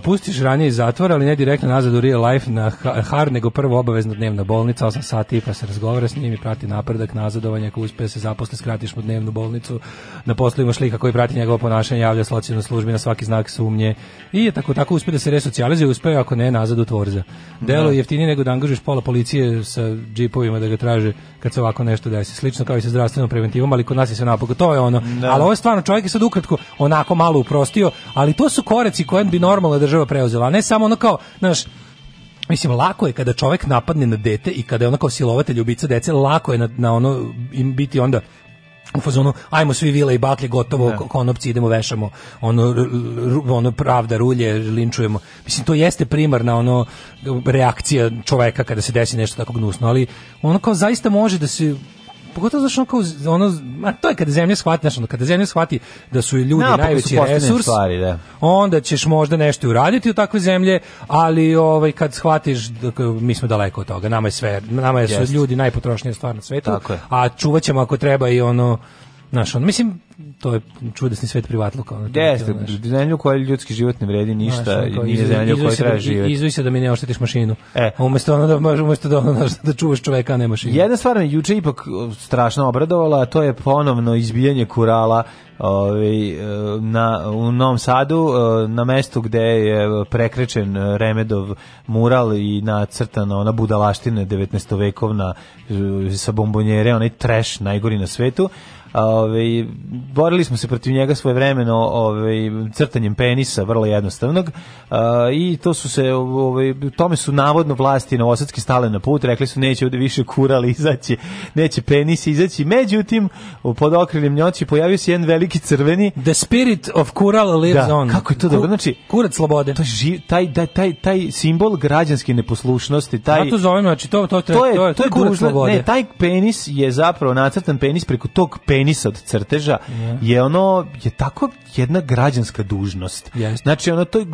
pustiš ranije iz zatvora, ali ne direktno nazad u real life na har, nego prvo obavezno dnevna bolnica, 8 sati, pa se razgovara s njim i prati napredak, nazadovanje, ako uspe da se zaposle, skratiš mu dnevnu bolnicu, na da poslu imaš lika koji prati njegovo ponašanje, javlja socijalnoj službi na svaki znak sumnje i je tako tako uspe da se resocijalizuje, uspe ako ne nazad u tvorza. Delo da. je jeftinije nego da angažuješ pola policije sa džipovima da ga traže kad se ovako nešto desi. Slično kao i sa zdravstvenom preventivom, ali kod nas je sve napako. To je ono. Da. Ali ovo je stvarno čovjek je sad ukratko onako malo uprostio, ali to su koreci koje bi normalna država preuzela, ne samo ono kao, znaš, Mislim, lako je kada čovek napadne na dete i kada je ono kao silovatelj ubica dece, lako je na, na ono im biti onda u fazonu ajmo svi vila i baklje gotovo da. konopci idemo vešamo ono ono pravda rulje linčujemo mislim to jeste primarna ono reakcija čoveka kada se desi nešto tako gnusno ali ono kao zaista može da se pogotovo znači kao ono, a to je kada zemlja shvati, znači ono, kada zemlja shvati da su ljudi no, pa da najveći resurs, stvari, da. onda ćeš možda nešto uraditi u takve zemlje, ali ovaj kad shvatiš da mi smo daleko od toga, nama je sve, nama je su ljudi najpotrošnija stvar na svetu, a čuvaćemo ako treba i ono Znaš, on, mislim, to je čudesni svet privatluka. Ono, Jeste, zemlju koja ljudski život ne vredi ništa znaš, i nije zemlja koja kojoj treba živjeti. Izuj se da mi ne oštetiš mašinu. E. A umesto, ono da, umesto da, ono, da, čuvaš čoveka, a ne mašinu. Jedna stvar me juče ipak strašno obradovala, to je ponovno izbijanje kurala ovaj, e, na, u Novom Sadu, e, na mestu gde je prekrečen Remedov mural i nacrtana ona budalaština 19. vekovna e, sa bombonjere, onaj treš najgori na svetu. Ove, ovaj, borili smo se protiv njega svoje vremeno ove, ovaj, crtanjem penisa, vrlo jednostavnog. A, I to su se, ove, ovaj, tome su navodno vlasti novosadski stale na put, rekli su neće ovde više kurali izaći, neće penisi izaći. Međutim, pod okriljem njoći pojavio se jedan veliki crveni. The spirit of kural lives da, on. Kako je to dobro? Znači, kurac slobode. To živ, taj, taj, da, taj, taj simbol građanske neposlušnosti, taj... Ja to zovem, znači, to, to, to, to to je, to je, to je kurac slobode. Ne, taj penis je zapravo nacrtan penis preko tog penisa definisa od crteža yeah. je ono je tako jedna građanska dužnost. Yes. Znači ono to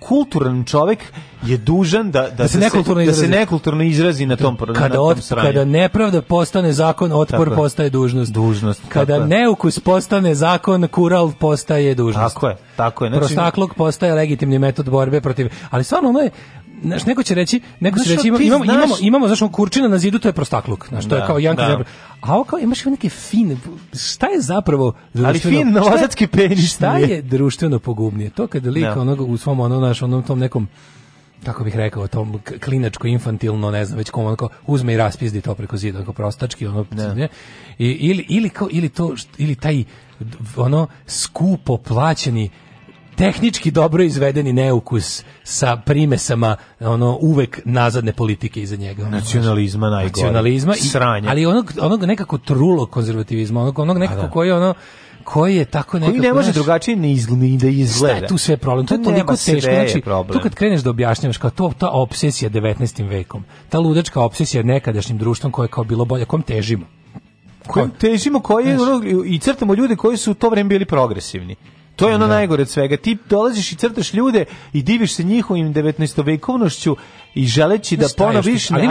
kulturan čovjek je dužan da da, da se da nekulturno da se nekulturno izrazi na tom kada na tom od, kada nepravda postane zakon, otpor tako postaje dužnost. Dužnost. Kada neukus postane zakon, kural postaje dužnost. Tako je, tako je. Znači, Prostaklog postaje legitimni metod borbe protiv. Ali stvarno ono je znaš, neko će reći, neko znaš će reći, imamo, imamo, imamo, imamo, znaš, kurčina na zidu, to je prostakluk, znaš, to da, je kao Janko da. A ovo kao, imaš neki fine, šta je zapravo Ali fin novosadski penis. Šta je društveno pogubnije? To kada lika da. onog u svom, ono, naš, onom tom nekom, kako bih rekao, tom klinačko infantilno, ne znam, već kom onako uzme i raspizdi to preko zida, kao prostački ono, ne. Da. ne? I, ili ili kao ili to ili taj ono skupo plaćeni tehnički dobro izvedeni neukus sa primesama ono uvek nazadne politike iza njega ono, nacionalizma najgore nacionalizma i, sranja ali onog onog nekako trulo konzervativizma onog onog pa nekako da. koji ono koji je tako nekako koji ne može drugačije ni izgleda da izgleda. Šta je tu sve problem? To je toliko teško, znači problem. tu kad kreneš da objašnjavaš kao to ta obsesija 19. vekom, ta ludačka obsesija nekadašnjim društvom koje je kao bilo bolje, kom težimo. Kojem težimo koji i crtamo ljude koji su u to vreme bili progresivni. To je ono da. najgore od svega. Ti dolaziš i crtaš ljude i diviš se njihovim 19. vekovnošću i želeći da ponoviš... Ali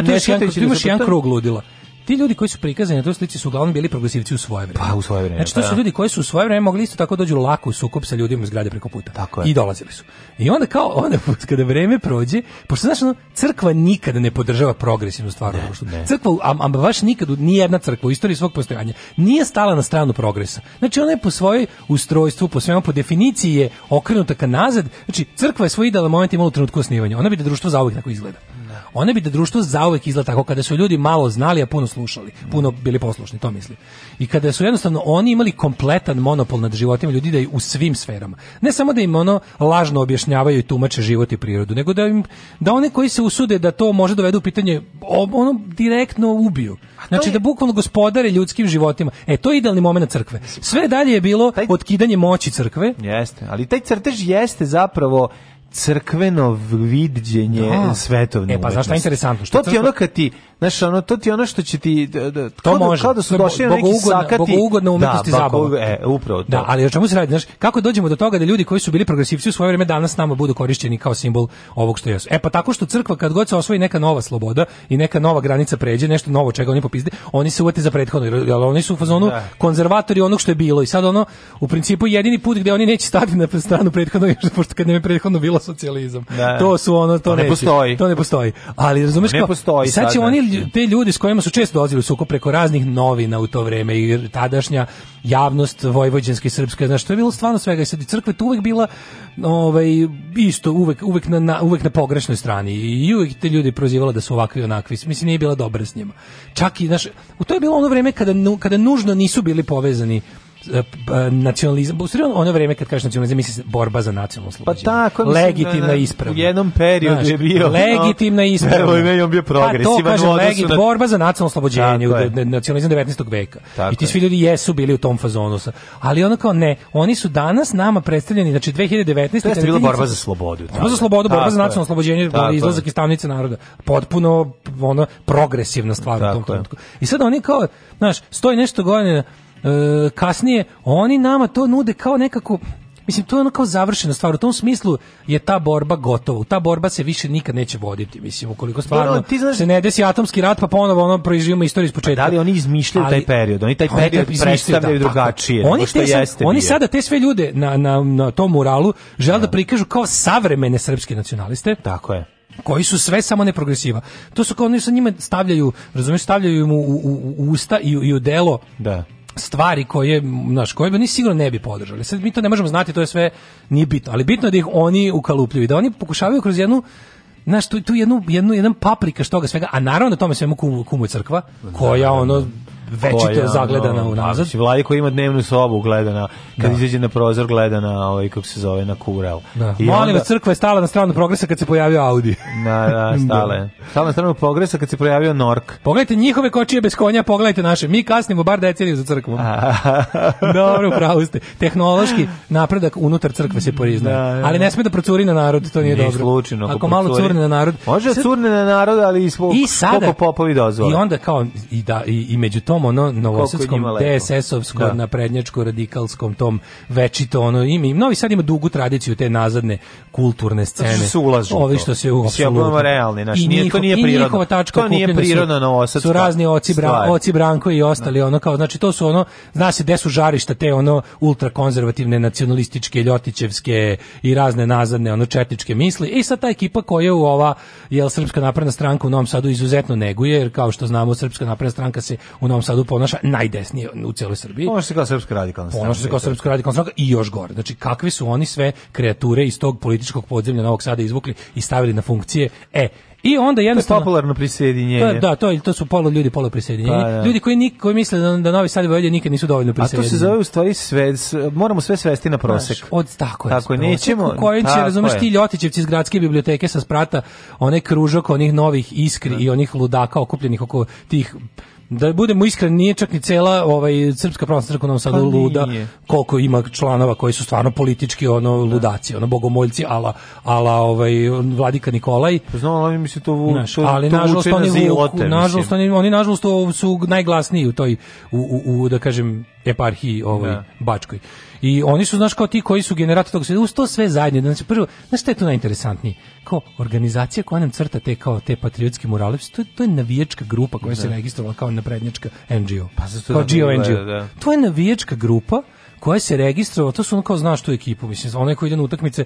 imaš jedan krug ludila ti ljudi koji su prikazani na toj slici su uglavnom bili progresivci u svoje vreme. Pa, u svoje vreme. Znači, to da, su da. ljudi koji su u svoje vreme mogli isto tako dođu lako u sukob sa ljudima iz grada preko puta. Tako je. I dolazili su. I onda kao, onda kada vreme prođe, pošto znači ono, crkva nikada ne podržava progresivnu stvar u društvu. Crkva, a, a baš nikad, ni jedna crkva u istoriji svog postojanja, nije stala na stranu progresa. Znači, ona je po svojoj ustrojstvu, po svemu, po definiciji je okrenuta ka nazad. Znači, crkva je svoj idealan momenti imala u trenutku osnivanja. Ona bi da društvo zauvijek tako izgleda. Ona bi da društvo zauvek izgleda tako kada su ljudi malo znali, a puno slušali, puno bili poslušni, to mislim. I kada su jednostavno oni imali kompletan monopol nad životima ljudi da u svim sferama. Ne samo da im ono lažno objašnjavaju i tumače život i prirodu, nego da im da one koji se usude da to može dovedu da u pitanje ono direktno ubiju. Znači je... da bukvalno gospodare ljudskim životima. E to je idealni momenat crkve. Sve dalje je bilo taj... otkidanje moći crkve. Jeste, ali taj crtež jeste zapravo crkveno vidđenje da. svetovne E pa zašto je interesantno? Što to ti ono kad ti Znaš, ono, to ti ono što će ti... To kao da- može. Kao da su došli na neki ugodna, sakati... ugodna umetnosti da, zabava. E, upravo to. Da, ali o čemu se radi? Znaš, kako dođemo do toga da ljudi koji su bili progresivci u svoje vreme danas nama budu korišćeni kao simbol ovog što jesu? E pa tako što crkva kad god se osvoji neka nova sloboda i neka nova granica pređe, nešto novo čega oni popizde, oni se uvete za prethodno, jer oni su u fazonu da. konzervatori onog što je bilo i sad ono, u principu jedini put gdje oni neće stati na stranu prethodno, pošto kad ne je prethodno bilo socijalizam. Da. To su ono, to, to ne neće. postoji. To ne postoji. Ali razumeš ne kao, postoji sad će oni Da. te ljudi s kojima su često dolazili u sukob preko raznih novina u to vreme i tadašnja javnost vojvođanske i srpske, znaš, to je bilo stvarno svega i sad i crkva tu uvek bila ovaj, isto uvek, uvek, na, na, uvek na pogrešnoj strani i uvek te ljudi prozivala da su ovakvi onakvi, mislim nije bila dobra s njima. Čak i, znaš, u to je bilo ono vreme kada, kada nužno nisu bili povezani Eh, pa, nacionalizam, u ono vrijeme kad kažeš nacionalizam, misli borba za nacionalno slobođenje. Pa tako, mislim, da, legitimna na, da, ispravna. U jednom periodu Znaš, je bio... Legitimna no, ispravna. Evo i on bio pa progresivan. Pa to kažem, legit, na... borba za nacionalno oslobođenje, u, nacionalizam 19. veka. Tako I ti svi ljudi jesu bili u tom fazonu. Ali ono kao ne, oni su danas nama predstavljeni, znači 2019. To je bila borba za slobodu. Borba za da, slobodu, borba za nacionalno oslobođenje, izlazak iz tamnice naroda. Potpuno ono progresivna stvar u tom trenutku. I sad oni kao, znaš, stoji nešto godina e, kasnije oni nama to nude kao nekako Mislim, to je ono kao završena stvar. U tom smislu je ta borba gotova. Ta borba se više nikad neće voditi. Mislim, ukoliko stvarno no, ti znaš... se ne desi atomski rat, pa ponovo ono proživimo istoriju iz početka. Pa da li oni izmišljaju taj period? Oni taj period oni da predstavljaju da, drugačije. Oni, te, jeste oni sada te sve ljude na, na, na tom muralu žele da. da prikažu kao savremene srpske nacionaliste. Tako je koji su sve samo neprogresiva. To su kao oni sa njima stavljaju, razumiješ, stavljaju mu u, u, u usta i, i u delo da stvari koje naš koje oni sigurno ne bi podržali. Sad mi to ne možemo znati, to je sve nije bitno, ali bitno je da ih oni ukalupljuju, da oni pokušavaju kroz jednu znaš, tu, tu jednu, jednu, jedan paprika što toga svega, a naravno da tome svemu kumu, kumu crkva, da, koja da, da. ono večito zagledana ono, da, unazad. Znači, vladi koji ima dnevnu sobu gledana, kad da. izađe na prozor gledana, ovaj, kako se zove, na kurel. Da. I Molim onda... crkva je stala na stranu progresa kad se pojavio Audi. Da, da, da, stala je. Stala na stranu progresa kad se pojavio Nork. Pogledajte njihove kočije bez konja, pogledajte naše. Mi kasnimo bar deceniju za crkvu. Dobro, pravo ste. Tehnološki napredak unutar crkve se poriznaje. Da, da, ali da. ne sme da procuri na narod, to nije, nije dobro. Slučajno, ako, ako malo curne na narod. Može sad... curne na narod, ali i svog, I sada, popovi dozvole. I onda kao, i, da, i, i među tom tom ono novosadskom DSS-ovskom da. naprednjačko radikalskom tom večito ono i Novi Sad ima dugu tradiciju te nazadne kulturne scene. Znači se ulažu. Ovi što se u apsolutno realni, znači nije to nije prirodno. to nije prirodno novosadsko. Su razni oci, bra, oci Branko i ostali da. ono kao znači to su ono zna se gde su žarišta te ono ultrakonzervativne nacionalističke ljotićevske i razne nazadne ono četničke misli. I sad ta ekipa koja u ova je Srpska napredna stranka u Novom Sadu izuzetno neguje jer kao što znamo Srpska napredna stranka se u Novom Sadu ponaša najdesnije u celoj Srbiji. Ponaša se kao srpska radikalna stranka. Ponaša se kao srpska radikalna stranka i još gore. Znači, kakvi su oni sve kreature iz tog političkog podzemlja Novog Sada izvukli i stavili na funkcije? E, i onda jednostavno je popularno prisjedinjenje. To, da, to to su polu ljudi polu prisjedinjenje. Pa, da. Ljudi koji nik koji misle da, da Novi Sad i Vojvodina nikad nisu dovoljno prisjedinjeni. A to se zove u stvari sve moramo sve svesti na prosek. Znaš, od tako je. Tako nećemo. Koji će razumeš ti Ljotićevci iz gradske biblioteke sa sprata, onaj kružok onih novih iskri da. i onih ludaka okupljenih oko tih da budemo iskreni, nije čak ni cela ovaj srpska pravoslavna crkva nam sada pa luda koliko ima članova koji su stvarno politički ono da. ludaci, ono bogomoljci ala ala ovaj vladika Nikolaj. Znam, ali mi se to vu, Znaš, to, ali to nažalost oni zilote, nažalost oni, oni nažalost su najglasniji u toj u, u, u da kažem eparhiji ovaj da. Bačkoj. I oni su, znaš, kao ti koji su generator tog sve, uz to sve zajedno. Znači, prvo, znaš što je tu najinteresantnije? Kao organizacija koja nam crta te, kao te patriotski murale, to, je, to je navijačka grupa koja da. se registrovala kao naprednjačka NGO. Pa zato kao da NGO. Da, da. To je navijačka grupa koja se registrovala, to su on kao znaš tu ekipu, mislim, one koji idu na utakmice,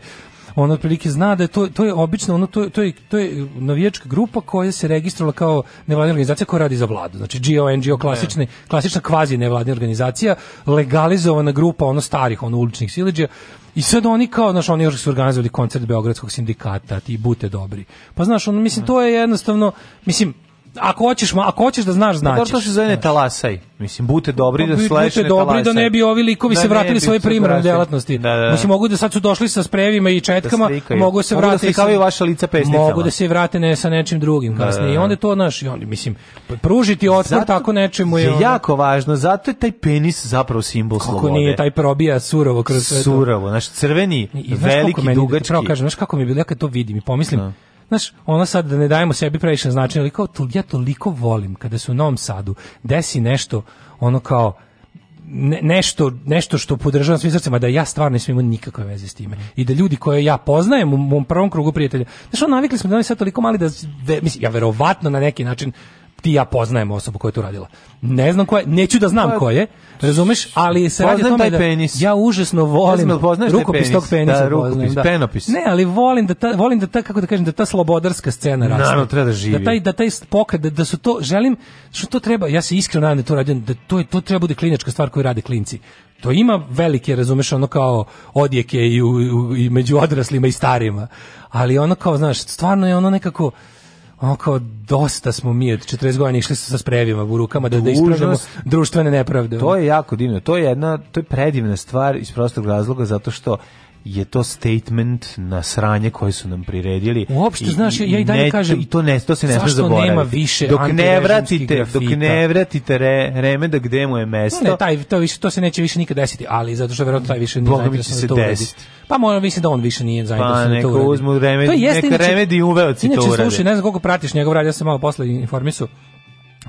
on otprilike zna da je to, to je obično, ono, to, to, je, to je navijačka grupa koja se registrovala kao nevladina organizacija koja radi za vladu. Znači GO, NGO, klasični, klasična kvazi nevladina organizacija, legalizovana grupa ono starih, ono uličnih siliđa, i sad oni kao, znaš, oni još su organizovali koncert Beogradskog sindikata, ti bute dobri. Pa znaš, on, mislim, to je jednostavno, mislim, ako hoćeš, ako hoćeš da znaš, znači. Dobro, to se zove ne talasaj. Mislim, bute pa da dobri da sledeće Bute dobri da ne bi ovi likovi da se vratili svoje primarne delatnosti. Da, da, da. Mislim, mogu da sad su došli sa sprejevima i četkama, da, da mogu se mogu vratiti. Da vaša lica pesnicama. Mogu da se vrate ne sa nečim drugim kasnije. Da, I onda to naš, i on, mislim, pružiti otpor tako nečemu je... ono... jako važno, zato je taj penis zapravo simbol slobode. Kako nije, taj probija surovo kroz sve to. Surovo, naš crveni, I, veliki, dugački. Pravo znaš kako mi je bilo, ja kad to vidim i pomislim, znaš, ono sad da ne dajemo sebi previše značaj, ali kao, to, ja toliko volim kada se u Novom Sadu desi nešto, ono kao, ne, nešto, nešto što podržavam svim srcem, da ja stvarno nisam imao nikakve veze s time. I da ljudi koje ja poznajem u mom prvom krugu prijatelja, znaš, ono, navikli smo da oni sad toliko mali da, ve, mislim, ja verovatno na neki način ti ja poznajem osobu koja je to radila. Ne znam ko je, neću da znam pa, ko je, razumeš, ali se radi o tome da penis. ja užasno volim ja poznaš rukopis tog da, penisa. Da, rukopis, da. penopis. Ne, ali volim da ta, volim da ta, kako da kažem, da ta slobodarska scena raste. Naravno, treba da, da živi. Da taj, da taj pokret, da, da su to, želim, što to treba, ja se iskreno nadam da to radim, da to, je, to treba bude klinička stvar koju rade klinci to ima velike, razumeš, ono kao odjeke i, u, i među odraslima i starima, ali ono kao, znaš, stvarno je ono nekako, on dosta smo mi od 40 godina išli sa sprejevima u rukama da, da ispravljamo društvene nepravde. To je jako divno. To je jedna to je predivna stvar iz prostog razloga zato što je to statement na sranje koje su nam priredili. Uopšte, I, znaš, ja i dalje ne, kažem... I to, ne, to se ne sme zaboraviti. nema više dok ne vratite, grafita. Dok ne vratite re, remeda gde mu je mesto... No, ne, taj, to, više, to se neće više nikad desiti, ali zato što verovatno taj više nije zainteresovan da to uredi. Pa možda mislim da on više nije pa zainteresovan pa, da to uredi. Pa neka uzmu remedi, neka remedi uveo ci to uredi. Inače, slušaj, ne znam koliko pratiš njegov rad, ja sam malo posle informisu.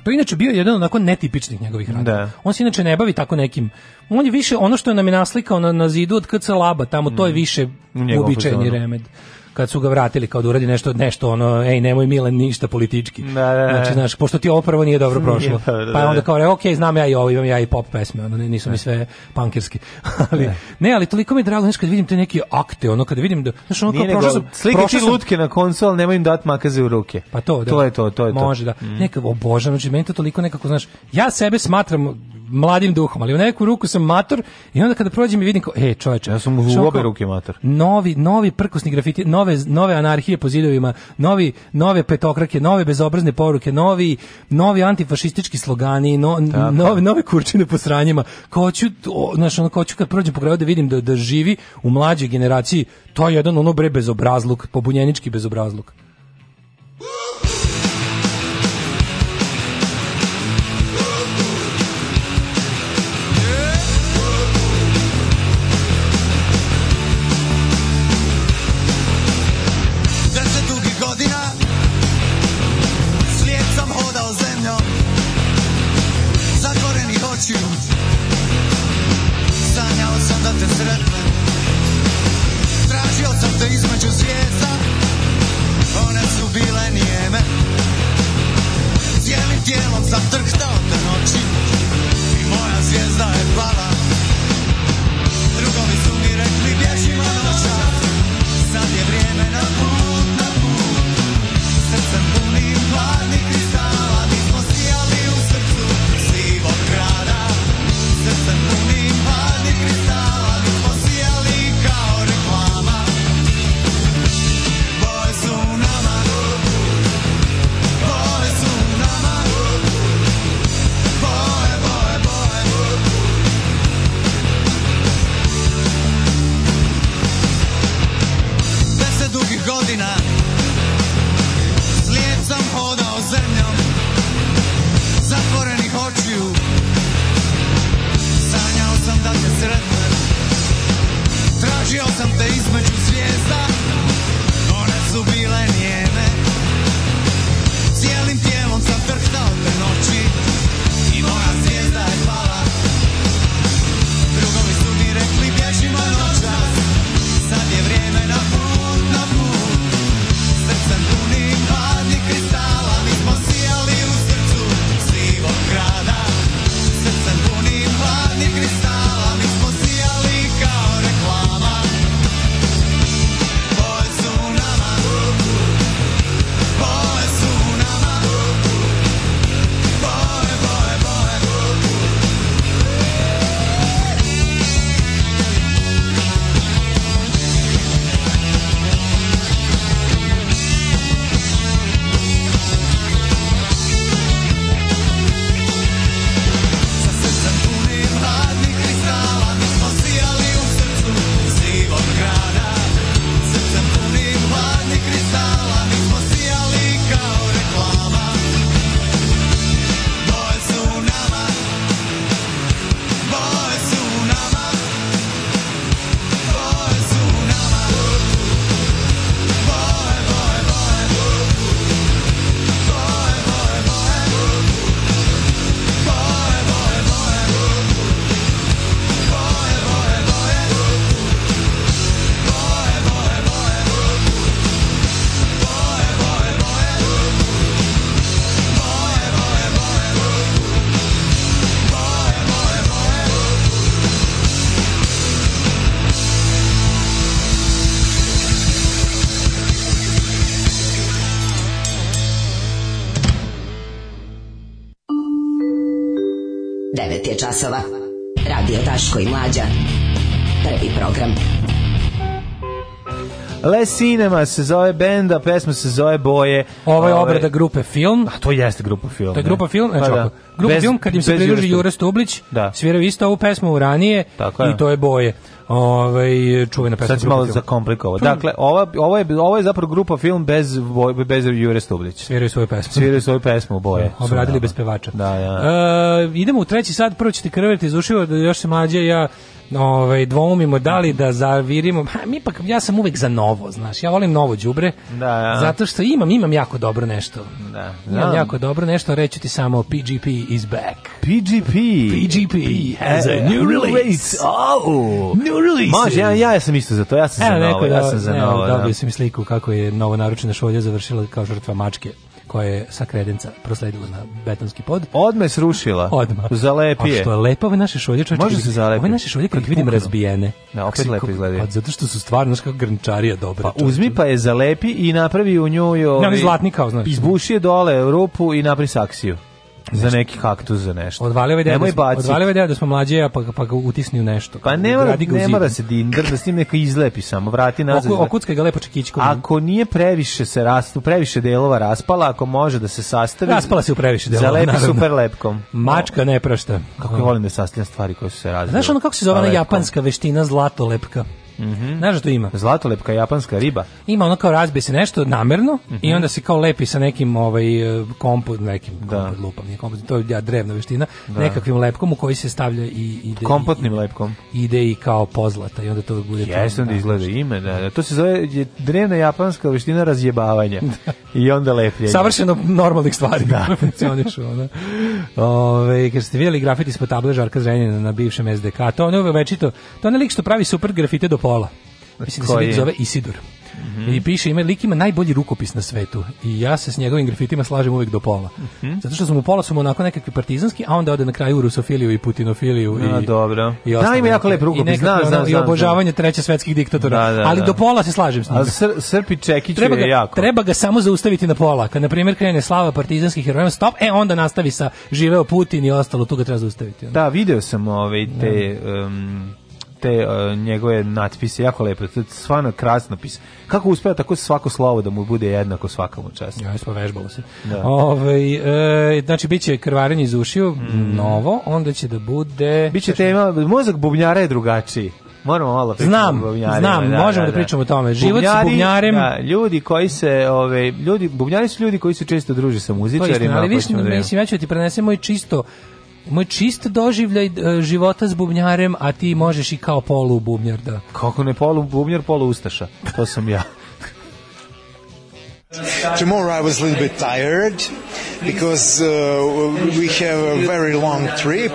To je inače bio jedan onako netipičnih njegovih radova. Da. On se inače ne bavi tako nekim. On je više ono što je nam je naslikao na, na zidu od KC Laba, tamo to je mm. više uobičajeni remed kad su ga vratili kao da uradi nešto nešto ono ej nemoj Milan ništa politički. Da, da, da. Znači znaš pošto ti opravo nije dobro prošlo. Da, pa je onda da. kao re, ok, znam ja i ovo, imam ja i pop pesme, ono nisu mi da. sve pankerski. ali ne, ali toliko mi je drago znači kad vidim te neke akte, ono kad vidim da znaš ono nije kao prošlo slike ti lutke na konsol, nemoj im dat makaze u ruke. Pa to, da. To je to, to je to. Može da. Mm. Neka obožavam, znači meni to toliko nekako znaš, ja sebe smatram mladim duhom, ali u neku ruku sam mator i onda kada prođem i vidim kao, ej, čoveče, ja sam u obe ruke mator. Novi, novi prkosni grafiti, novi nove, nove anarhije po zidovima, novi, nove petokrake, nove bezobrazne poruke, novi, novi antifašistički slogani, no, nove, nove kurčine po sranjima. Koću, ću, znaš, ono, kad prođem po gradu da vidim da, da živi u mlađoj generaciji, to je jedan ono bre bezobrazluk, pobunjenički bezobrazluk. Cinema se zove benda, pesma se zove Boje. Ovo je obrada grupe Film. A to jeste grupa Film. To je da. grupa Film, znači da. Grupa bez, Film, kad im se pridruži Jure Stublić, da. sviraju isto ovu pesmu ranije Tako i to je Boje. Ovaj čuvena pesma. Sad ću malo zakomplikovao. Pa- dakle, ova, ovo, je, ovo je zapravo grupa film bez, bez Jure Stublić. Sviraju svoju pesmu. Sviraju svoju pesmu, boje. Da, obradili bez pevača. Da, ja. Da. e, idemo u treći sad, prvo ćete krveti iz ušiva, da još se mlađe ja ovaj dvoumimo da li da zavirimo. pa mi ipak ja sam uvek za novo, znaš. Ja volim novo đubre. Da, da. Zato što imam, imam jako dobro nešto. Da. da. Imam jako dobro nešto, reći ti samo PGP is back. PGP. PGP has a e, new release. Oh. New release. Može, ja, ja sam isto za to. Ja sam e, za neko, novo, ja da- sam za novo. Da. Dobio sam sliku kako je novo naručena šolja završila kao žrtva mačke koja je sa kredenca prosledila na betonski pod. Odme srušila. Odma. Zalepije. A što je lepo ove naše šolje, čovječe. Može se zalepiti. Ove naše šolje kad vidim razbijene. Da, opet lepo izgledaju. Pa zato što su stvarno, znaš kako grnčarija dobra. Pa čovječe. uzmi pa je zalepi i napravi u njoj... Ovi, ja, zlatni kao, znaš. Izbuši je dole rupu i napravi saksiju. Nešto. Za neki kaktus, za nešto. Odvali ovaj deo, da odvalio ovaj da smo mlađe, pa, pa ga utisni u nešto. Pa ne mora, ne mora se dindr, da s tim neka izlepi samo, vrati nazad. Oku, okuckaj ga lepo čekićkom. Ako nije previše se rastu, previše delova raspala, ako može da se sastavi... Raspala se u previše delova, Zalepi naravno. super lepkom. Mačka ne prašta. Kako um. volim da sastavljam stvari koje su se razvile. Znaš ono kako se zove ona japanska veština zlato lepka? Mm Znaš što da ima? Zlatolepka japanska riba. Ima ono kao razbije se nešto namerno mm -hmm. i mhm. onda se kao lepi sa nekim ovaj e, kompot nekim da. kompot lupom, nije kompot, to je ja drevna veština, da. nekakvim lepkom u koji se stavlja i ide kompotnim i, lepkom. Ide i kao pozlata i onda to bude Jesi onda da, izgleda ime, da, da. To se zove drevna japanska veština razjebavanja. Da. I onda lepljenje. Savršeno normalnih stvari. Da, funkcionišu ona. Ove, kad ste videli grafiti ispod table Žarka Zrenjana na bivšem SDK, to ono večito, to onaj lik što pravi super grafite do pola. Mislim da se lik zove Isidor. Mm -hmm. I piše ime, lik ima najbolji rukopis na svetu i ja se s njegovim grafitima slažem uvek do pola. Mm -hmm. Zato što su mu pola su mu onako nekakvi partizanski, a onda ode na kraju u rusofiliju i putinofiliju. i a, dobro. I da, ima jako lep rukopis, I, zna, zna, i obožavanje treće svetskih diktatora. Da, da, Ali da. do pola se slažem s njim. A sr, Srpi Čekić treba ga, je jako. Treba ga samo zaustaviti na pola. Kad, na primjer, krene slava partizanskih heroja, stop, e, onda nastavi sa živeo Putin i ostalo, tu ga treba zaustaviti. Ono. Da, video sam ove ovaj, te... Um, te uh, njegove natpise, jako lepo, to stvarno krasno pisa. Kako uspeva tako svako slovo da mu bude jednako svakamu času? Ja, smo vežbalo se. Da. Ove, ovaj, e, znači, bit će krvarenje iz ušiju, mm. novo, onda će da bude... Biće tema, mozak bubnjara je drugačiji. Moramo malo znam, znam, da, možemo da, da, da, pričamo o tome. Život bubnjari, sa bubnjarem. Da, ljudi koji se, ove, ljudi, bubnjari su ljudi koji se često druže sa muzičarima. To isto, ali viš, da- mislim, ja ću ti prenesem moj čisto moj čist doživljaj e, života s bubnjarem, a ti možeš i kao polu bubnjar da. Kako ne polu bubnjar, polu ustaša. To sam ja. Tomorrow I was a little bit tired because uh, we have a very long trip,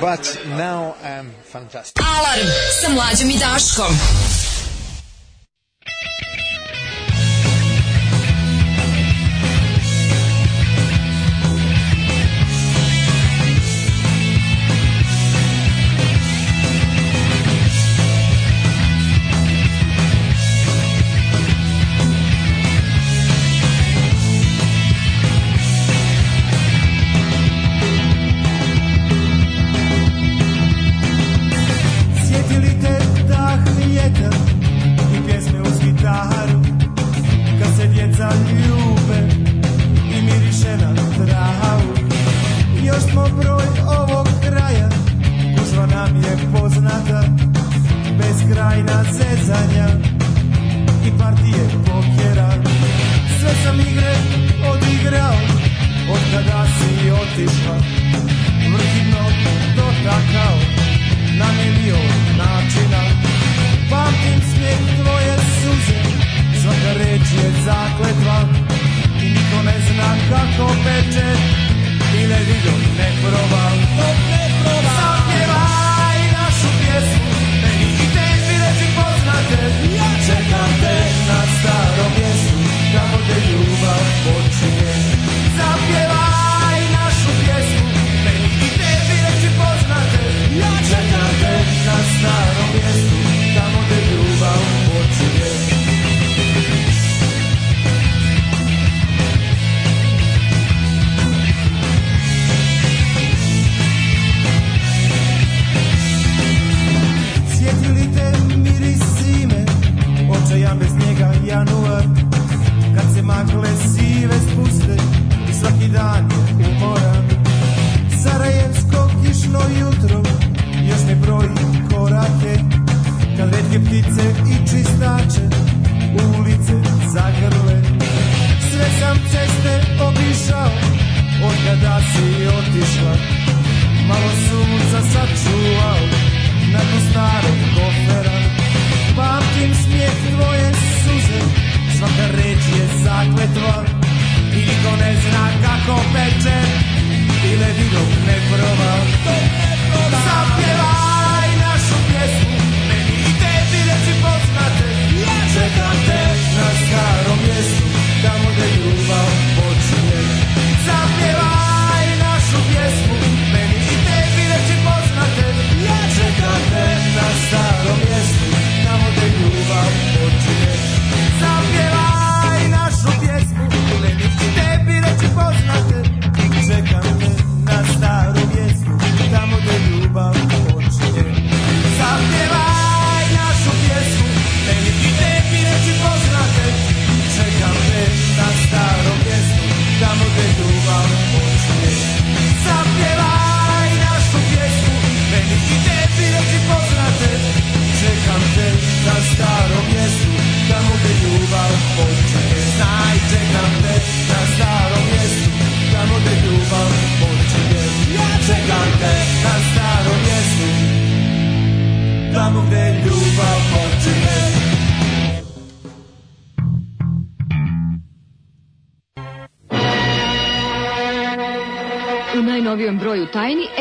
but now I'm fantastic. Alarm sa mlađom i Daškom.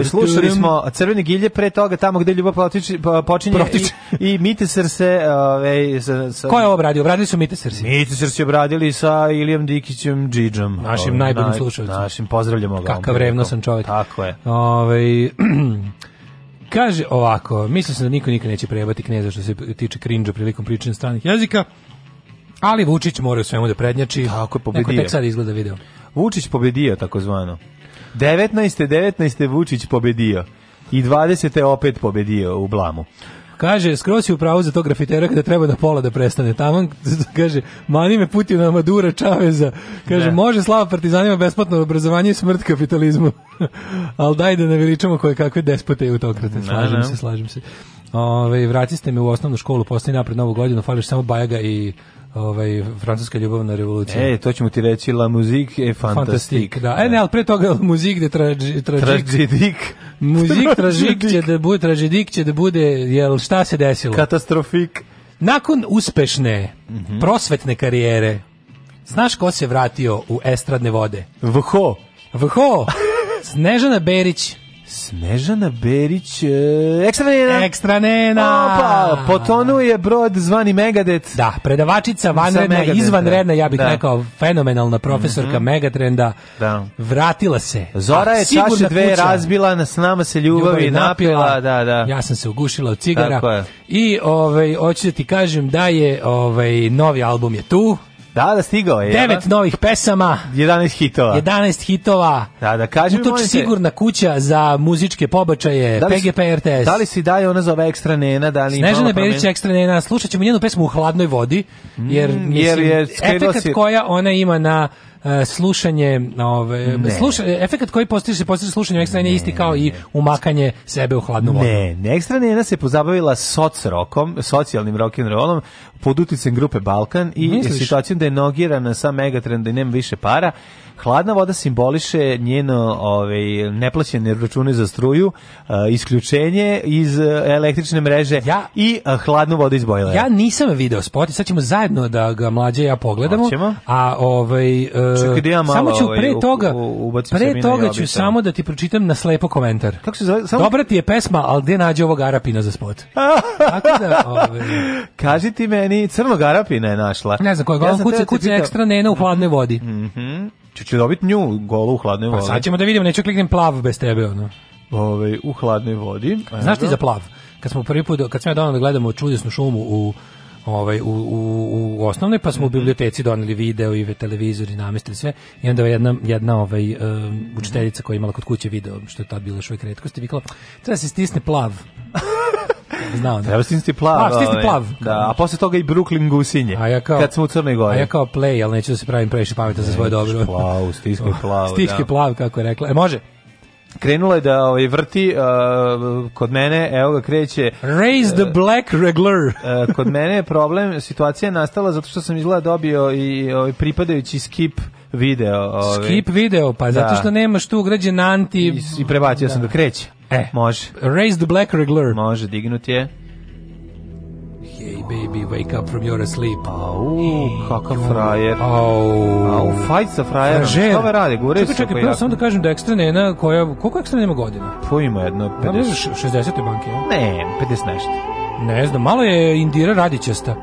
Ovaj slušali smo Crvene gilje pre toga tamo gde ljubav protiči, počinje Protič. i, i Mitesar se ovaj sa, sa Ko je obradio? Obradili su Mitesar se. Mitesar se obradili sa Ilijem Dikićem Džidžom. Našim ovaj, najboljim naj, slušaocima. Našim pozdravljamo ga. Kakav revno sam čovjek. Tako je. Ovaj kaže ovako, mislim se da niko nikad neće prejebati kneza što se tiče krinđa prilikom pričanja stranih jezika. Ali Vučić mora u svemu da prednjači. Tako je pobedio. Neko tek sad izgleda video. Vučić pobedio takozvano. 19. 19. Vučić pobedio. I 20. opet pobedio u blamu. Kaže, skroz si upravo za to grafitera kada treba da pola da prestane. Taman, kaže, mani me na Madura, Čaveza. Kaže, ne. Da. može slava partizanima besplatno obrazovanje i smrt kapitalizmu. Ali daj da ne veličamo koje kakve despote i utokrate. Da, slažem ne, da. ne. se, slažem se. Ove, vrati ste me u osnovnu školu, postoji napred novu godinu, fališ samo Bajaga i ovaj francuska ljubavna revolucija. E, to ćemo ti reći la musique est fantastique. Da. E ne, al pre toga la musique de tragique. Tragique. Muzik tragique će da bude tragique će da bude jel šta se desilo? Katastrofik. Nakon uspešne mm -hmm. prosvetne karijere Znaš ko se vratio u estradne vode? Vho. Vho. Snežana Berić. Snežana Berić, e, ekstra nena. Ekstra nena. Opa, potonuje brod zvani Megadet. Da, predavačica vanredna, Megadet, izvanredna, ja bih da. rekao fenomenalna profesorka mm -hmm. Megatrenda. Da. Vratila se. Zora je čaše dve kuća. razbila, na s nama se ljubavi, ljubavi napila. napila, da, da. Ja sam se ugušila od cigara. Tako je. I ovaj hoću da ti kažem da je ovaj novi album je tu. Da, da, stigao je. Da? Devet da? novih pesama. 11 hitova. 11 hitova. Da, da, kaži mi, Utoč sigurna kuća za muzičke pobačaje, da li, PGP RTS. Da li si daje ona za ove ekstra nena? Da li Snežana Berić ekstra nena, slušat ćemo njenu pesmu u hladnoj vodi, jer, mm, jer, mislim, jer, jer efekat si... koja ona ima na E, slušanje, ove, sluša, efekt koji postiže se postiže slušanjem ekstrane isti kao i umakanje sebe u hladnu vodu. Ne, ne, se pozabavila soc rokom, socijalnim rock and pod uticem grupe Balkan i Misliš? situacijom da je nogirana sa Megatrend da nema više para Hladna voda simboliše njeno ovaj, neplaćene račune za struju, eh, isključenje iz eh, električne mreže ja, i eh, hladnu vodu iz bojlera. Ja nisam video spot i sad ćemo zajedno da ga mlađe ja pogledamo. Hoćemo. A ovaj, Čekaj, ja da malo, samo ću ovaj, pre ovaj, toga, u, u, pre toga ću samo da ti pročitam na slepo komentar. Kako se zove? Samo... Dobra ti je pesma, ali gde nađe ovog Arapina za spot? Tako da, ovaj... Kaži ti meni, crnog Arapina je našla. Ne znam koja, ja kuca, kuca da ekstra nena u hladnoj vodi. Mhm. Mm Če će dobiti nju golu u hladnoj vodi. Pa sad ćemo da vidimo, neću kliknem plav bez tebe, ono. Ove, u hladnoj vodi. Evo. Znaš ti za plav? Kad smo prvi put, kad smo ja donao da gledamo čudesnu šumu u ovaj u, u, u osnovnoj pa smo u mhm. biblioteci doneli video i televizor i namestili sve i onda jedna jedna ovaj um, učiteljica koja je imala kod kuće video što je tad bilo što je retkost i vikala treba da se stisne plav Znao. Da. Treba stisnuti plav. A, stisni ovaj, plav. Da, a posle toga i Brooklyn gusinje. A ja kao, kad smo u Crnoj Gori. A ja kao play, al neću da se pravim previše pametan za svoje dobro. Plav, stiski plav. Stiski da. plav, kako je rekla. E, može. Krenula je da ovaj, vrti uh, kod mene, evo ga kreće Raise the e, black regular uh, Kod mene je problem, situacija je nastala zato što sam izgleda dobio i ovaj, pripadajući skip video. Ove. Ovaj. Skip video, pa da. zato što nemaš tu ugrađen anti... I, i prebacio da. sam ga, kreće. E, može. Raise the black regular. Može, dignut je. Hey baby, wake up from your sleep. Au, hey, kakav frajer. Au. Au, fajt sa frajerom. Fražer. Šta ove rade, gore se Čekaj, prvo samo da kažem da ekstra nena koja... Koliko ekstra nema godina? Po pa ima jedno 50... Da, 60. banke, ja? Ne, 50 nešto. Ne znam, malo je Indira Radićasta.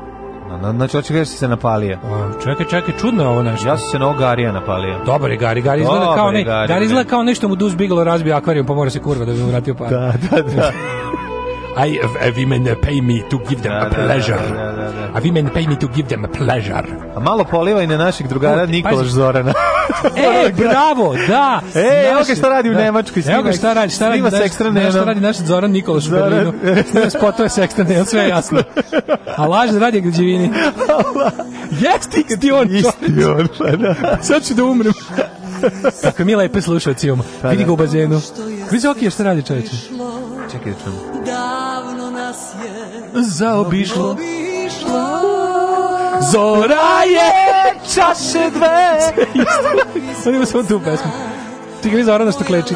Na, znači, hoće gledati se napalio. čekaj, čekaj, čudno je ovo nešto. Ja sam se na ovo Garija napalio. Dobar je Gari, Gari izgleda Dobar kao, ne, Gari, Gari izgleda kao nešto mu duž Bigalo razbio akvarijum, pa mora se kurva da bi mu vratio par. da, da, da. I have men pay me to give them da, a da, da, pleasure. Da, da, da, da. A women pay me to give them a pleasure. A malo polivaj na naših drugara Nikolaš Zorana. e, da bravo, da. E, evo ga šta radi u da. Nemačkoj. Evo ga šta radi, šta radi, naš, ekstra naš, šta radi naš Zoran Nikolaš u Berlinu. Snima spotove s ekstra nema, sve je jasno. A laž da radi građevini. Jeste isti on. Isti on, pa da. Sad ću da umrem. Kako mi lepe slušati imamo. Pa da. Vidi ga u bazenu. Pa Vidi Zokija šta radi čoveče. Čekaj da čujemo. Davno nas je zaobišlo. Zora je čaše dve. Sad ima samo tu pesmu. Ti ga vi Zorana što kleči.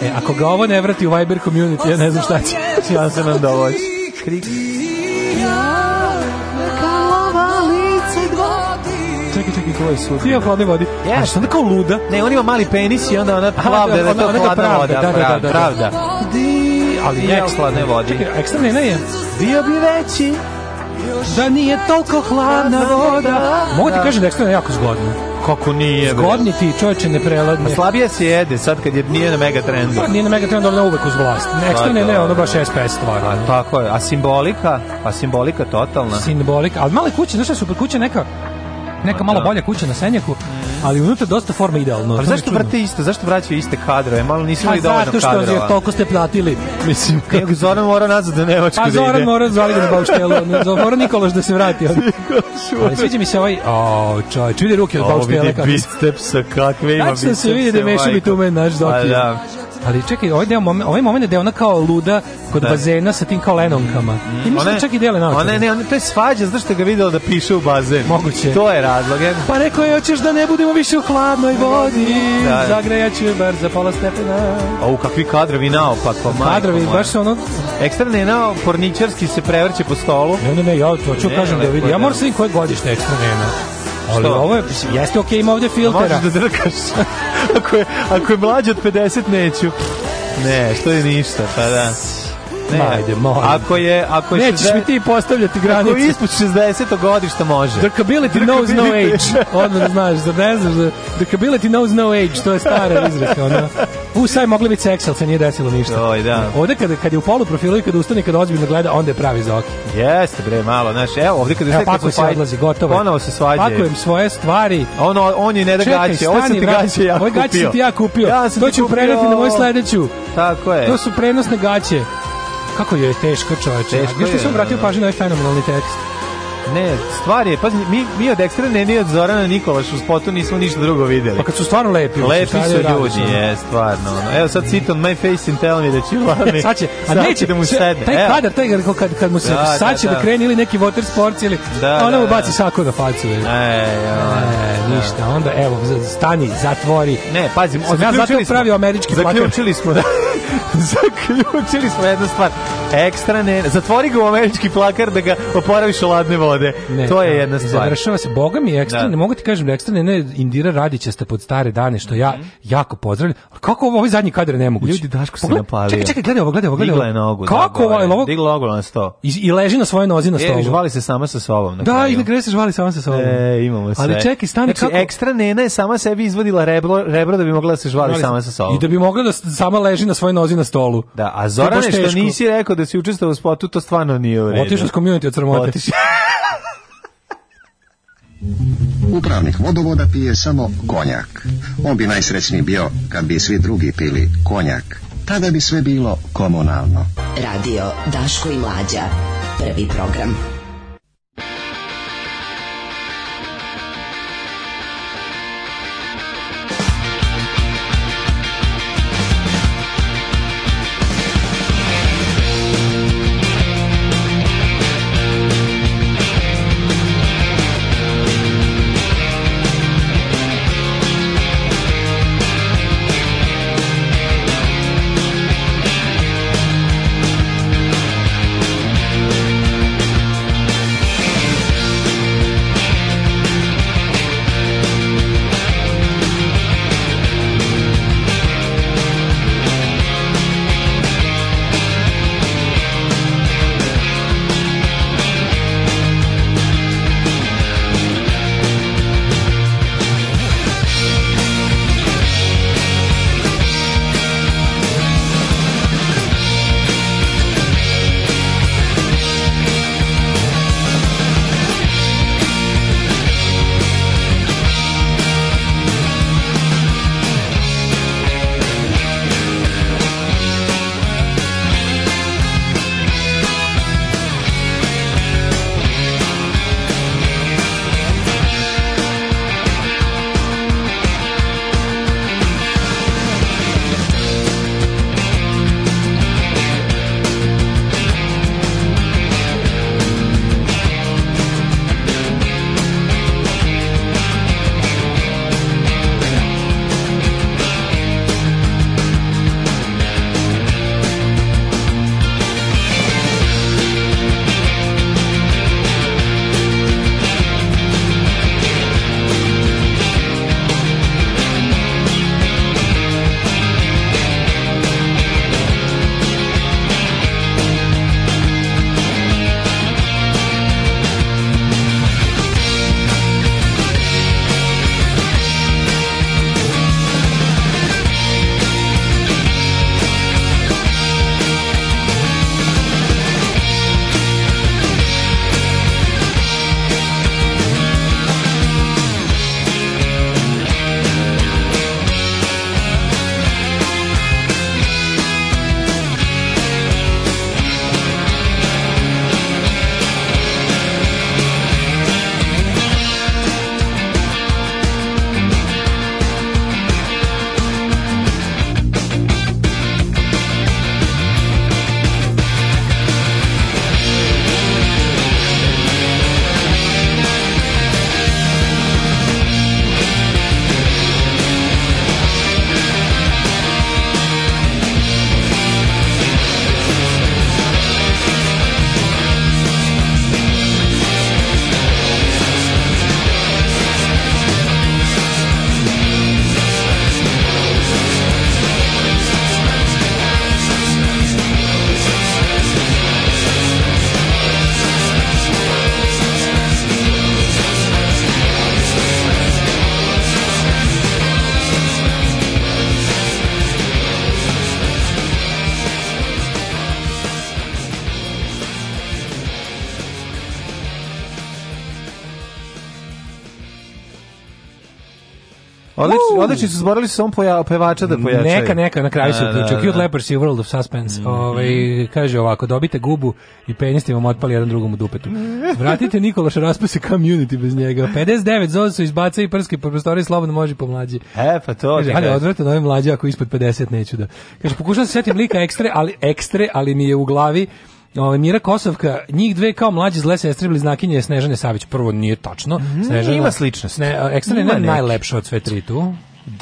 E, ako ga ovo ne vrati u Viber community, ja ne znam šta će. Ja se nam dovoći. Krik. Čekaj, čekaj, to je sud. Ti je hladne vodi. Yes. A što onda kao luda? Ne, on ima mali penis i onda ona plavda, da je to hladna voda. Da, da, da, da, da, da ali ne hladne vodi. Čekaj, ekstremna je. Bio bi veći da nije toliko hladna voda. Mogu ti kažem da je ekstremna jako zgodna. Kako nije? Zgodni ti, čoveče, ne preladne. Pa slabije se jede sad kad je nije na megatrendu. Pa, nije na megatrendu, ali uvek uz vlast. Ekstremna ne, ne, ono baš SPS stvar. A, tako je. A simbolika? A simbolika totalna? Simbolika. Ali male kuće, znaš šta su kuće neka neka malo da. bolja kuća na Senjaku mm ali unutra dosta forma idealno. Ali zašto brate isto? Zašto vraćaju iste kadrove? Malo nisi imali pa dovoljno kadrova. Zato što je toliko ste platili. Mislim, kako Zoran mora nazad da Nemačku pa, da ide. Pa Zoran mora zvali da bauštelu. Mora Nikološ da se vrati. Ali sviđa mi se ovaj... O, čaj, čude ruke od bauštela. Ovo vidi bistepsa, kakve ima bistepsa. Znači da Tačno se vidi da mešaju meni naš doki. Pa da. Ali čekaj, ovaj deo momen, ovaj momenat je ona kao luda kod da. bazena sa tim kao lenonkama. Mm, I mislim da čak i dele nauče. Ona ne, ona to je svađa, znaš što ga videla da piše u bazen. Moguće. To je razlog. Je. Pa rekao je hoćeš da ne budemo više u hladnoj da, da. vodi. Da. Zagrejaću bar za pola stepena. Au, kakvi kadrovi nao, pa majko. Kadrovi baš se ono Ekstrane nao, porničarski se prevrće po stolu. Ne, ne, ne, ja to ću kažem da vidi. Ja moram da. sve koje godište ekstrane. Ali što? ovo je, jeste okej, okay, ima ovde filtera. Možeš da drkaš. Da ako, je, ako je mlađe od 50, neću. Ne, što je ništa, pa da. Ne, Majde, molim. Ako je, ako je Nećeš 60... mi ti postavljati granice. Ako ispod 60. godišta može. Drkability knows no age. Odmah da znaš, zar ne znaš da Drkability knows no age, to je stara izreka, ona. U, saj mogli biti seks, ali se nije desilo ništa. Oj, da. Ovde kada, kad je u polu profilu i kada ustane, kada ozbiljno gleda, onda je pravi za oki. Jeste, bre, malo, znaš, evo, ovde kada, evo, kada se odlazi, gotovo. Ponovo se svađa. Pakujem svoje stvari. Ono, on je ne da gaće, ovo sam ti gaće ja kupio. Ovo gaće ti ja kupio. Ja sam to ću preneti na moju sledeću. Tako je. To su prenosne gaće. Kako je teško čoveče. Teško Gdje sam obratio da. pažnju na ovaj fenomenalni tekst? Ne, stvar je, pa mi, mi od ne, ni od Zorana Nikolaš u spotu nismo ništa drugo videli. Pa kad su stvarno lepi. Lepi su ljudi, je, stvarno. Ono. Evo sad sit on my face and tell me da će love sad će, a sad neće, da mu sedne. Taj Evo. kadar, taj kad, kad, kad mu se, da, sad da, će da, da, da kreni ili neki water sports ili, da, a ona mu da, baci sako na facu. Ili. E, e, ništa, onda evo, stani, zatvori. Ne, pazim, ja zato pravio američki plakat. Zaključili smo da... zaključili smo jednu stvar. Ekstra ne... Zatvori ga u američki plakar da ga oporaviš u ladne vode. Ne, to je da, jedna stvar. Završava se. Boga mi ekstra, da. ne mogu ti kažem da ekstra ne, Indira Radića ste pod stare dane, što ja mm -hmm. jako pozdravljam. Kako ovo, ovaj zadnji kadar je nemoguće? Ljudi, Daško se napalio. Čekaj, čekaj, gledaj ovo, gledaj ovo. Gledaj Digla je nogu. Da, kako ovo? Ovaj, ovo... Digla nogu na sto. I, I leži na svoje nozi na stolu. E, žvali se sama sa sobom. Na da, i na gre se žvali sama sa sobom. E, imamo sve. Ali čekaj, stani znači, kako... ekstra nena je sama sebi izvadila rebro, rebro da bi mogla da se žvali sama sa sobom. I da bi mogla da sama leži na svojoj nozi na stolu. Da, a Zorane što nisi rekao da si učestvovao u spotu, to stvarno nije u redu. Otišao s community od crmote. Upravnik vodovoda pije samo konjak. On bi najsrećniji bio kad bi svi drugi pili konjak. Tada bi sve bilo komunalno. Radio Daško i Mlađa. Prvi program. Odlični su zborili su poja, pevača da pojačaju. Neka, neka, na kraju se uključio. Da, da, Cute da. Leopard i World of Suspense. Mm. Ove, ovaj, kaže ovako, dobite gubu i penjiste vam otpali jedan drugom u dupetu. Vratite Nikološa raspase community bez njega. 59 zozu su izbaca i prske po prostoriji slobodno može pomlađi. E, pa to. Kaže, ali odvrte nove mlađi ako ispod 50 neću da. Kaže, pokušam se setim lika ekstre, ali, ekstre, ali mi je u glavi Ove, ovaj, Mira Kosovka, njih dve kao mlađe zle sestre bili znakinje Snežane Savić. Prvo nije tačno. Mhm, Snežana, ima slično. Sne, ekstra ne najlepša od sve tri tu.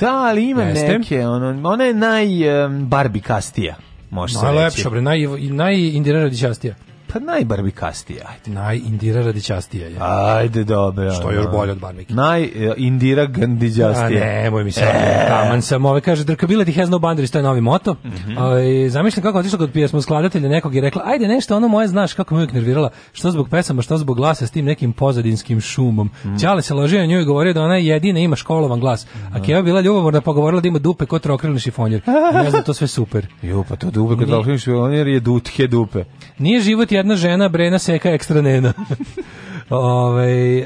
Da, ali ima Jeste. neke, ono, ona je naj um, Barbie kastija, može no, se reći. Najlepša, naj, naj Indira Radićastija. Pa najbarbikastija. Ajde, Indira radićastija je. Ajde, dobro. Što je još bolje od barbike. Eh, indira gandiđastija. A ne, moj mi se. Taman sam ove, kaže, drkabilati has no boundaries, to je novi moto. Mm -hmm. Zamišljam kako otišla kod pjesmo skladatelja nekog i rekla, ajde nešto, ono moje znaš kako me uvijek nervirala, što zbog pesama, što zbog glasa s tim nekim pozadinskim šumom. Mm. Ćale se ložio na nju i govorio da ona jedina ima školovan glas. Mm. A Keva bila ljubomorna pa govorila da ima dupe kod trokrilni šifonjer. ne znam, to sve super. Jo, pa to dupe kod trokrilni šifonjer je dutke dupe. Nije život jedna žena, Brena seka ekstra nena. ovaj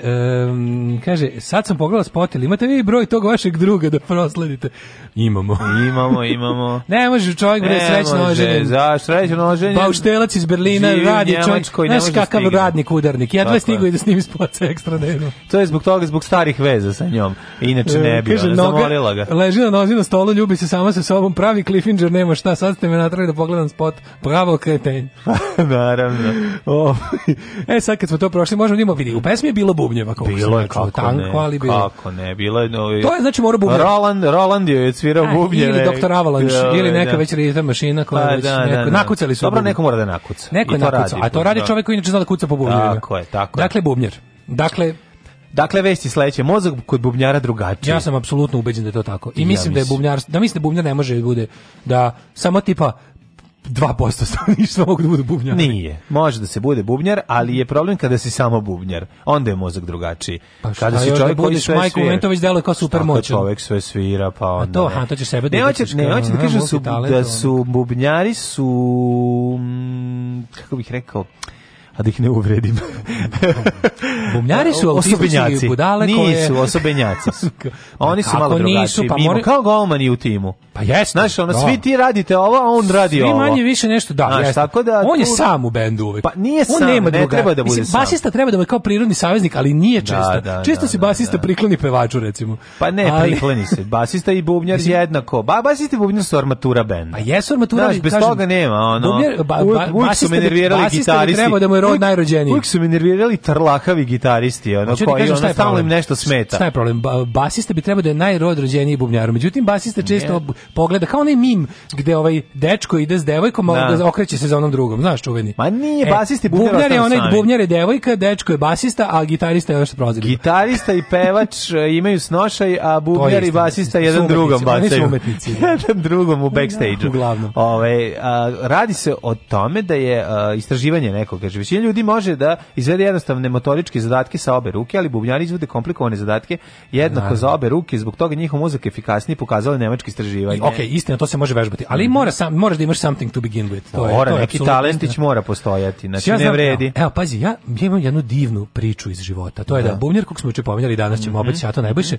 um, kaže, sad sam pogledao spot imate vi broj tog vašeg druga da prosledite? Imamo. Imamo, imamo. ne može čovjek bude srećno oženjen. Za srećno oženjen. Bauštelac iz Berlina radi čovjek. Znaš kakav stigne. radnik udarnik. ja je stigo i da s njim spoce ekstra dnevno. To je zbog toga, zbog starih veza sa njom. Inače ne bi, e, kaže, ona, noga, ga. Leži na nozi na stolu, ljubi se sama sa sobom, pravi cliffinger, nema šta, sad ste me natrali da pogledam spot. Bravo, kreten. Naravno. O, ovaj, e, sad kad smo to prošli, možemo da pesmama, vidi, u pesmi je bilo bubnjeva, kako bilo je, kako tanko, ne, ali bilo. Kako ne, bilo je... No, to je, znači, mora bubnjeva. Roland, Roland je svirao e, bubnjeve. Ili doktor Avalanche, ili neka da. već ritam mašina koja pa, već da, neko, da, da. nakucali su. Dobro, neko mora da nakuca. Neko je nakucao, a to radi čovjek koji inače zna da kuca po bubnjevima. Tako je, tako je. Dakle, bubnjer. Dakle, Dakle vesti sledeće, mozak kod bubnjara drugačiji. Ja sam apsolutno ubeđen da je to tako. I, I mislim, ja mislim da je bubnjar da mislim da bubnjar ne može da bude da samo tipa 2% stanovništva mogu da budu bubnjari. Nije. Može da se bude bubnjar, ali je problem kada si samo bubnjar. Onda je mozak drugačiji. Pa kada si da čovjek da budeš Majko Mentović deluje kao super moćan. Šta čovjek sve svira, pa onda. A to, aha, to će sebe da ne hoće, ne hoće da kažu da su da su bubnjari su mm, kako bih rekao a da ih ne uvredim. Bumljari su osobenjaci. Budale koje... Nisu, osobenjaci Oni su malo drugačiji. Pa mimo, more... Kao golmani u timu. Pa jes, znaš, ono, da. svi ti radite ovo, a on radi svi ovo. Svi manje više nešto, da, znaš, tako da On je sam u bendu uvek. Pa nije sam, on nema ne druga. treba da bude Mislim, sam. Basista treba da bude kao prirodni saveznik, ali nije često. Da, da, često da, se da, da, basista prikloni pevaču, recimo. Pa ne, ali... prikloni se. Basista i bubnjar Mislim... jednako. Ba, basista i bubnjar su armatura benda. Pa jesu armatura, znaš, bez toga nema, ono. Bubnjar, ba, uvijek su me nervirali gitaristi. Basista treba da mu je od najrođenijih. Uvijek su me nervirali trlahavi gitaristi, ono koji ono stalno im nešto smeta. Šta je problem? Basista bi trebao da je najrodrođeniji bubnjar. Međutim, basista često ne. pogleda kao onaj mim gde ovaj dečko ide s devojkom, a da. okreće se za onom drugom. Znaš, čuveni. Ma nije e, basista i bubnjar. Bubnjar je onaj, bubnjar je devojka, dečko je basista, a gitarista je još prozir. Gitarista i pevač e, imaju snošaj, a bubnjar i basista jedan drugom bacaju. umetnici. Da. jedan drugom u backstage-u. Da, uglavnom. Ove, a, radi se o tome da je a, istraživanje nekog, kaže, Većina ljudi može da izvede jednostavne motoričke zadatke sa obe ruke, ali bubnjari izvode komplikovane zadatke jednako za obe ruke, zbog toga njihov muzika efikasnije pokazala nemački istraživanje. Okej, okay, istina, to se može vežbati, ali mhm. mora sam, moraš da imaš something to begin with. To mora, je, to neki je talentić mora postojati, znači, znači ja znam, vredi. Evo, evo, pazi, ja, ja imam jednu divnu priču iz života, to je da, da bubnjar kog smo juče pominjali, danas ćemo mm -hmm. opet to najbolje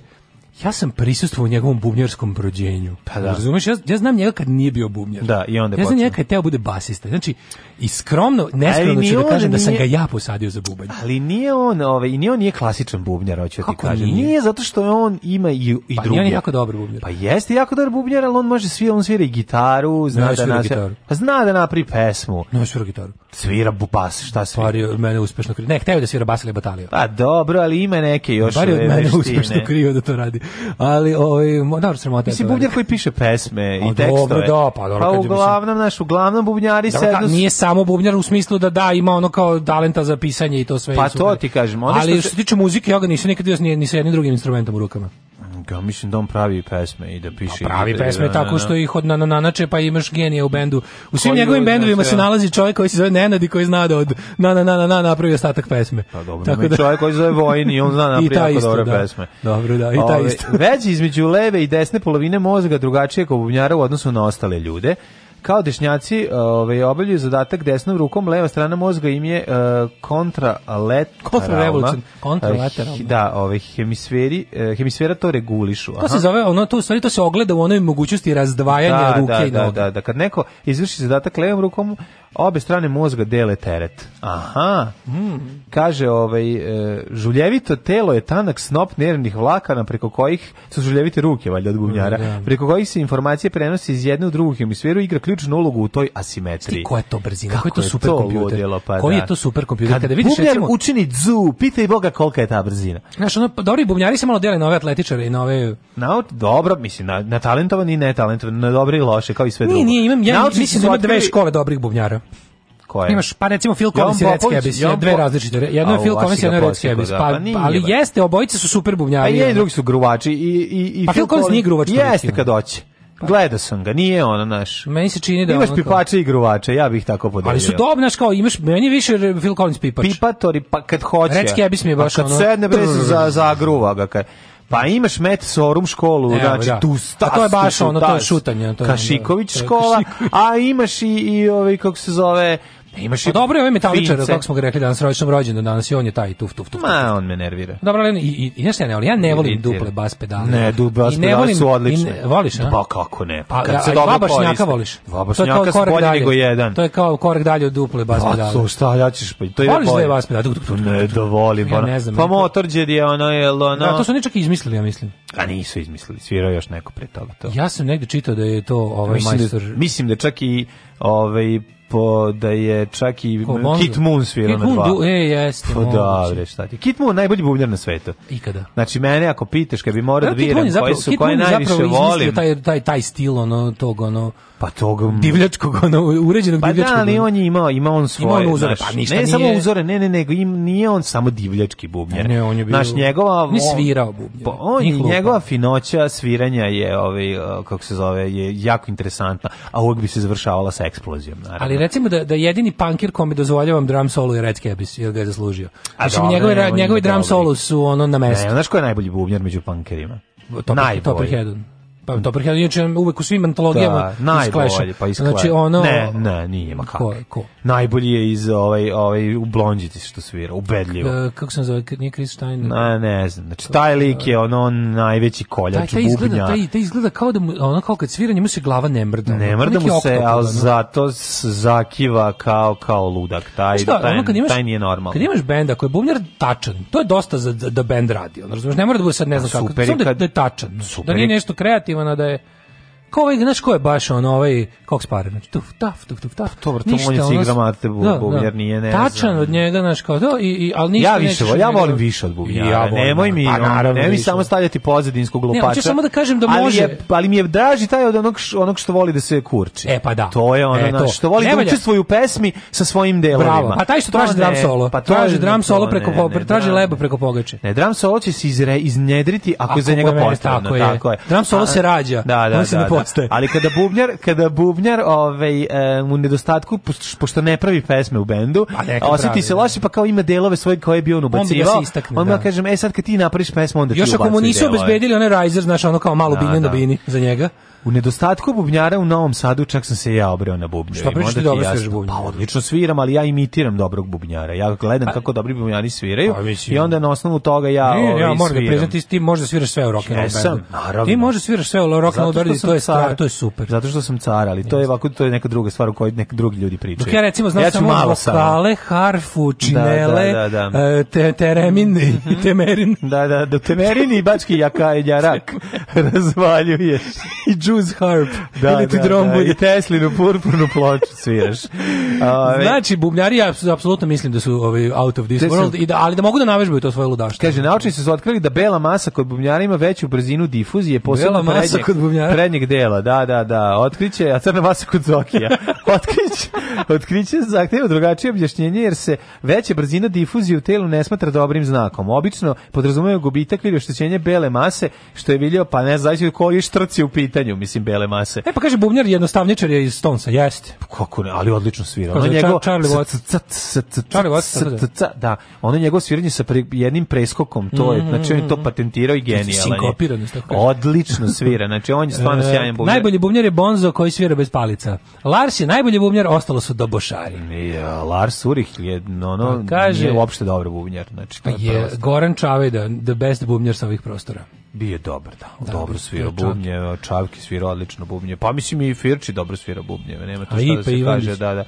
ja sam prisustvovao njegovom bubnjarskom prođenju. Pa da. Razumeš, ja, ja znam njega kad nije bio bubnjar. Da, i onda je Ja znam počinu. njega kad teo da bude basista. Znači, i skromno, neskromno ću da kažem nije... da sam ga ja posadio za bubanj. Ali nije on, ove, ovaj, i nije on nije klasičan bubnjar, hoću ti kažem. Nije? nije? zato što on ima i, i pa, nije on jako dobar bubnjar. Pa jeste jako dobar bubnjar, ali on može svira, on svira i gitaru, zna ne, da nas... Gitaru. Pa zna da napravi pesmu. Ne, svira gitaru. Svira bas, šta svira? Pari od mene uspešno krio. Ne, hteo da svira bas ili batalio. Pa dobro, ali ima neke još... Pari od e, mene uspešno krio da to radi ali ovaj dobro sramota. Mislim bubnjar koji piše pesme i tekstove. Dobro, da, pa dobro. Pa uglavnom naš uglavnom bubnjari se da, nije samo bubnjar u smislu da da ima ono kao talenta za pisanje i to sve. Pa to ti kažem, ali što se tiče muzike ja ga nisam nikad vidio ni sa jednim drugim instrumentom u rukama. Ja mislim da on pravi pesme i da piše. Pa pravi da pesme da, tako što da, da. ih od na, nananače pa imaš genije u bendu. U svim njegovim bendovima se nalazi čovjek koji se zove Nenad i koji zna da od na na na na na napravi ostatak pesme. Pa dobro, tako da čovjek koji se zove i on zna napravi dobre pesme. Dobro, da, i ta isto. Već između leve i desne polovine mozga drugačije kao bubnjara u odnosu na ostale ljude. Kao dešnjaci ovaj, obavljaju zadatak desnom rukom, leva strana mozga im je uh, kontralateralna. Kontra kontralateralna. Uh, da, ovaj, hemisferi, uh, hemisfera to regulišu. To se zove, ono, to, u stvari, to se ogleda u onoj mogućnosti razdvajanja da, ruke da, i noga. Da, da, da, kad neko izvrši zadatak levom rukom, Obe strane mozga dele teret. Aha. Mm. Kaže, ovaj, e, žuljevito telo je tanak snop nervnih vlakana preko kojih su žuljevite ruke, valjda od gumnjara, mm, da, yeah. Da. preko kojih se informacije prenose iz jedne u drugu hemisferu i igra ključnu ulogu u toj asimetriji. Sti, koja je to brzina? Kako, je to superkompjuter? kompjuter? Pa Koji je da. to super kompjuter? Kada vidiš, recimo... učini dzu, pitaj Boga kolika je ta brzina. Znaš, ono, pa dobri bubnjari se malo dele na ove atletičare i na ove... Na, dobro, mislim, na, na talentovan i netalentovan, na dobre i loše, kao i sve drugo. Nije, nije, imam, ja mislim da ima dve škole dobrih bubnjara koje... Imaš, pa recimo Phil Collins i Red Skebis, dve različite. Jedno je Phil Collins i jedno je Red Skebis. Da, pa, pa ali jeste, obojice su super bubnjavi. Pa je i drugi su gruvači. I, i, i pa Phil Collins nije gruvač. Jeste kad oće. Gleda sam ga, nije ono naš. Meni se čini da imaš pipače i gruvače, ja bih tako podelio. Ali su to obnaš kao imaš meni više Phil Collins pipač. Pipatori pa kad hoće. Rečke bi mi baš kad ono. Kad sedne brez za za gruva ga kad Pa imaš Met Sorum školu, Evo, znači da. tu stas, a pa to je baš ono, to je šutanje. To je, Kašiković škola, a imaš i, i ovaj, kako se zove, Ne imaš. Pa dobro je ovaj metaličar, kako smo ga rekli danas rođendan rođendan, danas i on je taj tuf tuf tuf. Ma, on me nervira. Dobro, ali i i, i nešto ja ne volim, ja ne volim Irritira. duple bas pedale. Ne, duple bas pedale su odlične. ne, voliš, a? Pa kako ne? Pa kad a, se a, dobro koristi. Bašnjaka voliš. Dva bašnjaka su bolji nego jedan. To je kao korak dalje od duple bas pa pedale. to šta, ja ćeš pa to je Voliš da bas pedale. Ne, da volim, pa. motor pa Motorhead je ono je ono. Da, to su ničak izmislili, ja mislim. A nisu izmislili, svirao još neko pre toga to. Ja sam negde čitao da je to ovaj da majstor. Mislim da čak i ovaj po da je čak i Ko, Kit Moon svirao na dva. Du, e, jeste. Po, pa dobre, šta ti. Kit Moon najbolji bubnjar na svetu. Ikada. Znači, mene ako pitaš, kad bi morao da, da biram koji su, koji najviše volim. Taj, taj, taj stil, ono, tog, ono, pa tog mm. divljačkog ono uređenog pa da, divljačkog. Pa da, ali on je imao, ima on svoje, ima uzore, pa znaš, pa ništa ne nije, samo uzore, ne, ne, nego im nije on samo divljački bubnjar. Ne, on je bio. Naš njegova on, svirao bubnjar. Pa on je, njegova finoća sviranja je ovaj uh, kako se zove, je jako interesantna, a uvek bi se završavala sa eksplozijom, naravno. Ali recimo da da jedini pankir kome dozvoljavam drum solo je Red Cabis, jer ga je zaslužio. a Znači, a njegove, njegove drum solo su ono na mestu. Ne, znaš ko je najbolji bubnjar među pankerima? Topper, Najbolji. Topperhead. Pa Topper Henry inače uvek u svim antologijama da, najbolji, pa iskleša. Znači ono Ne, ne, nije ma kako. Ko, Najbolji je iz ovaj ovaj u Blondjiti što svira, ubedljivo. E, kako se zove, nije Chris Stein. Ne, ne znam. Znači taj lik je ono najveći koljač taj, taj bubnja. Izgleda, taj, taj izgleda kao da mu ono kao kad svira njemu se glava ne mrda. Ne mrda mu se, al zato zakiva kao kao ludak. Taj šta, taj, ono, imaš, taj nije normalno. Kad imaš benda koji je bubnjar tačan, to je dosta za da bend radi. Ono, razumeš, ne mora da bude sad ne znam pa kako, samo da, da je tačan. Da nije nešto kreativno aktivan, da je Kao ovaj, znaš ko je baš on, ovaj, kog spara, znači, tuf, taf, tuf, tuf, taf. Dobro, to ništa, on je si igra mate da, da. bubnjar, nije, ne Tačan znam. od njega, znaš, kao, do, i, i, ali ništa ja više, ja volim više od bubnjara, ja volim, nemoj mi, pa, naravno, nemoj mi samo stavljati pozadinskog glupača. Ne, hoću samo da kažem da može. Ali, je, ali mi je draži taj od onog, onog što voli da se kurči. E, pa da. To je ono, e, to. što voli Nevalja. da učestvuje u pesmi sa svojim delovima. Bravo, pa taj što traži dram solo, pa traži dram solo preko, traži lebo preko pogače. Ne, dram solo će se iznedriti ako je za njega postavljeno, tako je. Dram solo se rađa, da, da, da, ostaje. Ali kada bubnjar, kada bubnjar, ovaj e, u nedostatku pošto ne pravi pesme u bendu, pa osjeti se da. loše pa kao ima delove svoje koje je bio on ubacivao. On mu da. kažem, e sad kad ti napraviš pesmu onda Još ti Još ako mu nisu obezbedili one Riser, znaš, ono kao malo da, bini da. bini za njega. U nedostatku bubnjara u Novom Sadu čak sam se ja obreo na bubnju. Šta pričaš ti dobro sviraš bubnjara? Pa odlično sviram, ali ja imitiram dobrog bubnjara. Ja gledam pa, kako dobri bubnjari sviraju pa, i onda na osnovu toga ja ne, ovaj, ja moram da sviram. da priznam, ti, ti možda sviraš sve u rock and Jesam, naravno. Ti možda sviraš sve u rock and roll da to je stvar, to je super. Zato što sam car, ali to je ovako, to je neka druga stvar o kojoj neki drugi ljudi pričaju. Dok ja recimo znam ja samo vokale, harfu, činele, da, da, da, da. Eh, te, teremin i mhm. temerin. Da, da, da, temerin i bački jaka i jarak razvaljuješ i Jew's harp. Da, ili ti da, drombulje. Da, I Teslinu purpurnu ploču sviraš. Ove. Znači, bubnjari, ja apsolutno mislim da su ovaj, out of this world, i da, ali da mogu da navežbaju to svoje ludaštvo. Kaže, naučnici su otkrili da bela masa kod bubnjara ima veću brzinu difuzije, posebno prednjeg, kod bubnjara. prednjeg dela. Da, da, da. Otkriće, a crna masa kod Zokija. otkriće, otkriće zahteva drugačije objašnjenje, jer se veća brzina difuzije u telu ne smatra dobrim znakom. Obično podrazumeva gubitak ili oštećenje bele mase, što je vidio, pa ne znači koji štrci u pitanju mislim, bele mase. E, pa kaže, bubnjar jednostavničar je iz Stonesa, jeste. Pa kako ne, ali odlično svira. Ono njegov... Charlie Watts. Charlie Watts, da. da. Ono njegov sviranje sa jednim preskokom, to je, znači on je to mhm. patentirao i je Sinkopirano. Odlično svira, znači on je stvarno e, sjajan bubnjar. Najbolji bubnjar je Bonzo koji svira bez palica. Lars je najbolji bubnjar, ostalo su dobošari. Ja, Lars Urih je, ono, pa kaže, uopšte dobar bubnjar. Znači, je Goran Čavajda, the best bubnjar sa ovih prostora. Bio dobar, da. da dobro svirao bubnje, čavke svira odlično bubnje. Pa mislim i Firči dobro svira bubnje, nema to šta da pa se Ivanić. kaže, da, da.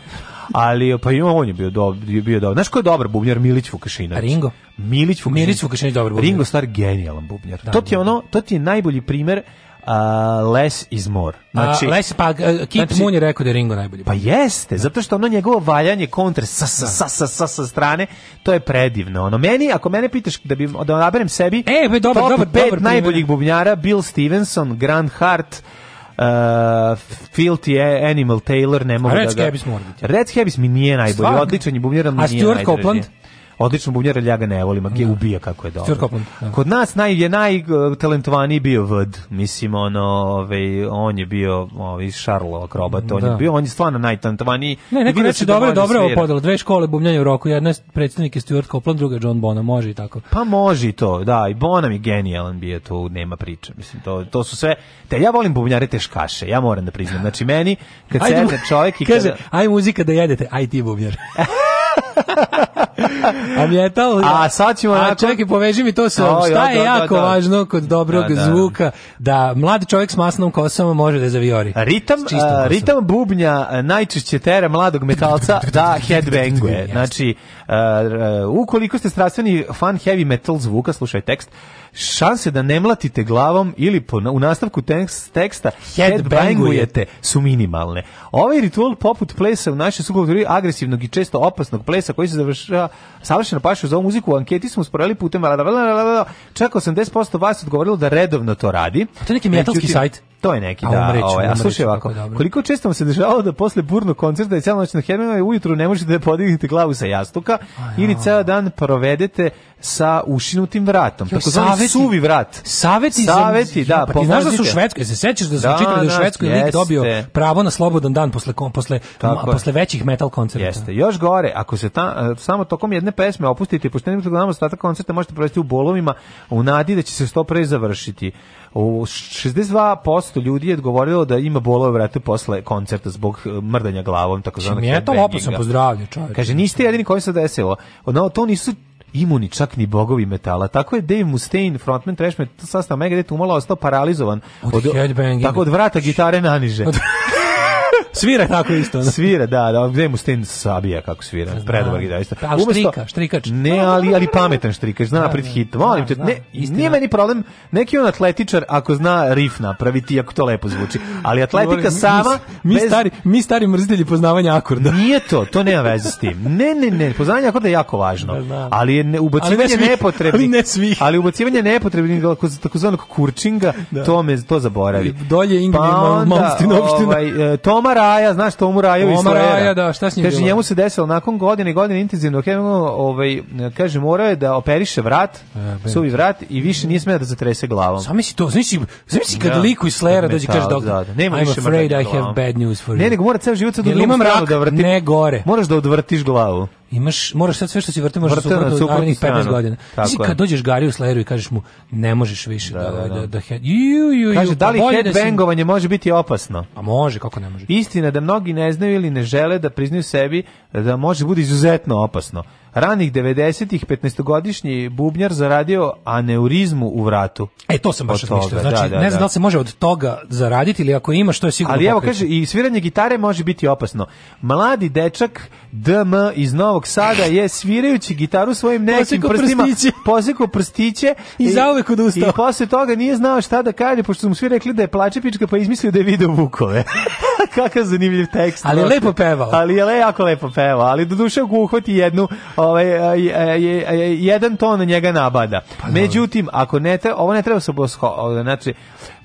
Ali pa i on je bio dobar, bio dobar. Znaš ko je dobar bubnjar Milić Vukašinović? Ringo. Milić Vukašinović. Milić Vukašinović dobar bubnjar. Ringo Star genijalan bubnjar. Da, to ti je da, da. ono, to ti je najbolji primer uh, Les is more. Znači, a, Les, pa e, Kit znači, Moon je rekao da je Ringo najbolji. Pa jeste, zato što ono njegovo valjanje kontra sa, sa, da. sa, sa, sa, sa strane, to je predivno. Ono, meni, ako mene pitaš da, bi, da odaberem sebi, e, be, pa dobar, top dobar, pet dobar, najboljih bubnjara, Bill Stevenson, Grant Hart, uh, Filthy Animal Taylor ne mogu da ga... Red Habits mora biti. Red Habits mi nije najbolji, odličan je bubnjera, mi nije najdraži. A Stuart Copeland? odlično bubnjara ljaga ne volim, a gdje da. ubija kako je dobro. Da. Kod nas naj je najtalentovaniji bio Vd, mislim ono, ovaj on je bio ovaj Šarlo akrobata, on da. je bio, on je stvarno najtalentovaniji. Ne, neko reče dobro, dobro je da podelo, dve škole bubnjanja u roku, jedna predstavnik je Stuart Copeland, druga John Bonham, može i tako. Pa može to, da, i Bonham je genijalan bio, to nema priče, mislim to to su sve. Te ja volim bubnjare teškaše, ja moram da priznam. Znači meni kad se čovjek i kaže, kada... aj muzika da jedete, aj ti bubnjar. a mjetal? A sad ćemo... A čekaj, poveži mi to sa... Šta je da, da, jako da. važno kod dobrog zvuka? Da mlad čovjek s masnom kosom može da zaviori. Ritam, e, ritam bubnja e, najčešće tera mladog metalca da headbanguje. Znači, e, ukoliko ste strastveni fan heavy metal zvuka, slušaj tekst, šanse da ne mlatite glavom ili po, u nastavku teksta headbangujete su minimalne. Ovaj ritual poput plesa u našoj subkulturi agresivnog i često opasnog plesa koji se završava savršeno pašu za ovu muziku u anketi smo sporeli putem čak 80% vas odgovorilo da redovno to radi. A to je neki metalski sajt. To je neki, da. Umreću, ovaj, a slušaj ovako, koliko često vam se dešavalo da posle burnog koncerta i cijelo noć na i ujutru ne možete da podignete glavu sa jastuka ja. ili ceo dan provedete sa ušinutim vratom. Jo, tako saveti, suvi vrat. Saveti, saveti da, ja, pa ti znaš da su u Švedskoj, se sećaš da su da, čitali da u da, Švedskoj lik dobio pravo na slobodan dan posle, posle, ma, posle većih metal koncerta. Jeste. Još gore, ako se ta, e, samo tokom jedne pesme opustite i pošto nemate glavnom ostatak koncerta možete provesti u bolovima u nadi da će se što pre završiti. U 62% ljudi je odgovorilo da ima bolove vrata posle koncerta zbog e, mrdanja glavom, takozvanog znači, headbanginga. Čim je to opasno pozdravlja, čovječe. Kaže, niste jedini koji se desilo. Ono, to nisu imuni čak ni bogovi metala. Tako je Dave Mustaine, frontman Trash Metal, sastav Megadeth, umalo ostao paralizovan od, od, tako od vrata gitare naniže. Od... svira tako isto. Ono. Da. Svira, da, da, gde mu Sten sabija kako svira, predobar gitarista. Da, Umesto, štrika, štrikač. Ne, pa, ali, ali pametan štrikač, zna da, da hit, da, molim te, ne, nije meni problem, neki on atletičar ako zna rif napraviti, ako to lepo zvuči, ali atletika sama... Mi, mi, bez... stari, mi stari mrzitelji poznavanja akorda. Nije to, to nema veze s tim. Ne, ne, ne, poznavanje akorda je jako važno, ali je ne, ubacivanje ali nepotrebnih... Ali ne svih. Ali ubacivanje nepotrebnih, takozvanog kurčinga, to me, to zaboravi. Dolje Ingrid pa onda, opština. Ovaj, e, Toma Raja, znaš Tomu Raju iz Slera. da, šta s njim Kaže, njemu se desilo nakon godine i godine intenzivno hemo, ovaj, kaže, morao je da operiše vrat, e, suvi vrat i više nije smeo da zatrese glavom. Sami si to, znači, znači kad da. liku iz Slera dođe, kaže doktor, da, da. Nema I'm više afraid I have bad news for you. Ne, nego mora ceo život sad da, da vrti. Ne gore. Moraš da odvrtiš glavu imaš, moraš sad sve što si vrte, možeš da vrte suprotno suprotno narednih 15 godina. Mislim, kad dođeš Gariju Slayeru i kažeš mu, ne možeš više da, da, da, da, da. da head, ju, ju, ju, Kaže, pa da li headbangovanje si... može biti opasno? A pa može, kako ne može? Istina da mnogi ne znaju ili ne žele da priznaju sebi da može biti izuzetno opasno ranih 90-ih 15-godišnji bubnjar zaradio aneurizmu u vratu. E to sam baš razmišljao. Da, znači da, da, ne znam da. da li se može od toga zaraditi ili ako ima što je sigurno. Ali evo kaže i sviranje gitare može biti opasno. Mladi dečak DM iz Novog Sada je svirajući gitaru svojim nekim prstima posekao prstiće i, i zauvek odustao. I posle toga nije znao šta da kaže pošto su mu svi rekli da je pička pa izmislio da je video vukove. Kakav zanimljiv tekst. Ali je lepo pevao. Ali je le, jako lepo pevao, ali do duše uhvati jednu, ovaj, jedan ton njega nabada. Pa, Međutim, ako ne, treba, ovo ne treba se bosko, znači,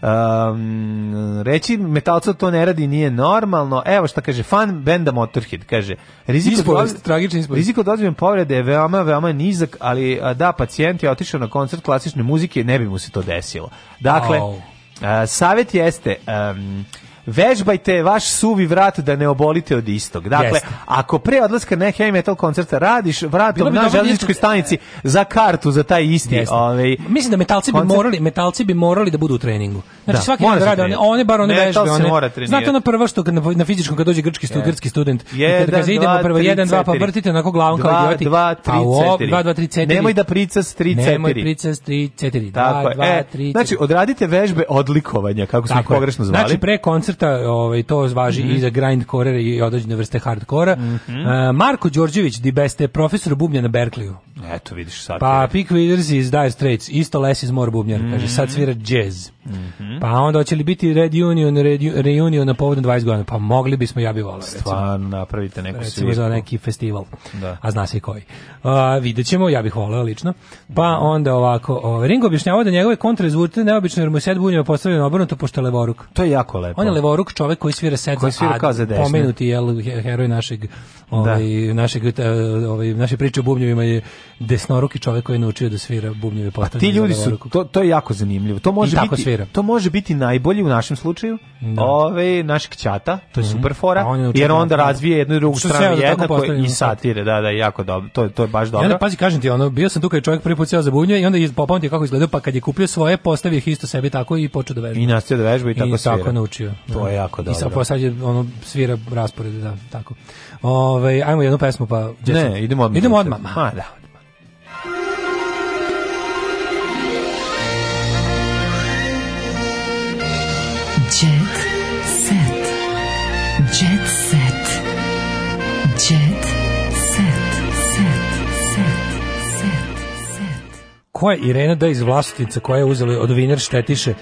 um, reći metalcu to ne radi nije normalno. Evo šta kaže fan benda Motorhead, kaže rizik od tragični Rizik od ozbiljne povrede je veoma veoma nizak, ali da pacijent je otišao na koncert klasične muzike, ne bi mu se to desilo. Dakle, oh. uh, savjet jeste um, vežbajte vaš suvi vrat da ne obolite od istog. Dakle, Jeste. ako pre odlaska na heavy metal koncerta radiš vratom na da željezničkoj stanici za kartu za taj isti, ovaj Mislim da metalci koncert... bi morali, metalci bi morali da budu u treningu. Znači da, svaki dan rade one, one bar one Metal vežbe, one. Mora Znate ono prvo što na, na fizičkom kad dođe grčki student, grčki student, kad kaže idemo prvo 1 2 pa vrtite na glavom kao idioti. 2 3 4. 2 2 3 4. Nemoj da pricas 3 4. Nemoj pricas 3 4. 2 2 3. Znači odradite vežbe odlikovanja kako smo pogrešno zvali. Znači pre koncerta aspekta ovaj, to važi mm -hmm. i za grindcore i određene vrste hardkora. Mm -hmm. E, uh, Marko Đorđević, di beste, profesor bubnja na Berkleyu. Eto, vidiš sad. Pa Pick Withers iz Dire Straits, isto Les iz More bubnjar, mm -hmm. kaže, mhm. sad svira jazz. Mhm. Pa onda će li biti Red Union, Red, Reunion na povodom 20 godina? Pa mogli bismo, ja bih volao. Stvarno, napravite neku recimo svirku. za neki festival. Da. A zna se i koji. Uh, vidjet ćemo, ja bih volao lično. Pa onda ovako, ovaj, Ringo objašnjava da njegove kontre zvuče neobično jer mu je sad bunjeva postavljeno obrnuto pošto je levoruk. To je jako lepo. On je levoruk Boruk, čovek koji svira set koji svira za Adu, pomenuti je heroj našeg Da. ovaj, naše, ovaj, naše priče o bubnjevima je desnoruki čovjek koji je naučio da svira bubnjeve A pa ti ljudi su, to, to je jako zanimljivo. To može, I biti, svira. to može biti najbolji u našem slučaju, da. ove, našeg ćata, to je mm -hmm. super fora, on je jer onda razvije jednu i drugu stranu da jednako i satire, da, da, jako dobro, to, to je baš dobro. Ja, pazi, kažem ti, ono, bio sam tu kad je čovjek prvi put sjeo za bubnjeve i onda je popamtio kako izgledao, pa kad je kupio svoje, postavio ih isto sebi tako i počeo da vežba. I nastavio da vežba i tako I svira. tako naučio. To je jako dobro. I sad, pa sad je, ono, svira raspored, da, tako. Ove, ovaj, ajmo jednu pesmu pa djeca. Ne, idemo odmah. Idemo odmah. Ma, da. ko je Irena da iz vlastitica koja je uzela od Viner Štetiše uh,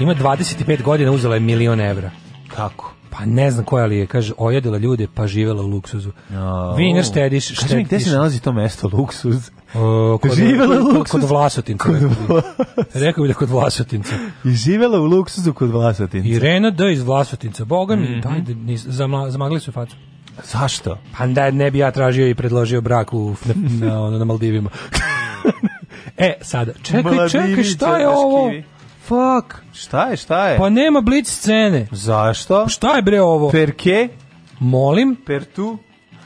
ima 25 godina uzela je milion evra kako Pa ne znam koja li je, kaže, ojedila ljude pa živela u luksuzu. No. Viner štediš, štediš. Kaži mi, gde se nalazi to mesto, luksuz? O, kod, živela u luksuzu. Kod Vlasotinca. Kod Vlasotinca. Rekao bi da kod Vlasotinca. I živela u luksuzu kod Vlasotinca. Irena D. iz Vlasotinca. Boga mi, mm -hmm. zamagli zamla, su facu. Zašto? Pa da ne bi ja tražio i predložio brak u, na, na, na Maldivima. e, sada, čekaj, čekaj, šta je ovo? fuck? Šta je, šta je? Pa nema blic scene. Zašto? Pa šta je bre ovo? Perke? Molim? Per tu?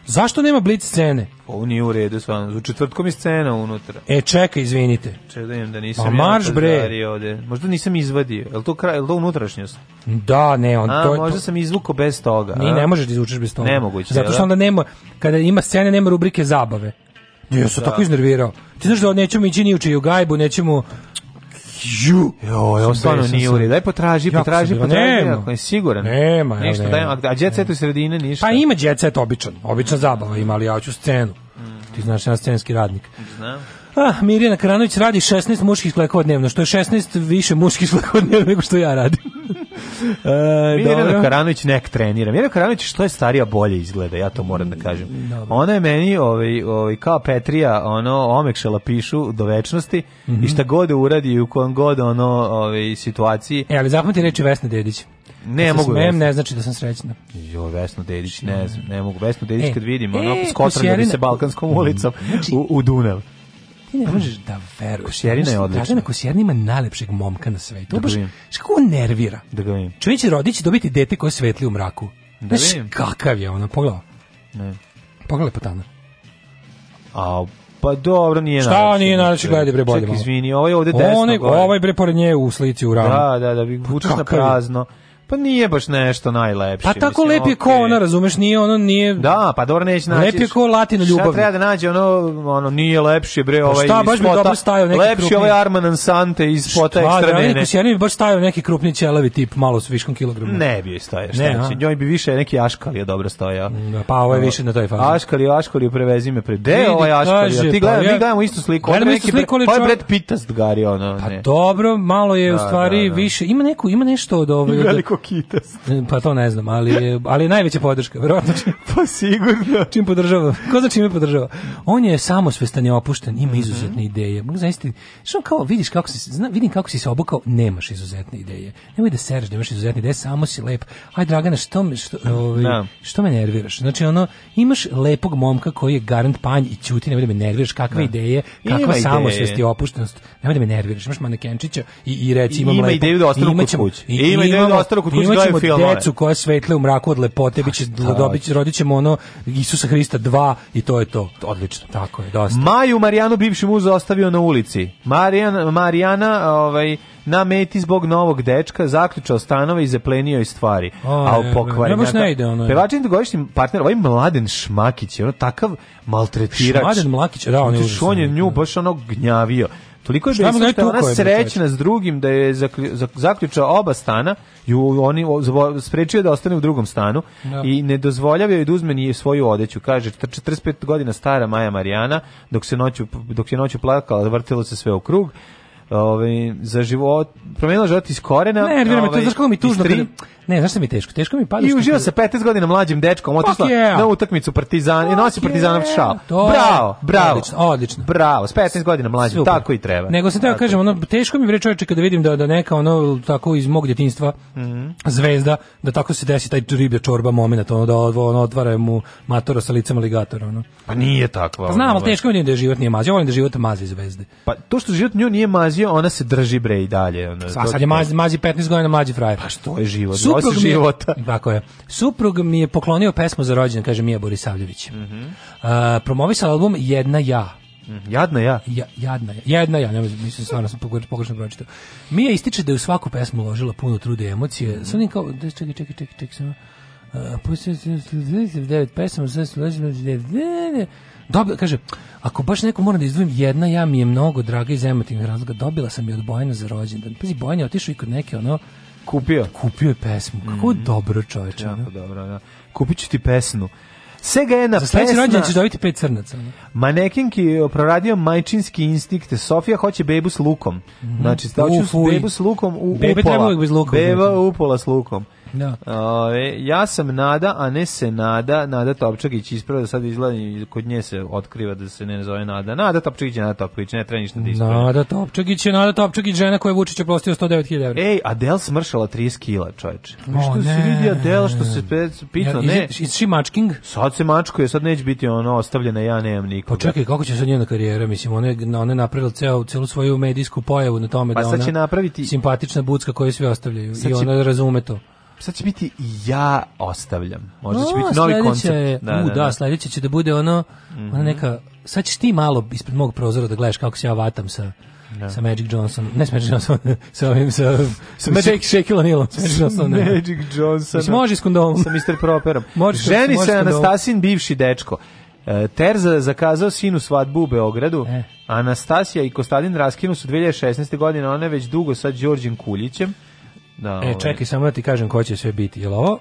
Zašto nema blic scene? Ovo nije u redu s vama. U četvrtkom je scena unutra. E, čekaj, izvinite. Čekaj, da nisam pa marš, bre. Ovde. Možda nisam izvadio. Je li to, kraj, je li to unutrašnjost? Da, ne. On, a, to, možda to... sam izvuko bez toga. Ni, ne možeš da izvučeš bez toga. Nemoguće. Zato što da. onda nema, kada ima scene, nema rubrike zabave. Da. Ja sam tako iznervirao. Ti znaš da nećemo ići ni u čiju gajbu, nećemo Ju. Jo, ja stvarno nije u Daj potraži, jako potraži, potraži, nema. ako je siguran. Nema, Ništa, nema. Daj, a jet set u sredine, ništa. Pa ima jet set običan, obična zabava ima, ali ja hoću scenu. Mm. Ti znaš, ja scenski radnik. Znam. Ah, Mirjana Karanović radi 16 muških klekova dnevno, što je 16 više muških klekova dnevno nego što ja radim. E, Mirjana Karanović nek trenira. Mirjana Karanović što je starija bolje izgleda, ja to moram da kažem. Mm, dobro. Ona je meni ovaj, ovaj, kao Petrija ono omekšala pišu do večnosti mm -hmm. i mhm. šta god da uradi u kojem god ono ovaj, situaciji. E, ali zapamti reči Vesna Dedić. Ne da mogu. Smem, ne znači da sam srećna. Jo, Vesna Dedić, ne znači, znam, ne mogu. Vesna Dedić e, kad vidim, e, ono skotrano bi se Balkanskom ulicom znači, u, u Dunav ti ne možeš da veruješ. Kosjerina je odlična. Dražena Kosjerina ima najlepšeg momka na svetu. Da baš, kako on nervira. Da ga vidim. će rodići dobiti dete koje svetli u mraku. Da Znaš kakav je ona, pogledaj. Ne. Pogledaj potana. A, pa dobro, nije Šta Šta nije naravno, gledaj bre bolje. Ček, izvini, ovaj ovde desno. Onaj, ovaj bre pored nje u slici u ramu. Da, da, da, vučeš na pa prazno. Je? Pa nije baš nešto najlepše. Pa tako mislim, lepi okay. ko ona, razumeš, nije ono, nije... Da, pa dobro neće naći. Lepi ko latino ljubav. Šta treba da nađe, ono, ono nije lepše, bre, pa ovaj... Šta, baš bi dobro stajao neki Lepši krupni... ovaj Arman Ansante iz pota ekstra nene. Šta, da, mi baš stajao neki krupni ćelavi tip, malo s viškom kilograma. Ne bi joj stajao, šta ne, će, znači, njoj bi više neki aškal je dobro stajao. Da, pa ovo ovaj je više na toj fazi. Aškal je, prevezi me pre... Gde je ovaj aškal je? Ti pa gledam, mi gledamo istu sliku. Gledamo istu sliku, ali čovjek... Pa dobro, malo je u da, stvari da, da. više... Ima neko, ima nešto od ovaj Kokitast. E, pa to ne znam, ali ali je najveća podrška, verovatno. pa sigurno. Čim podržava? Ko za čime podržava? On je samosvestan i opušten, ima mhm. izuzetne mm -hmm. ideje. Mogu zaista, što kao vidiš kako se zna, vidim kako si se obukao, nemaš izuzetne ideje. Nemoj da seraš, nemaš da izuzetne ideje, samo si lep. Aj Dragana, što me što, ovaj, da. što me nerviraš? Znači ono imaš lepog momka koji je garant panj i ćuti, nemoj da me nerviraš, kakve no. Da. ideje, kakva samosvest i opuštenost. Nemoj da me nerviraš. Imaš manekenčića i i reci imam lepo. Ima ideju da ostanu kod kuće. Ima ideju da ostanu kod kuće gledaju filmove. decu koja svetle u mraku od lepote, biće dobiće rodićemo ono Isusa Hrista 2 i to je to. Odlično. Tako je, dosta. Maju Marijanu bivši muž ostavio na ulici. Marijan Marijana, ovaj na meti zbog novog dečka zaključao stanove i zaplenio i stvari. O, a u pokvarnjaka. Ono, Pevačin dugogodišnji partner, ovaj Mladen Šmakić, je ono takav maltretirač. Mladen Mlakić, da, on je. On je nju baš ono gnjavio. Toliko je besmisla ona srećna s drugim da je zaključao oba stana i oni sprečio da ostane u drugom stanu da. i ne dozvoljavaju joj da uzme ni svoju odeću. Kaže 45 godina stara Maja Marijana dok se noću dok je noću plakala vrtilo se sve u krug ovaj za život, promenila život iz korena. Ne, nervira me to, ovaj, znaš mi tužno. Tri... Ne, znaš šta mi je teško? Teško mi pada I uživa se 15 godina mlađim dečkom, otišla yeah. na utakmicu Partizan i nosi Partizanov šal. To bravo, bravo. Odlično, odlično. Bravo, s 15 godina mlađim, Super. tako i treba. Nego se teo da kažem, ono teško mi bre čoveče kada vidim da da neka ono tako iz mog djetinjstva mm -hmm. zvezda da tako se desi taj riblja čorba momenat, ono da ono otvara mu matora sa licem aligatora, ono. Pa nije tako Pa znam, ali teško mi je da život nije mazi, volim da život mazi zvezde. Pa to što život nju nije mazi mazio, ona se drži bre i dalje. Ona, sad, sad je mazi, mazi 15 godina mlađi frajer. Pa što je život? Suprug mi je, života. Tako je. Suprug mi je poklonio pesmu za rođendan, kaže Mija Borisavljević. Mm -hmm. uh, promovisala album Jedna ja. Jadna ja. ja jadna ja. Jedna ja, ne mislim stvarno sam pogrešno pročitao. Mija ističe da je u svaku pesmu uložila puno truda i emocije. Mm -hmm. Sam kao, da, čekaj, čekaj, čekaj, čekaj, samo. Uh, Pustio sam 9 pesama, sad se uložila Dobila, kaže, ako baš neko mora da izdvojim jedna, ja mi je mnogo draga iz emotivnih razloga, dobila sam je od Bojana za rođendan. Pazi, Bojan je otišao i kod neke, ono, Kupio. Kupio je pesmu. Kako mm dobro čoveče. Jako dobro, da. Kupit ću ti pesmu. Sega jedna Za sledeći rođendan ćeš dobiti pet crnaca. Manekinki je proradio majčinski instinkt. Sofija hoće bebu s lukom. Mm -hmm. Znači, stavću da bebu s lukom u Bebe upola. Bebe treba uvijek bez luka. Beba znači. upola s lukom. Da. Ove, ja sam Nada, a ne se Nada. Nada Topčagić ispravo da sad izgleda i kod nje se otkriva da se ne zove Nada. Nada Topčagić je Nada Topčagić, ne treba ništa da ispravo. Nada Topčagić je Nada Topčagić, žena koja je Vučić oprostio 109.000 evra. Ej, Adel smršala 30 kila, čoveče. O, što ne. se vidi Adel, što se pitno, ja, ne. Is she mačking? Sad se mačkuje, sad neće biti ono ostavljena, ja nemam nikoga. Pa čekaj, kako će sad njena karijera? Mislim, ona je, ona je napravila ceo, celu svoju medijsku pojavu na tome pa da ona će napraviti... simpatična bucka koju svi ostavljaju sad i ona će... razume to sad će biti ja ostavljam. Možda o, će biti novi koncept. Je, da, u, da, da, da, sledeće će da bude ono, mm -hmm. ona mhm. neka, sad ćeš ti malo ispred mog prozora da gledaš kako se ja vatam sa, da. sa Magic Johnson, ne sa Magic Johnson, sa ovim, sa, sa Magic Shaquille O'Nealom, sa Magic Johnson. Ne. Magic Johnson. Mislim, može s kondomom. Sa Mr. Properom. Može, Ženi se Anastasin bivši dečko. E, Terza zakazao sinu svadbu u Beogradu. E. Anastasija i Kostadin raskinu su 2016. godine, ona je već dugo sa Đorđem Kuljićem. Da, e, ovaj. čekaj, samo da ti kažem ko će sve biti. Jel ovo?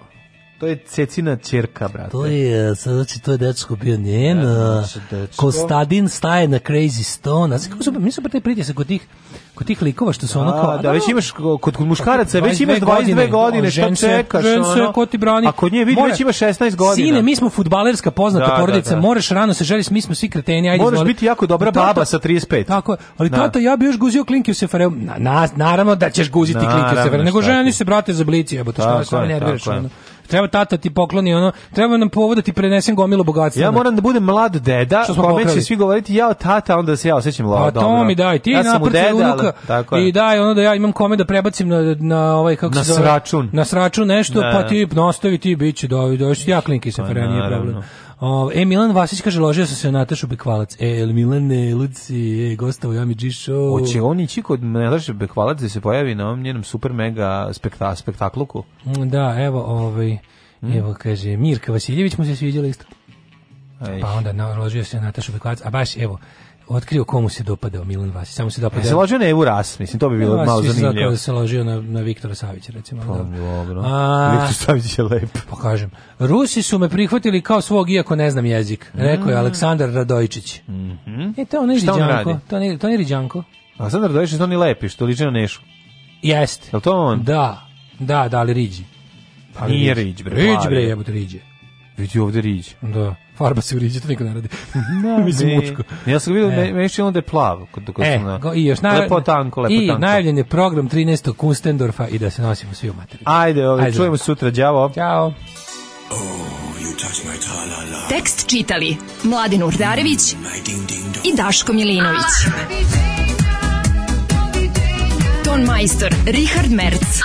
To je Cecina ćerka, brate. To je, znači, to je dečko bio njen. Da, dečko. Kostadin staje na Crazy Stone. Znači, kako su, mi su taj pritisak kod tih kod tih likova što su da, ono kao... Da, da već imaš, kod, kod muškaraca, već imaš 22 godine, godine šta čekaš, žen se, ono... ko ti brani. A kod nje vidi, već ima 16 godina. Sine, mi smo fudbalerska poznata da, da porodica, da, da. moraš rano se želiš, mi smo svi kreteni, ajde možeš biti jako dobra tata, baba sa 35. Tako, ali da. tata, ja bi još guzio klinke u sefareu. Na, na, naravno da ćeš guziti klinke u sefareu, nego ženi se, brate, za blici, jebote, što me nerviraš, ono. Je treba tata ti pokloni ono, treba nam povod da ti prenesem gomilu bogatstva. Ja moram da budem mlad deda, što kome će svi govoriti ja tata, onda se ja osjećam lako. A pa to dobro. mi daj, ti ja naprti unuka ali, i daj ono da ja imam kome da prebacim na, na ovaj kako na se zove, Na sračun. na sračun nešto, ne. pa da. ti nastavi ti biće, dovi, dovi, pa ja klinki se pa ferenije problem. O, e, Milan Vasić kaže, ložio sam se na Natašu Bekvalac. E, Milane, Luci, e, gostavu, ja mi džišo. Hoće on ići kod Nataše Bekvalac da se pojavi na ovom njenom super mega spekta, spektakluku? Mm, da, evo, ovaj, mm. evo, kaže, Mirka Vasiljević mu se sviđala isto. Pa onda ložio se Natašu Bekvalac, a baš, evo, otkrio komu se dopadao Milan Vasić. Samo se dopadao. E, se ložio na Evu Ras, mislim, to bi bilo Vas, malo zanimljivo. Da se ložio na, na Viktora Savića, recimo. Pa, dobro. A, Viktor Savić je lep. Pa kažem. Rusi su me prihvatili kao svog, iako ne znam jezik. Rekao je mm. Aleksandar Radojičić. Mm -hmm. E, to on Šta on To ne, to ne Riđanko. Aleksandar Radojičić, to ni lepi, što liči na Nešu. Jeste. Je to on? Da, da, da, ali Riđi. Pa nije Riđ, bre. Riđ, bre, jebote, Riđe vidi ovde riđe. Da. Farba se u riđe, to niko ne radi. Da, Mislim, ne, mučko. Ja sam vidio, e. meni da je plavo. Kod, kod e, na, da. go, i još najavljen, lepo tanko, lepo I tanko. najavljen je program 13. Kustendorfa i da se nosimo svi u materiju. Ajde, ovdje, Ajde, čujemo sutra, đavo. Ćao. Oh, you touch my -la -la. Tekst čitali Mladin Urdarević i Daško Milinović. Ah. Ton majstor Richard Merc.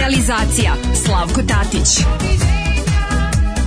Realizacija Slavko Tatić